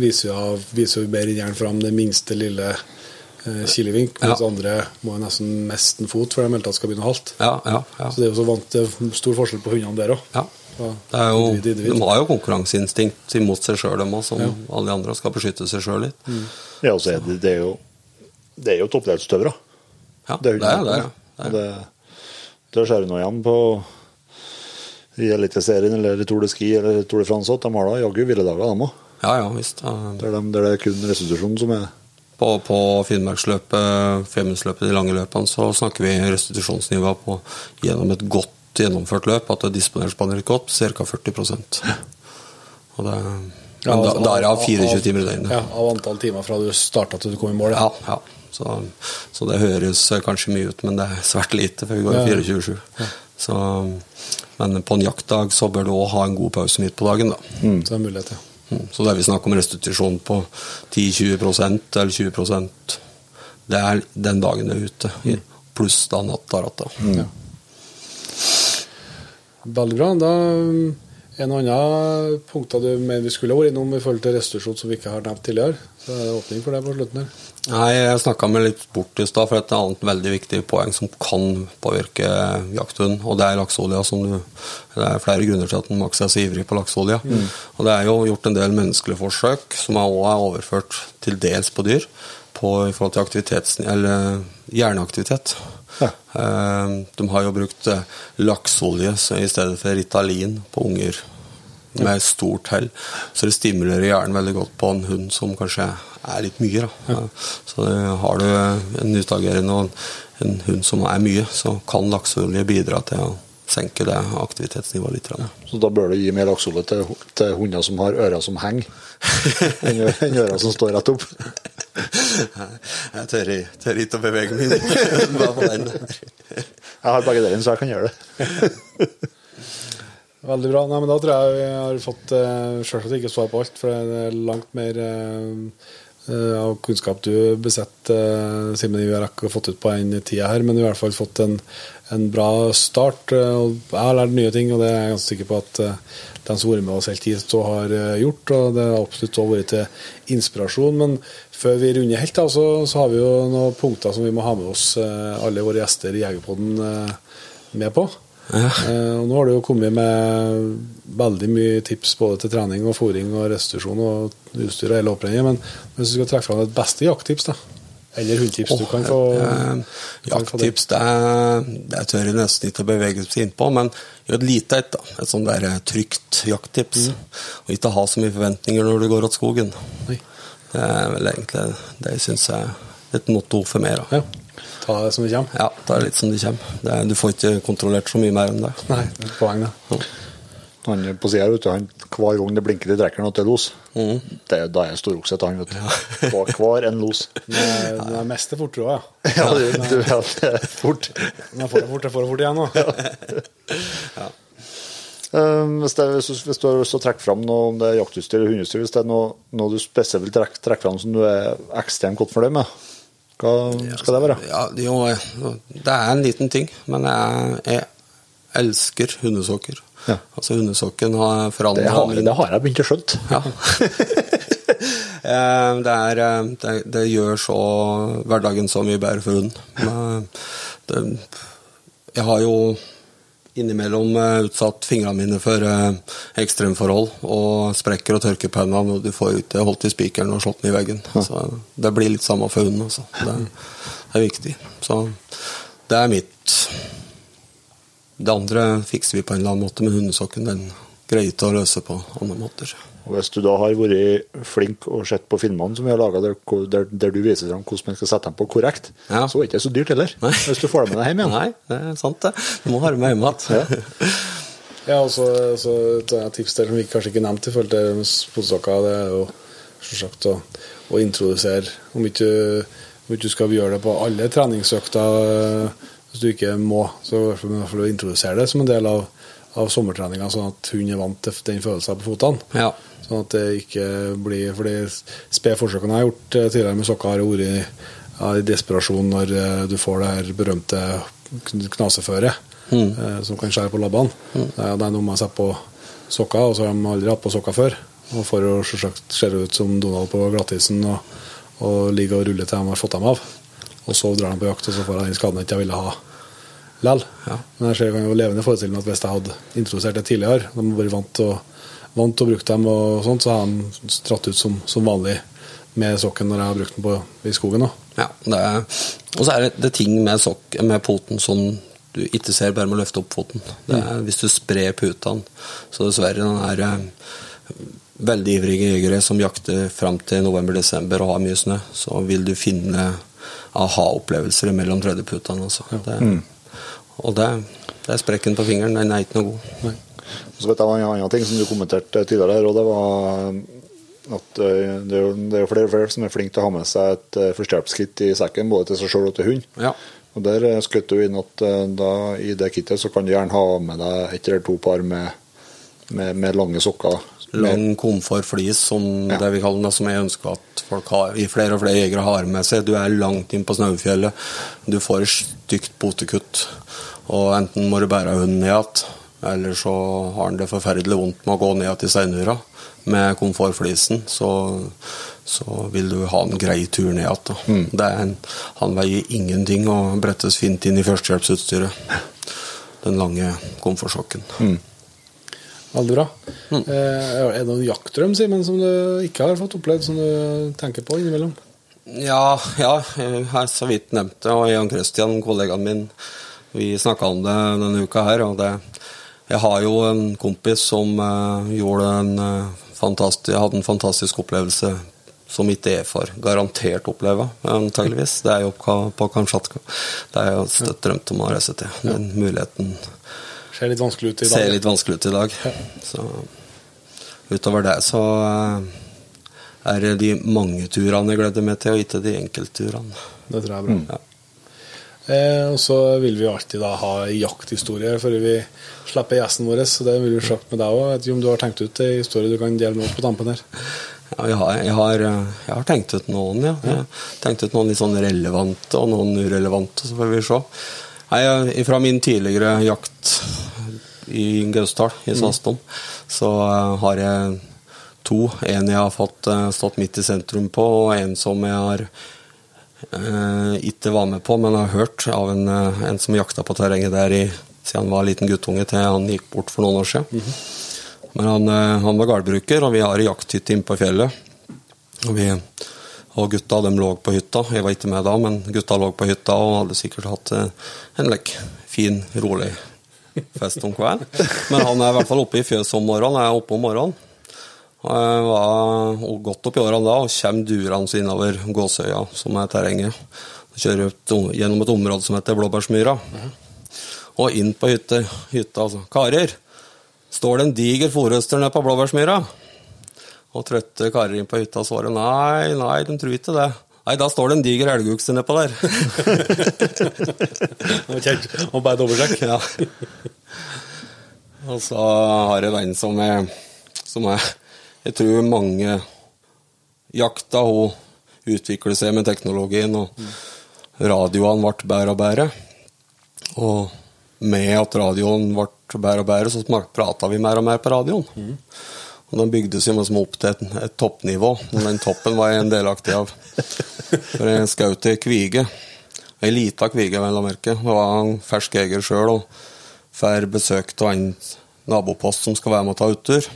viser jo, viser jo bedre gjerne fram det minste lille eh, kilevink, mens Ja. andre må nesten miste en fot før de melder at skal begynne å halte. Ja, ja, ja. Så det er jo så vant det er stor forskjell på hundene der òg. Ja. Det er jo, de har jo konkurranseinstinkt imot seg sjøl, dem òg, som alle de andre skal beskytte seg sjøl litt. Ja, og så er det, det er jo det er jo toppidrettsutøvere. Ja, Det er det er jo det. ja. Det er. det, ser du nå igjen på i Eliteserien eller Tour de Ski eller Tour de France. De har da jaggu hviledager, de òg. Ja, ja, visst. Ja. Der, de- der det er kun restitusjon som er På, på Finnmarksløpet, Femundsløpet, de lange løpene, så snakker vi restitusjonsnivå på gjennom et godt gjennomført løp, at det disponeres på en godt, ca. 40% Og det, men da, da er av 24 timer i døgnet. Ja, av antall timer fra du starta til du kom i mål. Ja, ja. Så, så det høres eh, kanskje mye ut, men det er svært lite, for vi går Ja. 24-7. Så, men på en jaktdag så bør du òg ha en god pause midt på dagen, da. Så det er mulighet, ja. Mm, Så det er vi snakk om restitusjon på 10-20% eller 20 Det er den dagen du er ute, i- pluss da natta. ratta. Ja. Veldig bra. Da um, En annen punkt du mener vi skulle vært innom i forhold til restitusjon som vi ikke har nevnt tidligere. Så er det åpning for det på slutten her. Nei, jeg snakka meg litt bort i stad, for et annet veldig viktig poeng som kan påvirke jakthunden, og det er lakseolja. Som du, det er flere grunner til at Max er så ivrig på lakseolje. Og det er jo gjort en del menneskelige forsøk, som også er overført til dels på dyr, på, i forhold til aktivitets, eller hjerneaktivitet. Ja. Eh, De har jo brukt eh, lakseolje i stedet for Ritalin på unger med stort hell. Så det stimulerer hjernen veldig godt på en hund som kanskje er litt mye. Da. Så har du en utagerende og en, hund som er mye, så kan lakseolje bidra til å senke det aktivitetsnivået litt. grann. Så da bør du gi mer lakseolje til, til hunder som har ører som henger, enn øra som står rett opp. Jeg tør, i- tør ikke å bevege meg bare på den. Jeg har begge delene, så jeg kan gjøre det. Veldig bra. Nei, men Da tror jeg vi har fått uh, Selvsagt ikke svar på alt, for det er langt mer eh, eh, av kunnskap du besitter, uh, Simen, vi har ikke fått ut på den tida her, men i hvert fall fått en, en bra start. eh, jeg har lært nye ting, og det er jeg ganske sikker på at uh, de som har vært med oss hele tiden så har eh, gjort. Og det har absolutt også vært til inspirasjon. Men før vi runder helt, da, så, så har vi jo noen punkter som vi må ha med oss eh, alle våre gjester i Jegerpodden eh, med på. Ja. Eh, og nå har du jo kommet med veldig mye tips både til trening og fôring og restitusjon og utstyr og hele opprennet, men hvis du skal trekke fram et beste jakttips, da? Eller hundetips du kan få Eh. Jakttips, det, det tør jeg nesten ikke å bevege seg innpå, men gjør et lite et. da. Et sånn der eh, trygt jakttips. Og ikke ha så mye forventninger når du går åt skogen. Oi. Det er vel egentlig det jeg syns er et motto for meg. da. Ja. Ta det som det kommer. Ja, ta det litt som det kommer. Det er, du får ikke kontrollert så mye mer enn det. Nei, det er et poeng, det. Han på sida, vet du, han, hver gang det blinker i trekkeren at det er los, Mm. det, da er jeg storokse til han, vet du. Hver, hver en los. Den Det er mest fortere òg, ja. Ja, du, du vet det er fort. Men jeg får det fort, jeg får det fort igjen nå. Um, hvis, det, hvis, du- hvis du har lyst til å trekke fram noe om det er jaktutstyr eller hundeutstyr, hvis det er noe, noe du spesielt vil trekke, trekke fram som du er ekstremt godt fornøyd med, hva skal det være? Ja, det, er jo, det er en liten ting, men jeg, jeg elsker hundesokker. Ja. Altså Hundesokken har Det forandra har, det har jeg begynt å skjønne. Ja. Eh, det, er, eh, det, det gjør så hverdagen så mye bedre for hunden. Det, jeg har jo innimellom eh, utsatt fingrene mine for eh, ekstremforhold og sprekker og tørker på hendene, og du får ikke holdt i spikeren og slått den i veggen. Så det blir litt samme for hunden. Altså. Det, det er viktig. Så det er mitt Det andre fikser vi på en eller annen måte, men hundesokken den greier ikke å løse på andre måter. Og Hvis du da har vært flink og sett på filmene som vi har laga, der, der, der du viser fram hvordan man skal sette dem på korrekt, Ja. så er det ikke så dyrt heller. Nei. Hvis du får dem med deg hjem igjen. Nei, det er sant det. Du må ha dem med hjem igjen. Ja, og så så et tips der som vi kanskje ikke nevnte i forhold til spotsokker, det er jo selvsagt å, å introdusere Om ikke, om ikke du skal gjøre det på alle treningsøkter hvis du ikke må, så i hvert fall, introdusere det som en del av, av sommertreninga, sånn at hun er vant til den følelsen på fotene. Ja. Sånn at det ikke blir For de spede forsøkene jeg har gjort eh, tidligere med sokker, har vært i, ja, i desperasjon når eh, du får det her berømte kn- knaseføret eh, som kan skjære på labbene. Det er det er noe man setter på sokker, og så har de aldri hatt på sokker før. Og for å selvsagt se ut som Donald på glattisen og, og ligge og rulle til de har fått dem av. Og så drar de på jakt, og så får han den skaden jeg ikke ville ha likevel. Ja. Men jeg ser, jo levende forestille meg at hvis jeg hadde introdusert det tidligere, de hadde vært vant til å, vant til å bruke dem, og sånt, så har de stratt ut som, som vanlig med sokken når jeg har brukt den på, i skogen. også. ja det er, og så er det, det ting med, sok, med poten som du ikke ser bare med å løfte opp foten. Det er, Hvis du sprer putene Så dessverre, den er eh, veldig ivrige jegere som jakter fram til november-desember og har mye snø, så vil du finne aha-opplevelser mellom tredjeputene. Altså. Det, Og det, det er sprekken på fingeren. Den er ikke noe god. Nei. Så vet jeg en annen ting som du kommenterte tidligere her, og det var at eh, det er jo det er jo flere og flere som er flinke til å ha med seg et uh, førstehjelpskit i sekken, både til seg sjøl og til hund. Ja. Og Der eh, skjøt du inn at eh, da, i det kittet så kan du gjerne ha med deg et eller to par med, med, med lange sokker. Lang komfortflis, som Ja. det vi kaller det, som jeg ønsker at folk har, i flere og flere jegere har med seg. Du er langt inn på Snaufjellet, du får et stygt potekutt, og enten må du bære hunden ned igjen, eller så har han det forferdelig vondt med å gå ned til steinura med komfortflisen, så, så vil du ha en grei tur ned igjen. Mm. Det er en, han veier ingenting og brettes fint inn i førstehjelpsutstyret. Den lange komfortsokken. Veldig bra. Mm. er det noen jaktdrøm, Simon, som du ikke har fått opplevd, som du tenker på innimellom? Ja, ja, jeg har så vidt nevnt det, og Jan Christian, kollegaen min, vi snakka om det denne uka her. og det, Jeg har jo en kompis som uh, gjorde en uh, fantastisk, hadde en fantastisk opplevelse som ikke jeg får garantert oppleve, antageligvis. Det er jo på, på Kamtsjatka. Det er jo støtt drømt om å reise til. Den muligheten Ser litt vanskelig ut i dag. ser litt vanskelig ut i dag. Så utover det så eh, er det de mange turene jeg gleder meg til, og ikke de enkeltturene. Det tror jeg er bra. Ja. Eh, og så vil vi alltid da ha jakthistorie før vi slipper gjesten vår. Så det vil vi sjekke med deg òg. Vet ikke om du har tenkt ut en historie du kan dele med oss på tampen her? Ja, jeg har, jeg, har, eh, jeg har tenkt ut noen, ja. Jeg har tenkt ut noen litt sånn relevante og noen urelevante, så får vi se. Nei, Fra min tidligere jakt i Gausdal, i Svastom, så eh, har jeg to. En jeg har fått eh, stått midt i sentrum på, og en som jeg har eh, ikke var med på, men har hørt av en, eh, en som jakta på terrenget der i, siden han var liten guttunge til han gikk bort for noen år siden. Men han, han var gårdbruker, og vi har ei jakthytte inne på fjellet. Og, vi, og gutta de lå på hytta. Jeg var ikke med da, men gutta lå på hytta og hadde sikkert hatt eh, en like, fin, rolig fest om kvelden. Men han er i hvert fall oppe i fjøset om morgenen. Jeg er oppe om morgenen. Og jeg var godt opp i årene da og kommer durende innover Gåsøya, som er terrenget. Kjører gjennom et område som heter Blåbærsmyra. Og inn på hytte, hytta. Altså. Karer, står det en diger forhøster nede på Blåbærsmyra? Og trøtte karer inn på hytta svarer nei, nei, de tror ikke det. Nei, da står det en diger elgokse nedpå der. Og bare dobbeltsjekk. ja. Og så har jeg en som er, som er Jeg tror mange jakta hun utvikler seg med teknologien, og radioene ble bedre og bedre. Og med at radioen ble bedre og bedre, så prata vi mer og mer på radioen. Og de bygde seg liksom opp til et, et toppnivå, og den toppen var jeg en delaktig av. For jeg skjøt til kvige. Ei lita kvige, vel å merke. Det var en fersk jeger sjøl og får besøk av en nabopost som skal være med og ta uttur.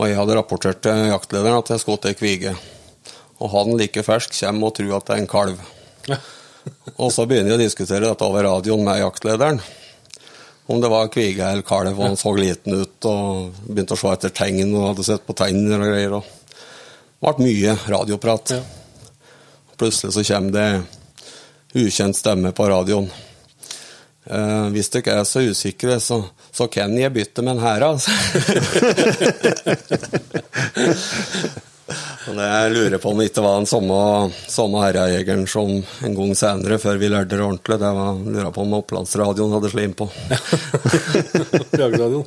Og jeg hadde rapportert til jaktlederen at jeg skjøt ei kvige. Og han like fersk kommer og tror at det er en kalv. Og så begynner jeg å diskutere dette over radioen med jaktlederen. Om det var kvige eller kalv, og han så liten ut og begynte å se etter tegn og hadde sett på tenner og greier. Det ble mye radioprat. Ja. Plutselig så kommer det ukjent stemme på radioen. Eh, hvis dere er så usikre, så, så kan jeg bytte med en her, altså. Det jeg lurer på om det ikke var den samme, samme herrejegeren som en gang senere, før vi lærte det ordentlig, det var, lurer på om Opplandsradioen hadde slim på. Jagerradioen.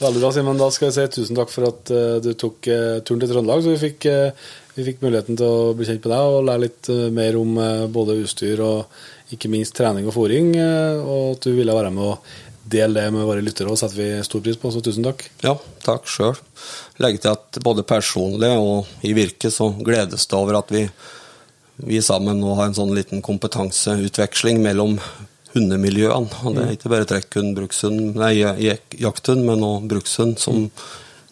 Veldig bra, Simen. Da skal jeg si tusen takk for at eh, du tok eh, turen til Trøndelag, så vi fikk, eh, vi fikk muligheten til å bli kjent med deg og lære litt mer om både utstyr og ikke minst trening og fôring, og at du ville være med og dele det med våre lyttere, og setter vi stor pris på, så tusen takk. Ja, takk sjøl. Legger til at både personlig og i virket så gledes det over at vi, vi sammen nå har en sånn liten kompetanseutveksling mellom hundemiljøene. Og det er ikke bare trekkhund, brukshund, nei, jakthund, men også brukshund som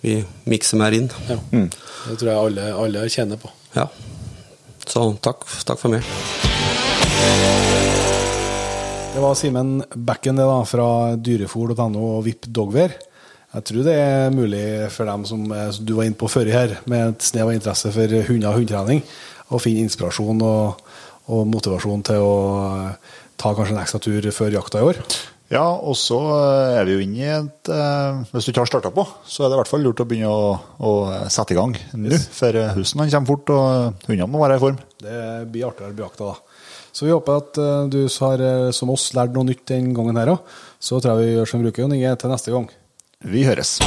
vi mikser mer inn. Ja. Det tror jeg alle, alle kjenner på. Ja. Så takk, takk for meg. Det var Simen Bekken det da, fra dyrefor.no og VIP Dogwear. Jeg tror det er mulig for dem som, eh, som du var inne på før her, med et snev av interesse for hunder og hundetrening, å finne inspirasjon og, og motivasjon til å eh, ta kanskje en ekstra tur før jakta i år. Ja, og så er vi jo inne i et eh, Hvis du ikke har starta på, så er det i hvert fall lurt å begynne å, å sette i gang nå. For husen han kommer fort, og hundene må være i form. Det blir artigere å bli jakta, da. Så vi håper at eh, du har, eh, som oss, lært noe nytt den gangen her òg. Så tror jeg vi gjør som bruker, Jon Inge, til neste gang. Vi høres.